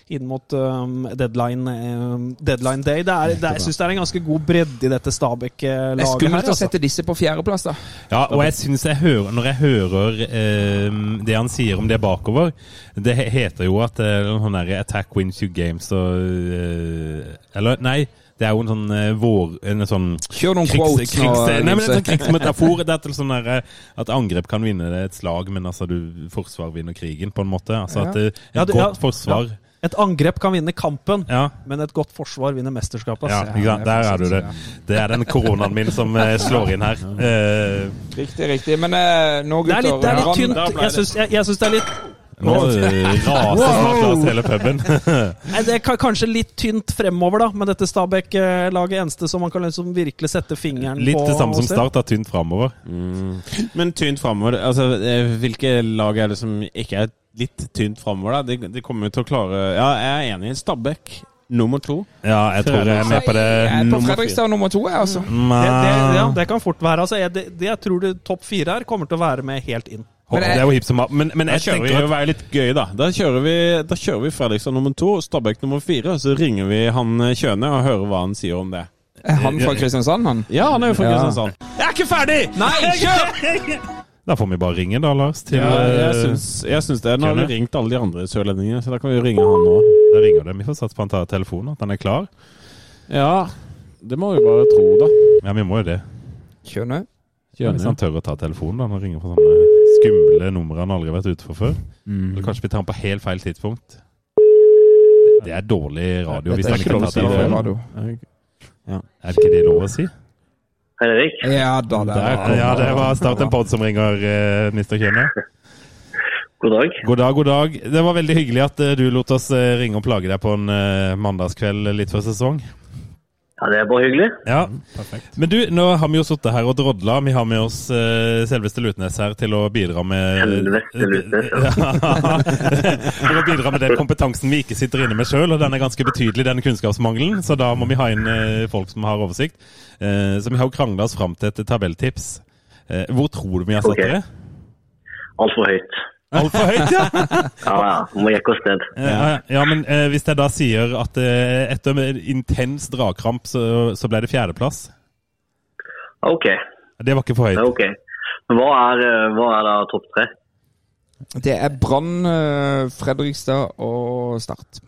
inn mot um, deadline, um, deadline day. Det er, det jeg syns det er en ganske god bredde i dette Det er Stabæk-laget her. skummelt å Altså. sette disse på fjerdeplass, da. Ja, og jeg synes jeg hører, når jeg hører eh, det han sier om det bakover Det heter jo at eh, han der attack wins you games og eh, Eller, nei. Det er jo en sånn uh, vår En sånn Kjør noen krigs, quotes nå. nei, men en sånn krigsmetafor. Det er til sånn der, eh, at angrep kan vinne et slag, men altså du forsvar vinner krigen, på en måte. Altså Ja. at eh, et Ja, det- ja, godt forsvar Et angrep kan vinne kampen, Ja. men et godt forsvar vinner mesterskapet. ja, ja. Der er du det. Det er den koronaen min som eh, slår inn her. Uh, Riktig, riktig. Men uh, nå, Det er litt, det er litt tynt. Jeg det. syns, jeg, jeg syns det er litt nå raser snart Lars hele puben. Det er kanskje litt tynt fremover, da, med dette Stabæk-laget. Eneste som man kan liksom virkelig sette fingeren Litt på. det samme som. Start, da, tynt framover. Men tynt fremover, altså, Hvilke lag er det som ikke er litt tynt framover? De, de kommer til å klare Ja, jeg er enig. Stabæk nummer to. Ja, jeg tror jeg er med på det. Jeg er på Fredrikstad nummer to, jeg, altså. fire. Det, det, ja, det kan fort være. Altså, jeg, det, det jeg tror det topp fire her kommer til å være med helt inn. Det er jo hipp som happ. Men, men Da jeg kjører vi at være litt gøy, da. Da kjører vi, da kjører vi Fredrikstad nummer to, Stabæk nummer fire. Så ringer vi han eh, Kjøne og hører hva han sier om det. Er han fra Kristiansand, han? Ja, han er jo fra Ja. Kristiansand. Jeg er ikke ferdig! Nei, kjør! Da får vi bare ringe, da, Lars. Til, Ja, jeg eh, syns, jeg syns det. Nå har vi ringt alle de andre sørlendingene, så da kan vi jo ringe han nå. Da ringer det. Vi får satse på han tar telefonen, at han er klar. Ja, det må vi bare tro, da. Ja, vi må jo det. Kjøne. Hvis han tør å ta telefonen, da. Han ringer på sånne skumle numre han aldri har vært ute for før. Mm. Eller kanskje vi tar han på helt feil tidspunkt. Det er dårlig radio hvis han er ikke lov å si det. Er det ikke det lov å si? Hei, Erik. Ja da, der. Der Ja, det var Start en pod som ringer, eh, Mr. Kjøne. God dag. God dag, god dag. Det var veldig hyggelig at eh, du lot oss eh, ringe og plage deg på en eh, mandagskveld litt før sesong. Ja, Det er bare hyggelig. Ja, perfekt. Men du, nå har vi jo sittet her og drodla. Vi har med oss uh, selveste Lutnes her til å bidra med Selveste Lutnes, ja. til å bidra med den kompetansen vi ikke sitter inne med sjøl, og den er ganske betydelig, den kunnskapsmangelen. Så da må vi ha inn uh, folk som har oversikt. Uh, så vi har jo krangla oss fram til et tabelltips. Eh, hvor tror du vi har satt okay. dere? Altfor høyt. Altfor høyt, ja! Ja, ja, må jekke oss ned. Ja, ja men eh, hvis jeg da sier at eh, etter en intens dragkramp, så, så ble det fjerdeplass OK. Det var ikke for høyt. ok. Hva er, eh, hva er da topp tre? Det er Brann, eh, Fredrikstad og Start.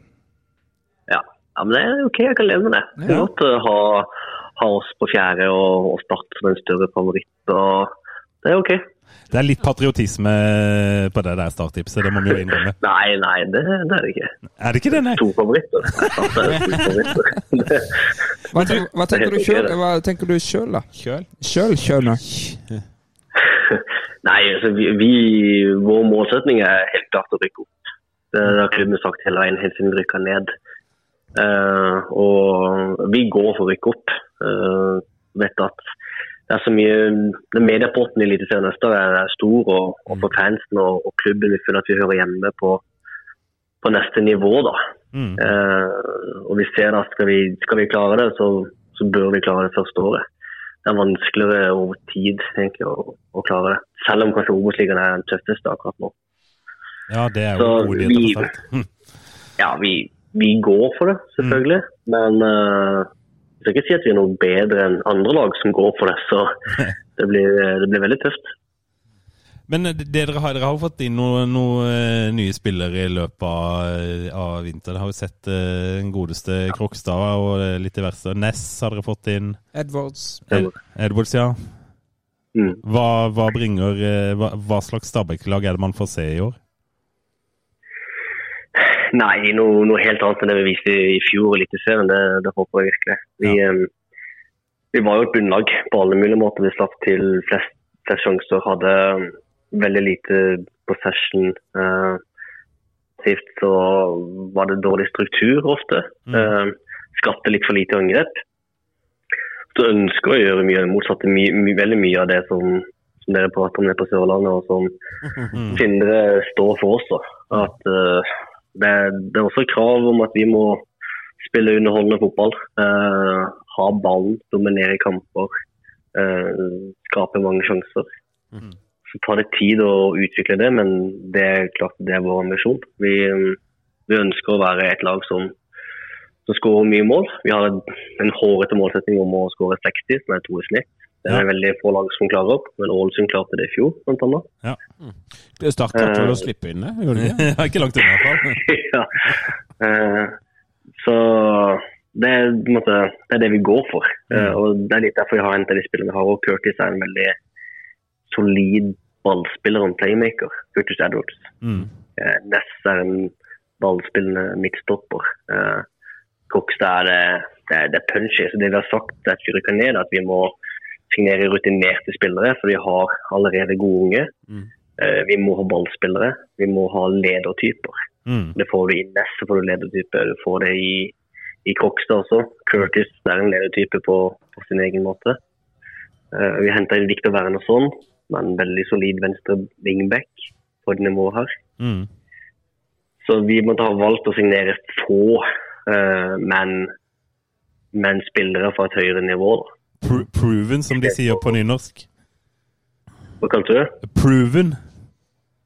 Ja. ja, men det er OK, jeg kan leve med det. Jeg kan Ja. godt eh, ha, ha oss på fjerde og, og Start som en større favoritt. og Det er OK. Det er litt patriotisme på det der starttipset, det må vi jo innrømme. Nei, nei, det, det er det ikke. Er det ikke det, nei? To favoritter. Er favoritter. Hva, tenk, hva tenker du sjøl, hva tenker du selv da? Kjøl. Sjøl, Kjøne? Nei, altså vi, vi, vår målsetning er helt klart å rykke opp. Det har klubben sagt hele veien helt siden vi rykka ned. Uh, og vi går for å rykke opp. Uh, vet at det er så mye medieporten i Eliteserien neste år er stor, og, og for fansen og, og klubben vi føler at vi hører hjemme på, på neste nivå. da. Mm. Eh, og vi ser at skal vi, skal vi klare det, så, så bør vi klare det første året. Det er vanskeligere over tid egentlig å, å klare det. Selv om kanskje Obos-ligaen er den tøffeste akkurat nå. Ja, det er jo ordentlig vi- Ja, vi, vi går for det, selvfølgelig. Men eh, jeg skal ikke si at vi er noe bedre enn andre lag som går for det. Så det blir, det blir veldig tøft. Men eh, dere har, dere har jo fått inn noen noe, eh, nye spillere i løpet av, av vinteren. Dere har jo sett eh, den godeste Krokstad og litt diverse. Ness har dere fått inn. Edwards. Ed Edwards, ja. Mm. Hva, hva bringer hva, hva slags Stabæk-lag er det man får se i år? Nei, noe, noe helt annet enn det vi viste i fjor i Eliteserien. Det, det håper jeg virkelig. Vi, eh, vi var jo et bunnlag på alle mulige måter. Vi slapp til flest, flest sjanser, hadde eh, veldig lite possession. Uh, sist så var det dårlig struktur ofte. Eh, skapte litt for lite angrep. Så ønsker jeg å gjøre mye motsatte, my, my, veldig mye av det som, som dere prater om nede på Sørlandet, og som Sindre står for også. At eh, det, det er også krav om at vi må spille underholdende fotball. eh, ha ballen, dominere kamper, eh, skape mange sjanser. Så tar det tid å utvikle det, men det er klart det er vår ambisjon. Vi, vi ønsker å være et lag som, som skårer mye mål. Vi har en, en hårete målsetting om å skåre 60, som er to i snitt. Det er Ja. veldig få lag som klarer opp, men Ålesund klarte det i fjor, blant annet. Start klarte vel å slippe inn det? Gjorde det ikke? Ja, ikke langt unna, i hvert fall. ja. Eh, så det er, på en måte, det er det vi går for. Eh, og Det er litt derfor vi har hentet de spillerne vi har. Og Curtis er en veldig solid ballspiller og playmaker. Curtis Edwards. Mm. Eh, Ness er en ballspillende midtstopper. Eh, Kokstad er det, det, er- det er punchy. Så det vi har sagt til vi rykker er at vi må signere rutinerte spillere, for vi har allerede gode unge. Mm. vi må ha ballspillere. Vi må ha ledertyper. Mm. Det får du i Ness, så får du ledertype. Du får det i, i Krokstad også. Curtis er en ledertype på, på sin egen måte. Eh, vi henta inn Victor Wernersson, men veldig solid venstre wingback på det nivået her. Mm. Så vi måtte ha valgt å signere få, eh, men, men spillere fra et høyere nivå. Da. Pro proven, som de sier på nynorsk. Hva kalte du det? Proven.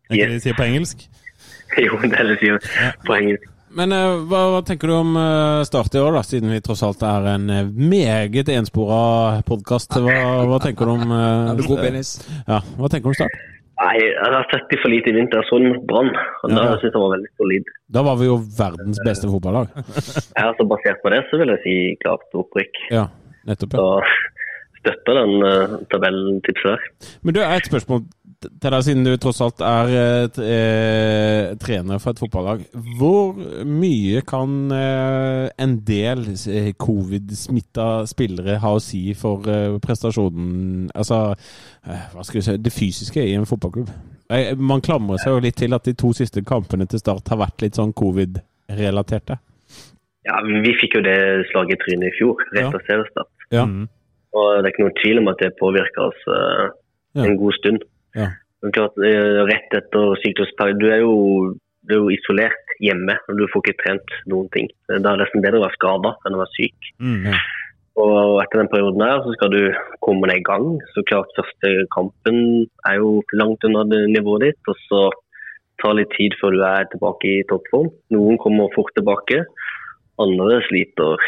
Er ikke Yes. det de sier på engelsk? Jo, det er det de sier på engelsk. Men eh, hva, hva tenker du om eh, Start i år, da, siden vi tross alt er en eh, meget enspora podkast? Hva, hva tenker du om Er god, penis. Ja, hva tenker du om Start? Nei, jeg har sett de for lite i vinter. Jeg så den mot Brann. og Da Ja. synes jeg var veldig solid. Da var vi jo verdens beste fotballag. Ja, så Basert på det så vil jeg si klart opprykk. Ja, nettopp. ja. Så støtter den uh, tabelltipset der. Men du, et spørsmål til deg, siden du tross alt er eh, eh, trener for et fotballag. Hvor mye kan eh, en del eh, covid-smitta spillere ha å si for eh, prestasjonen Altså, hva skal vi si, det fysiske i en fotballklubb? Man klamrer seg jo litt til at de to siste kampene til Start har vært litt sånn covid-relaterte. Ja, Vi fikk jo det slaget i trynet i fjor, rett Ja. slett seriestart. Ja. Mm. Og det er ikke noen tvil om at det påvirker oss eh, Ja. en god stund. Ja. Men klart, eh, Rett etter sykdomsperiode Du du er jo isolert hjemme, og du får ikke trent noen ting. Da er det nesten bedre å være skada enn å være syk. Mm. Ja. Og etter den perioden her så skal du komme deg i gang. Så klart første kampen er jo langt under nivået ditt. Og så tar litt tid før du er tilbake i toppform. Noen kommer fort tilbake, andre sliter,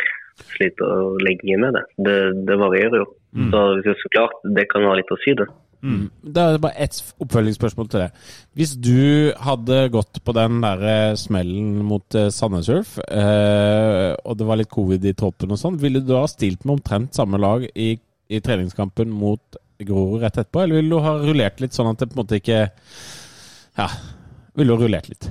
sliter lenge med det. Det, det varierer jo. Så, så klart, det kan ha litt å si, det. Det er bare ett oppfølgingsspørsmål til det. Hvis du hadde gått på den der eh, smellen mot eh, Sandnes Ulf, eh, og det var litt covid i troppen og sånn, ville du da stilt med omtrent samme lag i, i treningskampen mot Grorud rett etterpå, eller ville du ha rullert litt sånn at det på en måte ikke Ja, ville du ha rullert litt?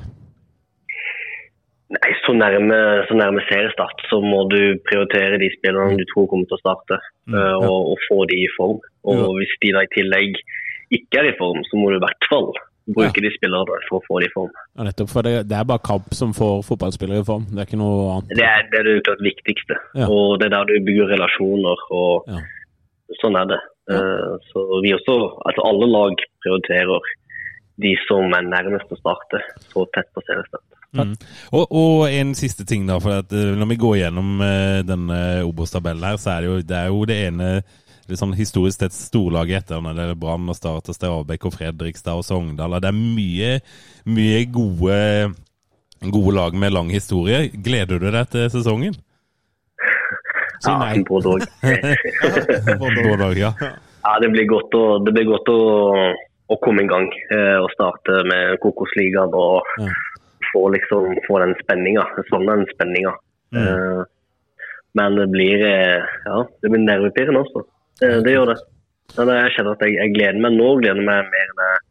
Nei, så nærme, så nærme seriestart så må du prioritere de spillerne du tror kommer til å starte, eh, og, og få de i form. Og Ja. hvis de da i tillegg ikke er i form, så må du i hvert fall bruke de spillerne for å få de i form. Ja, nettopp, for det, det er bare kamp som får fotballspillere i form. Det er ikke noe annet. Det er det, er det klart viktigste. Ja. Og det er der du bygger relasjoner, og Ja. sånn er det. Eh, Så vi også, altså alle lag prioriterer de som er nærmest å starte, så tett på seriestart. Mm. Og, og en siste ting, da. for at eh, Når vi går gjennom eh, denne Obos-tabellen her, så er det jo det, er jo det ene sånn historisk sett storlaget etter når det er Brann og Start og Stabæk og Fredrikstad og Sogndal. og Det er mye, mye gode, gode lag med lang historie. Gleder du deg til sesongen? Si Ja, nei. både dag. Både og, ja. Ja, det blir godt å, det blir godt å, å komme i gang eh, og starte med Kokosligaen og Ja. Få, liksom, få den spenninga. Sånn den spenninga. Eh, men det blir eh, ja, det blir nervepirrende også. Det, det gjør det. Men jeg kjenner at jeg, jeg gleder meg nå gleder jeg meg mer enn jeg,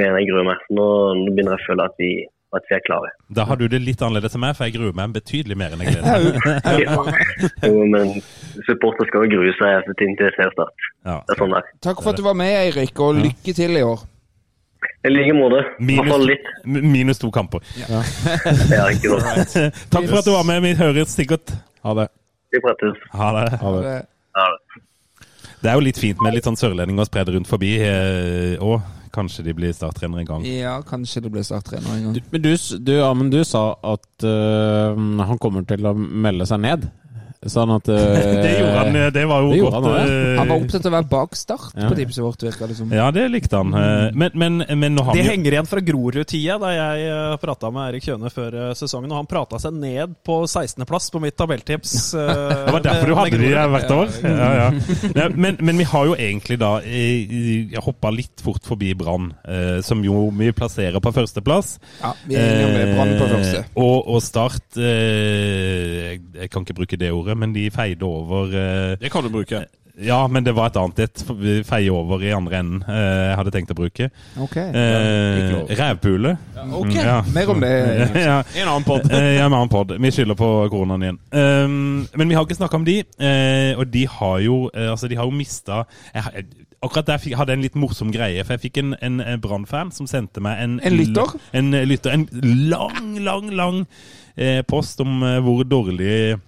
mer enn jeg gruer meg. Nå, nå begynner jeg å føle at vi, at vi er klare. Da har du det litt annerledes enn meg, for jeg gruer meg betydelig mer enn jeg gleder meg. Ja. Jo, men supporter skal jo grue seg til til seriestart. Ja. Det er sånn det er. Takk for at du var med, Eirik, og lykke til i år. I like måte. Minus, litt. minus to kamper. Ja, ikke sant. Takk for at du var med. Vi høres sikkert. Ha det. Vi prates. Ha det. Ha det. Ha det. Det er jo litt fint med litt sånn sørlendinger spredd rundt forbi òg. Kanskje de blir starttrenere en gang. Ja, kanskje de blir starttrener en gang. Du, men du, du, Amund, du sa at øh, han kommer til å melde seg ned. Sånn at øh, Det gjorde han. eh, Det var jo Det godt. han også, eh, Han var opptatt av å være bak start Ja. på tipset vårt, virka det som. Ja, det likte han. eh, Men, men, men nå har Det jo henger igjen fra Grorud-tida, da jeg prata med Erik Kjøne før eh, sesongen. Og han prata seg ned på 16.-plass på mitt tabelltips. eh, Det var derfor du hadde de hvert år? Ja, ja. Ja, men, men vi har jo egentlig da Jeg hoppa litt fort forbi Brann, eh, som jo vi plasserer på førsteplass. Ja, vi er enige om. Brann på Eh, første. Og, og Start eh, jeg kan ikke bruke det ordet, men de feide over eh, Det kan du bruke. Ja, men det var et annet et. Vi feier over i andre enden, eh, jeg hadde tenkt å bruke. Ok. Eh, Rævpule. Rævpule. Ok, Ja. mer om det. ja. En annen pod. Eh, ja, en annen podd. Vi skylder på koronaen igjen. Um, men vi har ikke snakka om de, eh, og de har jo eh, Altså, de har jo mista jeg, har- Akkurat der fikk, hadde jeg en litt morsom greie, for jeg fikk en, en, en Brann-fan som sendte meg en En lytter? En, eh, lytter, en lang, lang, lang eh, post om eh, hvor dårlig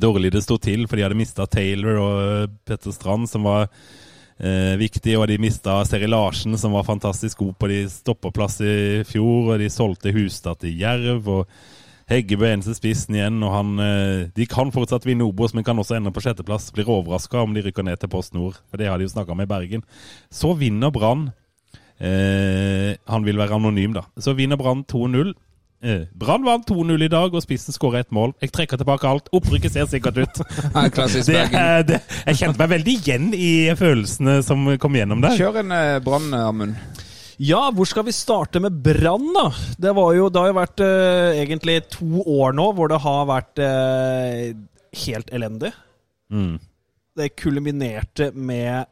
dårlig det sto til, for de hadde mista Taylor og eh, Petter Strand, som var eh, viktig, og de mista Seri Larsen, som var fantastisk god på de stoppeplass i fjor, og de solgte Hustad til Jerv, og Heggebø eneste spissen igjen, og han eh, De kan fortsatt vinne Obos, men kan også ende på sjetteplass. Blir overraska om de rykker ned til Post Nord, for det har de jo snakka om i Bergen. Så vinner Brann. Eh, han vil være anonym, da. Så vinner Brann 2-0. Eh, Brann vant 2-0 i dag, og spissen skåra ett mål. Jeg trekker tilbake alt. Opprykket ser sikkert ut. Det, det, jeg kjente meg veldig igjen i følelsene som kom gjennom der. Kjør en eh, Brann, Amund. Ja, hvor skal vi starte med Brann, da? Det, var jo, det har jo vært eh, egentlig to år nå hvor det har vært eh, helt elendig. Mm. Det kulminerte med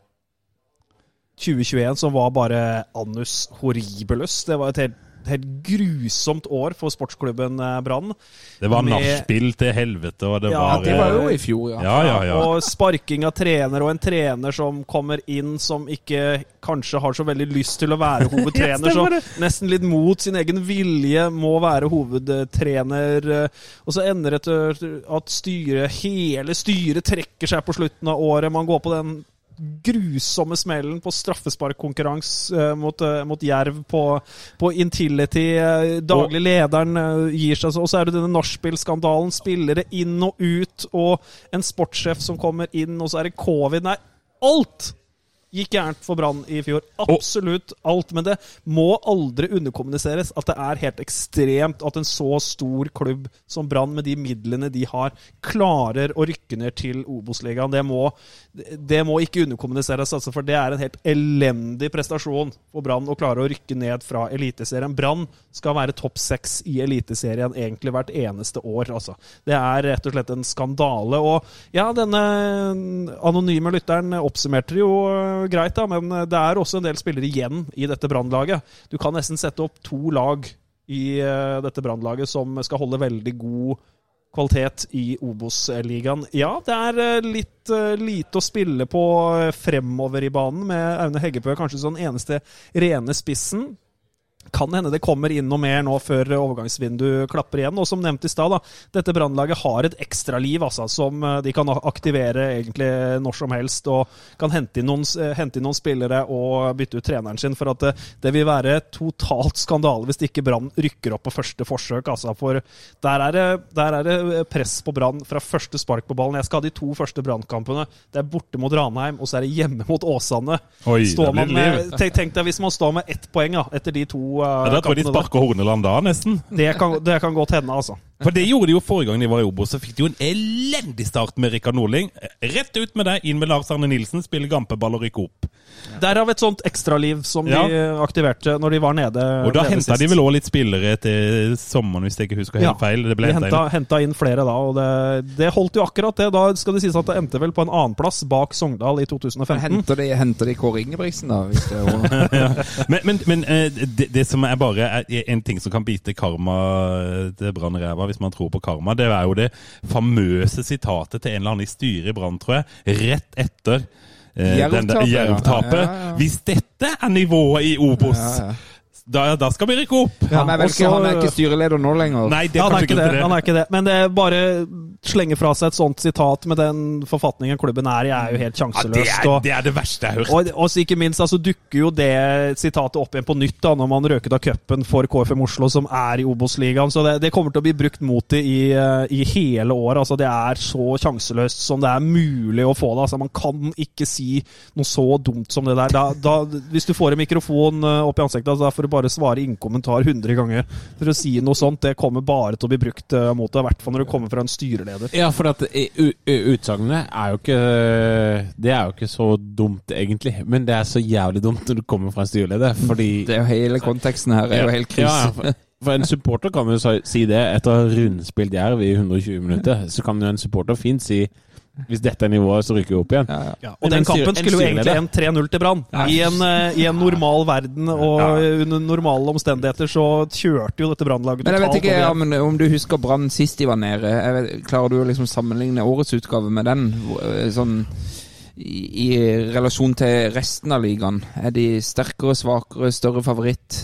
2021, som var bare annus horribelus. Det var et helt, helt grusomt år for sportsklubben eh, Brann. Det var nachspiel til helvete, og det Ja, var Det var eh, jo i fjor, ja. Ja, ja, ja. Og sparking av trener, og en trener som kommer inn som ikke kanskje har så veldig lyst til å være hovedtrener, som så nesten litt mot sin egen vilje må være hovedtrener. eh, Og så ender det til at styret, hele styret trekker seg på slutten av året. Man går på den grusomme smellen på straffesparkkonkurranse eh, mot, eh, mot Jerv på, på Intility. Eh, Daglig lederen gir seg, og så er det denne nachspiel-skandalen. Spillere inn og ut, og en sportssjef som kommer inn, og så er det covid. Nei, alt! Gikk gærent for Brann i fjor. Absolutt alt. Men det må aldri underkommuniseres at det er helt ekstremt at en så stor klubb som Brann, med de midlene de har, klarer å rykke ned til Obos-ligaen. Det, må- det må ikke underkommuniseres, altså, for det er en helt elendig prestasjon for Brann å klare å rykke ned fra Eliteserien. Brann skal være topp seks i Eliteserien egentlig hvert eneste år, altså. Det er rett og slett en skandale. Og ja, denne anonyme lytteren oppsummerte jo greit, da, men det er også en del spillere igjen i dette Brannlaget. Du kan nesten sette opp to lag i øh, dette Brannlaget som skal holde veldig god kvalitet i Obos-ligaen. Ja, det er øh, litt uh, lite å spille på fremover i banen, med Aune Heggebø kanskje den eneste rene spissen. Kan hende det kommer inn noe mer nå før overgangsvinduet klapper igjen. Og som nevnt i stad, da, dette brannlaget har et ekstraliv altså, som eh, de kan aktivere egentlig når som helst. Og kan hente inn noen, eh, hente inn noen spillere og bytte ut treneren sin. For at det, det vil være totalt skandale hvis ikke Brann rykker opp på første forsøk. Altså, for der er, det, der er det press på Brann fra første spark på ballen. Jeg skal ha de to første Brannkampene. Det er borte mot Ranheim, og så er det hjemme mot Åsane. Oi, det blir man med, liv. tenk, tenk deg hvis man står med ett poeng ja, etter de to eh, Ja, da tror jeg de der. sparker Horneland da, nesten. Det kan, det kan godt hende, altså. For det gjorde de jo forrige gang de var i Obos, så fikk de jo en elendig start med Rikard Norling. Rett ut med deg, inn med Lars Arne Nilsen, spille gampeball og rykke opp. Derav et sånt ekstraliv som Ja. de aktiverte når de var nede. Og da henta de vel òg litt spillere til sommeren, hvis jeg ikke husker helt Ja, feil. Det ble de henta, inn. henta inn flere da, og det, det holdt jo akkurat det. Da skal det sies at det endte vel på en annenplass bak Sogndal i 2015. Henter de, henter de Kåre Ingebrigtsen, da? Hvis det er Men, men, men eh, det, det som er bare er en ting som kan bite karma til Brann ræva, hvis man tror på karma, det er jo det famøse sitatet til en eller annen i styret i Brann, tror jeg, rett etter eh, Jerv-tapet. Ja. Ja, ja. Hvis dette er nivået i Obos. Da, da skal vi rykke opp! han, er vel ikke, også- han er ikke styreleder nå lenger. Nei, det han, er ikke det, han er ikke det. Men det er bare slenge fra seg et sånt sitat med den forfatningen klubben er i, er jo helt Ja, det, sjanseløst. det er det verste jeg har hørt. Og, og så ikke minst altså, dukker jo det sitatet opp igjen på nytt da, når man røket av cupen for KFM Oslo, som er i Obos-ligaen. Så det, det kommer til å bli brukt mot det i, eh, i hele år. Altså, det er så sjanseløst som det er mulig å få det. Altså, man kan ikke si noe så dumt som det der. Da, da, hvis du får en mikrofon eh, opp i ansiktet, altså, da får du bare svare innkommentar 100 ganger. For å si noe sånt, det kommer bare til å bli brukt eh, mot deg. I hvert fall når det kommer fra en styreleder. Ja, for at u- utsagnet er jo ikke Det er jo ikke så dumt, egentlig. Men det er så jævlig dumt når du kommer fra en styreleder, fordi Det er jo hele konteksten her er jo helt krise. Ja, ja, for, for en supporter kan jo si- si det. Etter å ha rundspilt Jerv i 120 minutter, så kan jo en supporter fint si hvis dette er nivået, så rykker vi opp igjen. Ja, ja. Ja, og den en kampen skulle jo egentlig en 3-0 til Brann. I, en, eh, I en normal verden og under normale omstendigheter så kjørte jo dette Brannlaget Men jeg vet ikke ja, men om du husker Brann sist de var nede. Jeg vet, klarer du å liksom sammenligne årets utgave med den? Eh, Sånn i, i relasjon til resten av ligaen. Er de sterkere, svakere, større favoritt?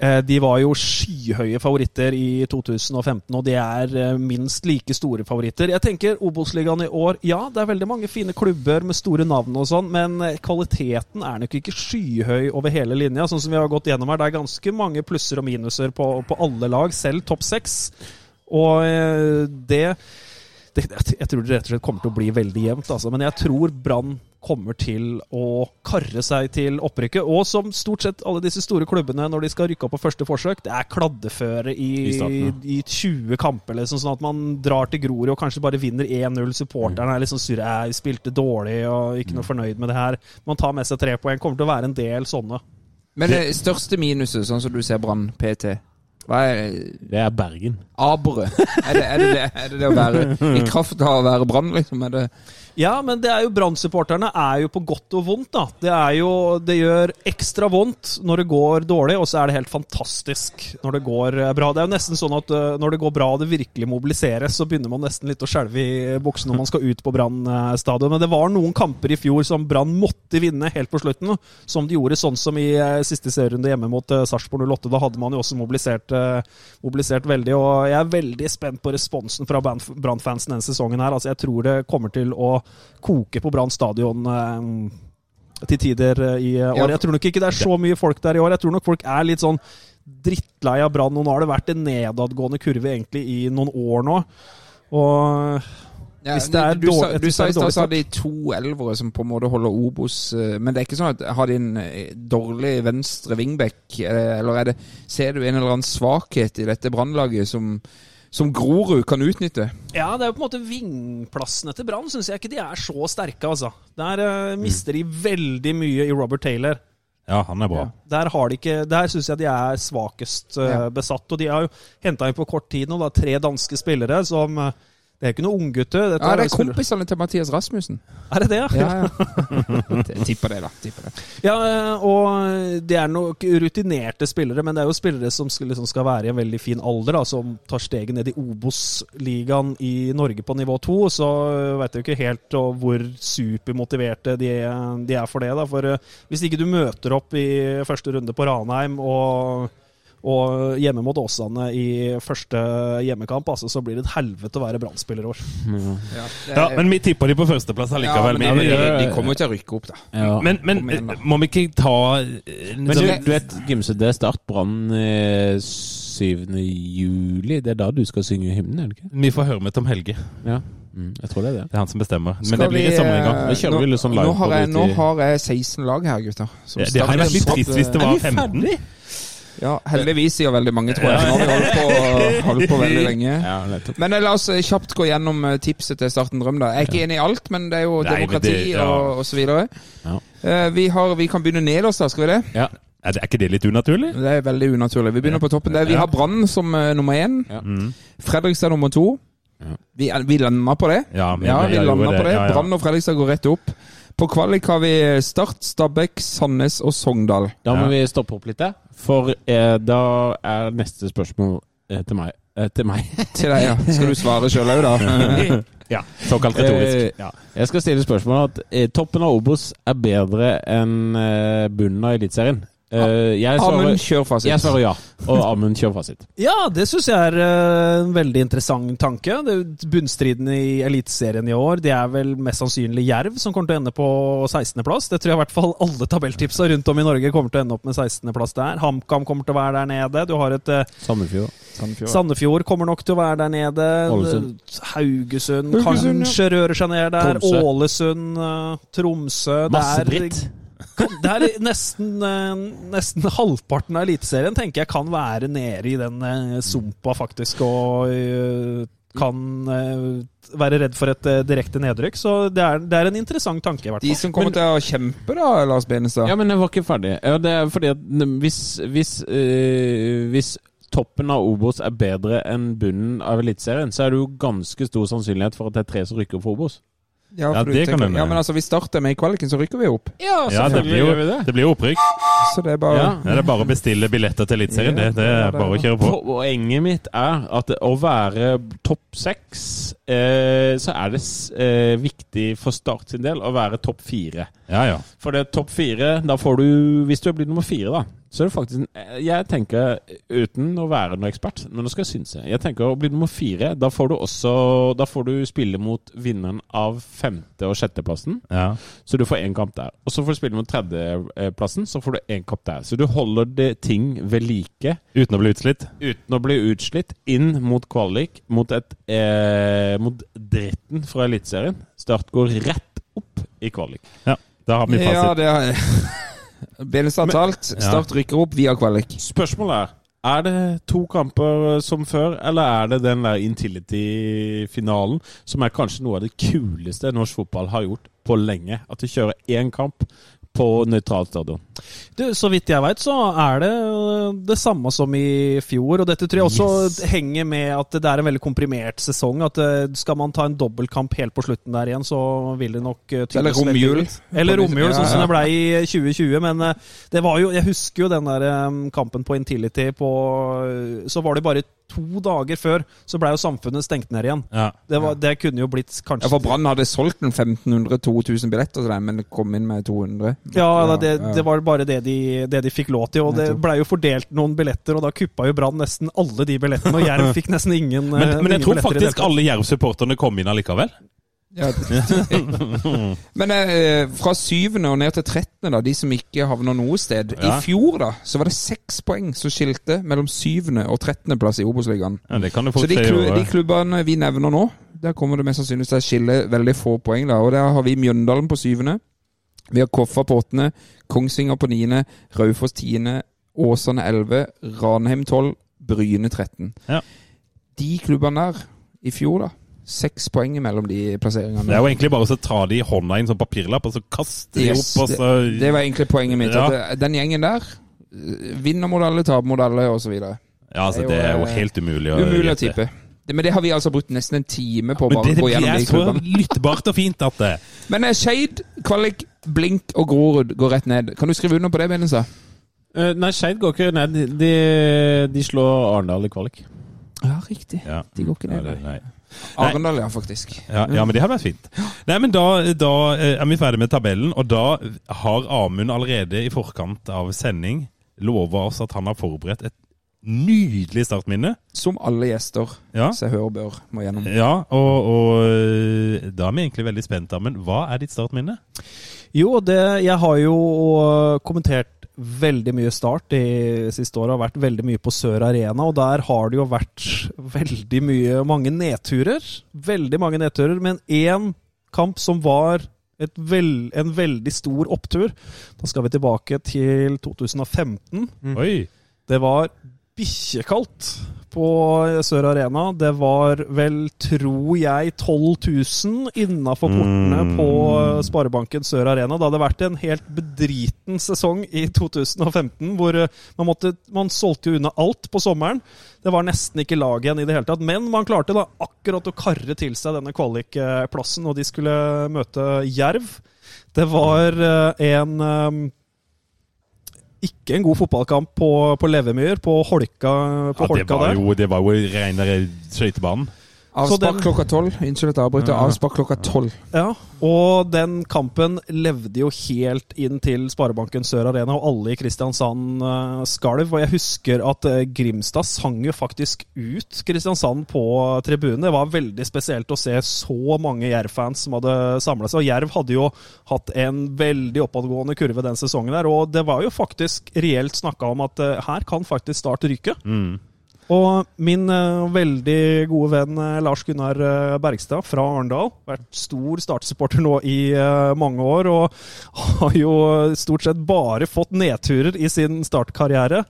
Eh, De var jo skyhøye favoritter i 2015, og de er eh, minst like store favoritter. Jeg tenker Obos-ligaen i år Ja, det er veldig mange fine klubber med store navn og sånn, men eh, kvaliteten er nok ikke skyhøy over hele linja, sånn som vi har gått gjennom her. Det er ganske mange plusser og minuser på, på alle lag, selv topp seks. Og det, det Jeg tror det rett og slett kommer til å bli veldig jevnt, altså. Men jeg tror Brann kommer til å karre seg til opprykket. Og som stort sett alle disse store klubbene, når de skal rykke opp på første forsøk, det er kladdeføre i, I starten, i 20 kamper, liksom, sånn at man drar til Grorud og kanskje bare vinner 1-0. Supporterne er liksom surre, «Æ, spilte dårlig og ikke noe fornøyd med det her. Man tar med seg tre poeng. Kommer til å være en del sånne. Men det største minuset, sånn som du ser Brann PT, hva er Det er Bergen. Abre Er det er det, det, er det det å være i kraft av å være Brann, liksom? Er det Ja, men det er jo Brann-supporterne er jo på godt og vondt, da. Det er jo Det gjør ekstra vondt når det går dårlig, og så er det helt fantastisk når det går eh, bra. Det er jo nesten sånn at eh, når det går bra og det virkelig mobiliseres, så begynner man nesten litt å skjelve i buksene når man skal ut på Brann stadion. Men det var noen kamper i fjor som Brann måtte vinne helt på slutten, som de gjorde, sånn som i eh, siste serierunde hjemme mot Sarpsborg 08. Da hadde man jo også mobilisert, mobilisert veldig, og jeg er veldig spent på responsen fra Brann- Brann-fansen denne sesongen her. Altså, jeg tror det kommer til å koke på Brann stadion eh, til tider eh, i eh, år. Jeg tror nok ikke det er så mye folk der i år. Jeg tror nok folk er litt sånn drittlei av Brann. Nå har det vært en nedadgående kurve egentlig i noen år nå. Og Ja, Hvis det er du, sa, dårlig- du sa det i stad at de to elvere som på en måte holder Obos, men det er ikke sånn at har de en dårlig venstre wingback, eh, eller er det, ser du en eller annen svakhet i dette brannlaget som, som Grorud kan utnytte? Ja, det er jo på en måte vingplassene til Brann syns jeg ikke de er så sterke, altså. Der uh, mister de veldig mye i Robert Taylor. Ja, han er bra. Der, har de ikke, der syns jeg de er svakest uh, Ja. besatt. Og de har jo henta inn på kort tid nå da, tre danske spillere som eh, Det er ikke noen unggutter. Ja, det er kompisene til Mathias Rasmussen. Er det det, ja? Ja. Tipper det, da. Tipper det. Ja, eh, og det er nok rutinerte spillere, men det er jo spillere som skal, liksom skal være i en veldig fin alder, da, som tar steget ned i Obos-ligaen i Norge på nivå to. Så veit jeg jo ikke helt hvor supermotiverte de, de er for det. da, For eh, hvis ikke du møter opp i første runde på Ranheim og og hjemme mot Åsane i første hjemmekamp, altså, så blir det et helvete å være Brann-spiller i år. Ja, men vi tipper de på førsteplass Ja, allikevel. men de, de kommer jo til å rykke opp, da. Ja. men, men igjen, da. må vi ikke ta eh, Men du, du vet, Gimse, det er Start Brann eh, 7. juli. Det er da du skal synge hymnen, er det ikke? Vi får høre med Tom Helge. Ja. Mm, jeg tror det er det. Det er han som bestemmer. Men Skal det blir i sommer en gang. eh, kjører vi litt sånn nå, live nå, har jeg, nå har jeg 16 lag her, gutter. som Det, det hadde vært litt trist hvis det var 15. Ja, heldigvis sier veldig mange, tror jeg. Nå har vi holdt på, holdt på veldig lenge. Men eh, la oss eh, kjapt gå gjennom eh, tipset til Starten Drøm. da. Jeg er ikke enig i alt, men det er jo Nei, demokrati det- ja. og, og så videre. Eh, vi, har, vi kan begynne nederst, da. Skal vi det? Ja. Er, ikke det litt unaturlig? Det er veldig unaturlig. Vi begynner på toppen. der. Vi har Brann som nummer én. Ja. Mm. Fredrikstad nummer to. Ja. Vi, vi lander på det. Ja, men Ja, vi lander på det. Brann og Fredrikstad går rett opp. På kvalik har vi Start, Stabæk, Sandnes og Sogndal. Da må Ja. vi stoppe opp litt for eh, da er neste spørsmål eh, til meg. Eh, til meg. Til deg, ja. Skal du svare sjøl òg, da? Ja, såkalt retorisk. Eh, ja. Jeg skal stille spørsmålet at eh, toppen av Obos er bedre enn eh, bunnen av Eliteserien. Eh, jeg, Amund, svarer, kjør fasit. jeg svarer ja, og Amund kjør fasit. Ja, det syns jeg er eh, en veldig interessant tanke. Det er Bunnstriden i Eliteserien i år, det er vel mest sannsynlig Jerv som kommer til å ende på 16.-plass. Det tror jeg i hvert fall alle tabelltipsa rundt om i Norge kommer til å ende opp med 16.-plass der. HamKam kommer til å være der nede. Du har et eh, Sandefjord. Sandefjord kommer nok til å være der nede. Ålesund. Haugesund, Haugesund, kanskje rører seg ned der. Tromsø. Ålesund, Tromsø Masse dritt. Det er nesten, eh, nesten halvparten av Eliteserien tenker jeg kan være nede i den eh, sumpa, faktisk, og eh, kan være redd for et direkte nedrykk. Så det er, det er en interessant tanke, i hvert fall. De som kommer til å kjempe, da, Lars Benestad? Ja, men jeg var ikke ferdig. Ja, det er fordi at hvis, hvis, øh, hvis toppen av Obos er bedre enn bunnen av Eliteserien, så er det jo ganske stor sannsynlighet for at det er tre som rykker opp for Obos. Ja, Ja, det kan hende. ja, men altså, vi starter med i kvaliken, så rykker vi opp. Ja, Ja, det blir jo, det blir jo opprykk. Så det er bare Ja. Ja, det er bare å bestille billetter til Eliteserien. Det, det er er bare å kjøre på. Poenget mitt er at å være topp seks, eh, så er det eh, viktig for Start sin del å være topp fire. Ja, ja. For det er topp fire, da får du Hvis du blir nummer fire, da, så er det faktisk Jeg tenker, uten å være noen ekspert, men nå skal jeg synse Jeg tenker å bli nummer fire, da får du også Da får du spille mot vinneren av femte- og sjetteplassen. ja. Så du får én kamp der. Og så får du spille mot tredjeplassen, så får du én kamp der. Så du holder det ting ved like Uten å bli utslitt. uten å bli utslitt, inn mot kvalik, mot, et, eh, mot dritten fra Eliteserien. Start går rett opp i kvalik. Ja, da har vi Ja, fasit. det har Benestad talt. Start rykker opp via kvalik. Spørsmålet er er det to kamper som før, eller er det den der Intility-finalen, som er kanskje noe av det kuleste norsk fotball har gjort på lenge? At de kjører én kamp på nøytralt stadion. Du, så vidt jeg veit, så er det øh, det samme som i fjor. Og dette tror jeg også Yes. henger med at det er en veldig komprimert sesong. At øh, skal man ta en dobbeltkamp helt på slutten der igjen, så vil det nok øh, Eller romjul. Eller romjul, sånn som det ble i 2020. Men det var jo Jeg husker jo den der kampen på Intility på Så var det bare to dager før, så ble jo samfunnet stengt ned igjen. Ja. Det, var, det kunne jo blitt kanskje Ja, for Brann hadde solgt en 1500-2000 billetter til dem, men det kom inn med 200. Ja, da, det, ja. det var bare det de, det de fikk lov til. Og det blei jo fordelt noen billetter, og da kuppa jo Brann nesten alle de billettene. Og Jerv fikk nesten ingen. Men, eh, men jeg ingen tror faktisk alle Jerv-supporterne kom inn allikevel. Ja. Men eh, fra syvende og ned til trettende, da, de som ikke havner noe sted. Ja. I fjor da, så var det seks poeng som skilte mellom syvende og trettendeplass i Obos-ligaen. Ja, Så de, klu de klubbene vi nevner nå, Der kommer det mest sannsynligvis til å skille veldig få poeng. da, og Der har vi Mjøndalen på syvende. Vi har Koffa på åttende, Kongsvinger på niende, Raufoss tiende, Åsane elleve, Ranheim tolv, Bryne 13. Ja. De klubbene der i fjor, da. Seks poeng mellom de plasseringene. Det er jo egentlig bare å ta de i hånda i en sånn papirlapp, og så kaste de Yes, opp, og så det, det var egentlig poenget mitt. Ja. At den gjengen der eh, vinner mot alle, taper mot alle, osv. Ja, altså, det er jo helt umulig å Umulig å tippe. Men det har vi altså brukt nesten en time på Ja, Men bare det, det gå gjennom er så lyttbart og fint at det Men eh, Skeid, Kvalik, Blink og Grorud går rett ned. Kan du skrive under på det, Benestad? Eh, nei, Skeid går ikke ned. De, de slår Arendal i kvalik. Ja, riktig. ja. De går ikke ned. Ja, det- nei. Arendal, ja, faktisk. Ja, ja, men det hadde vært fint. Nei, men da, da eh, er vi ferdig med tabellen, og da har Amund allerede i forkant av sending lova oss at han har forberedt et nydelig startminne. Som alle gjester Ja, som hører bør må gjennom. ja og, og eh, da er vi egentlig veldig spent, Amund. Hva er ditt startminne? Jo, det, jeg har jo øh, kommentert veldig mye start de siste åra. Har vært veldig mye på Sør Arena, og der har det jo vært veldig mye mange nedturer. Veldig mange nedturer, men én kamp som var et vel, en veldig stor opptur. Da skal vi tilbake til 2015. Oi! Det var bikkjekaldt på Sør Arena. Det var vel, tror jeg, 12 000 innafor portene Mm. på Sparebanken Sør Arena. Det hadde vært en helt bedriten sesong i 2015, hvor eh, man, måtte, man solgte jo unna alt på sommeren. Det var nesten ikke lag igjen i det hele tatt. Men man klarte da akkurat å karre til seg denne kvalikplassen, og de skulle møte Jerv. Det var eh, en eh, ikke en god fotballkamp på, på Levemyr, på Holka, på Ja, det, Holka var jo, det var jo renere skøytebanen. Avspark den- klokka tolv. Unnskyld at jeg avbryter. Avspark klokka tolv. Ja, og den kampen levde jo helt inn til Sparebanken Sør Arena, og alle i Kristiansand uh, skalv. Og jeg husker at eh, Grimstad sang jo faktisk ut Kristiansand på tribunen. Det var veldig spesielt å se så mange Jerv-fans som hadde samla seg. Og Jerv hadde jo hatt en veldig oppadgående kurve den sesongen der, og det var jo faktisk reelt snakka om at eh, her kan faktisk Start ryke. Mm. Og min uh, veldig gode venn uh, Lars Gunnar uh, Bergstad fra Arendal, vært stor startsupporter nå i mange år, og har jo stort sett bare fått nedturer i sin startkarriere.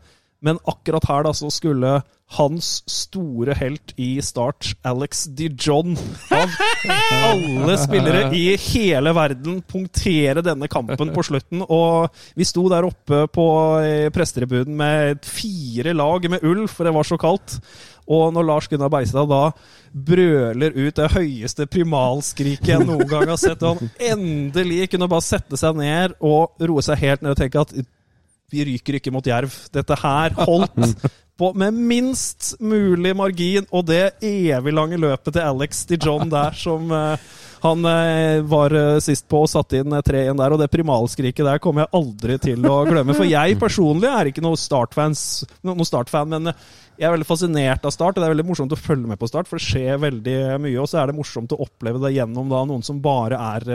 Men akkurat her da så skulle hans store helt i Start, Alex DeJohn, av alle spillere i hele verden, punktere denne kampen på slutten. Og vi sto der oppe på eh, prestetribunen med fire lag med ull, for det var så kaldt. Og når Lars Gunnar Beistad da brøler ut det høyeste primalskriket jeg noen gang har sett, og han endelig kunne bare sette seg ned og roe seg helt ned og tenke at vi ryker ikke mot Jerv. Dette her holdt på med minst mulig margin, og det evig lange løpet til Alex DeJohn der som eh, han eh, var eh, sist på og satte inn eh, 3-1 der, og det primalskriket der kommer jeg aldri til å glemme. For jeg personlig er ikke noe noe Start-fan, men jeg er veldig fascinert av Start, og det er veldig morsomt å følge med på Start, for det skjer veldig mye, og så er det morsomt å oppleve det gjennom da noen som bare er,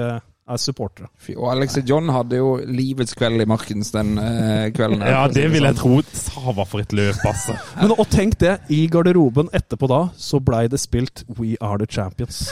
er supportere. Og Alex John hadde jo livets kveld i Markens den eh, kvelden. her, Ja, det vil jeg sånn. tro. Sava for et løp, altså. Men og tenk det, i garderoben etterpå da, så blei det spilt We Are The Champions.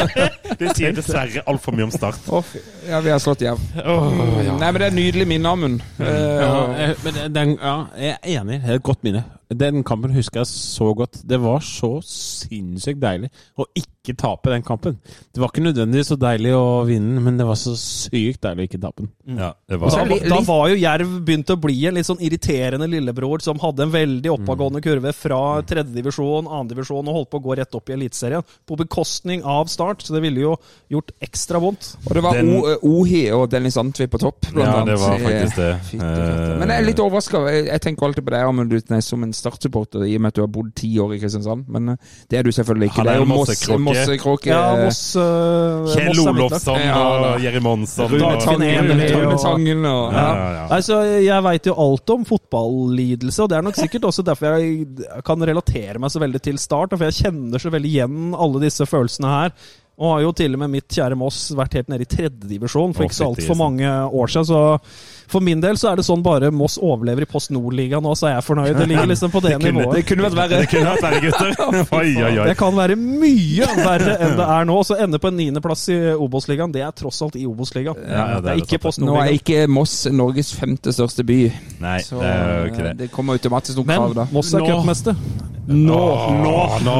Det sier dessverre altfor mye om Start. Oh. Ja, vi har slått Jerv. Nei, men det er nydelig minne, Amund. Ja, eh, men den- den, ja, jeg er enig. Det er et godt minne. Den kampen husker jeg så godt. Det var så sinnssykt deilig å ikke tape den kampen. Det var ikke nødvendigvis så deilig å vinne, men det var så sykt deilig å ikke tape den. Ja, det Og da, var da var jo Jerv begynt å bli en litt sånn irriterende lillebror som hadde en veldig oppadgående kurve fra tredjedivisjon, annendivisjon og holdt på å gå rett opp i Eliteserien. På bekostning av Start, så det ville jo gjort ekstra vondt. Og det var Den- eh, Ohi og Dennis Antvi på topp, blant Ja, annet. det var faktisk det. Eh. Eh, Men jeg er litt overraska. Jeg, tenker alltid på deg Amund Utnes som en startsupporter, i og med at du har bodd ti år i Kristiansand. Men eh, det er du selvfølgelig ikke. Han er jo masse Mossekråke. Ja, eh, Moss, Kjell Moss. Olofsson Ja, og Jerry Monsson. Rune og- Ja, ja. Jeg veit jo alt om fotballidelse, og det er nok sikkert også derfor jeg kan relatere meg så veldig til Start. For jeg kjenner så veldig igjen alle disse følelsene her. Og har jo til og med mitt kjære Moss vært helt nede i tredjedivisjon for ikke så altfor mange år siden. Så for min del så er det sånn bare Moss overlever i Post Nord-ligaen nå, så er jeg fornøyd. Det ligger liksom på det, det nivået. Det kunne vært verre. Det kunne vært verre, gutter. Oi, oi, oi. Det kan være mye verre enn det er nå. Så ende på en niendeplass i Obos-ligaen, det er tross alt i Obos-ligaen. Ja, det er det er det Post Nord-ligaen. Nå er ikke Moss Norges femte største by, Nei, så det er jo ikke eh, det. det kommer automatisk noen Men krav da. Moss er cupmester. Nå, nå, nå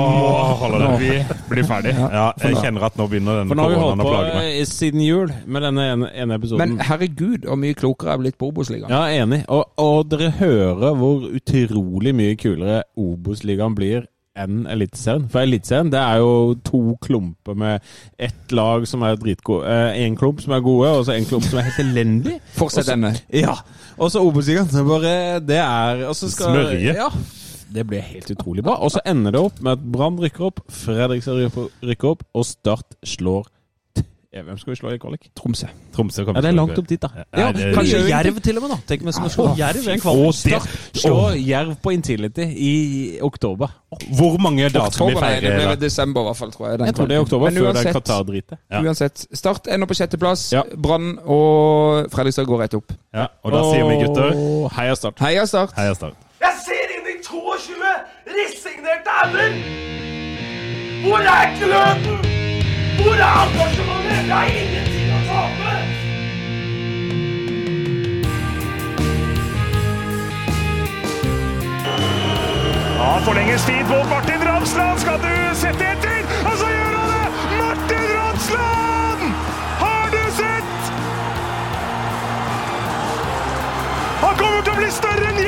holder det. Vi blir ferdig. Ja, jeg kjenner at nå begynner For nå har vi holdt på eh, siden jul med denne ene, ene episoden. Men herregud, hvor mye klokere er litt på Obos-ligaen. Ja, enig. Og, og dere hører hvor utrolig mye kulere Obos-ligaen blir enn Eliteserien. For Eliteserien det er jo to klumper med ett lag som er dritgode. Én klump som er gode, og så en klump som er helt elendig. Fortsett denne. Ja. Og så Obos-ligaen. Det er skal, Smørje. Ja. Det blir helt utrolig bra. Og så ender det opp med at Brann rykker opp, Fredrikstad rykker- opp, og Start slår ja, Hvem skal vi slå i kvalik? Tromsø. Tromsø Ja, det er langt opp dit, da. Ja, det- Kanskje det- Jerv til og med, da. Tenk om vi slår Jerv i en kvalik. Slå Jerv på Intility i oktober. hvor mange dager skal vi Oktober, det blir desember i hvert fall, tror jeg. Jeg tror det er oktober, Men før det er uansett- Qatar-dritet. Ja. Uansett. Start ender på sjetteplass. Ja. Brann og Fredrikstad går rett opp. Ja, og da sier vi gutter Heia Start. Heia Start! Heia Start. Jeg ser inn i 22 resignerte ender! Hvor er gløden? Hvor er ansvarsforholdet? Vi ingen tid å tape! Ja, forlenges tid på Martin Ramsland. Skal du sette etter? Og så gjør han det! Martin Ramsland! Har du sett? Han kommer til å bli større enn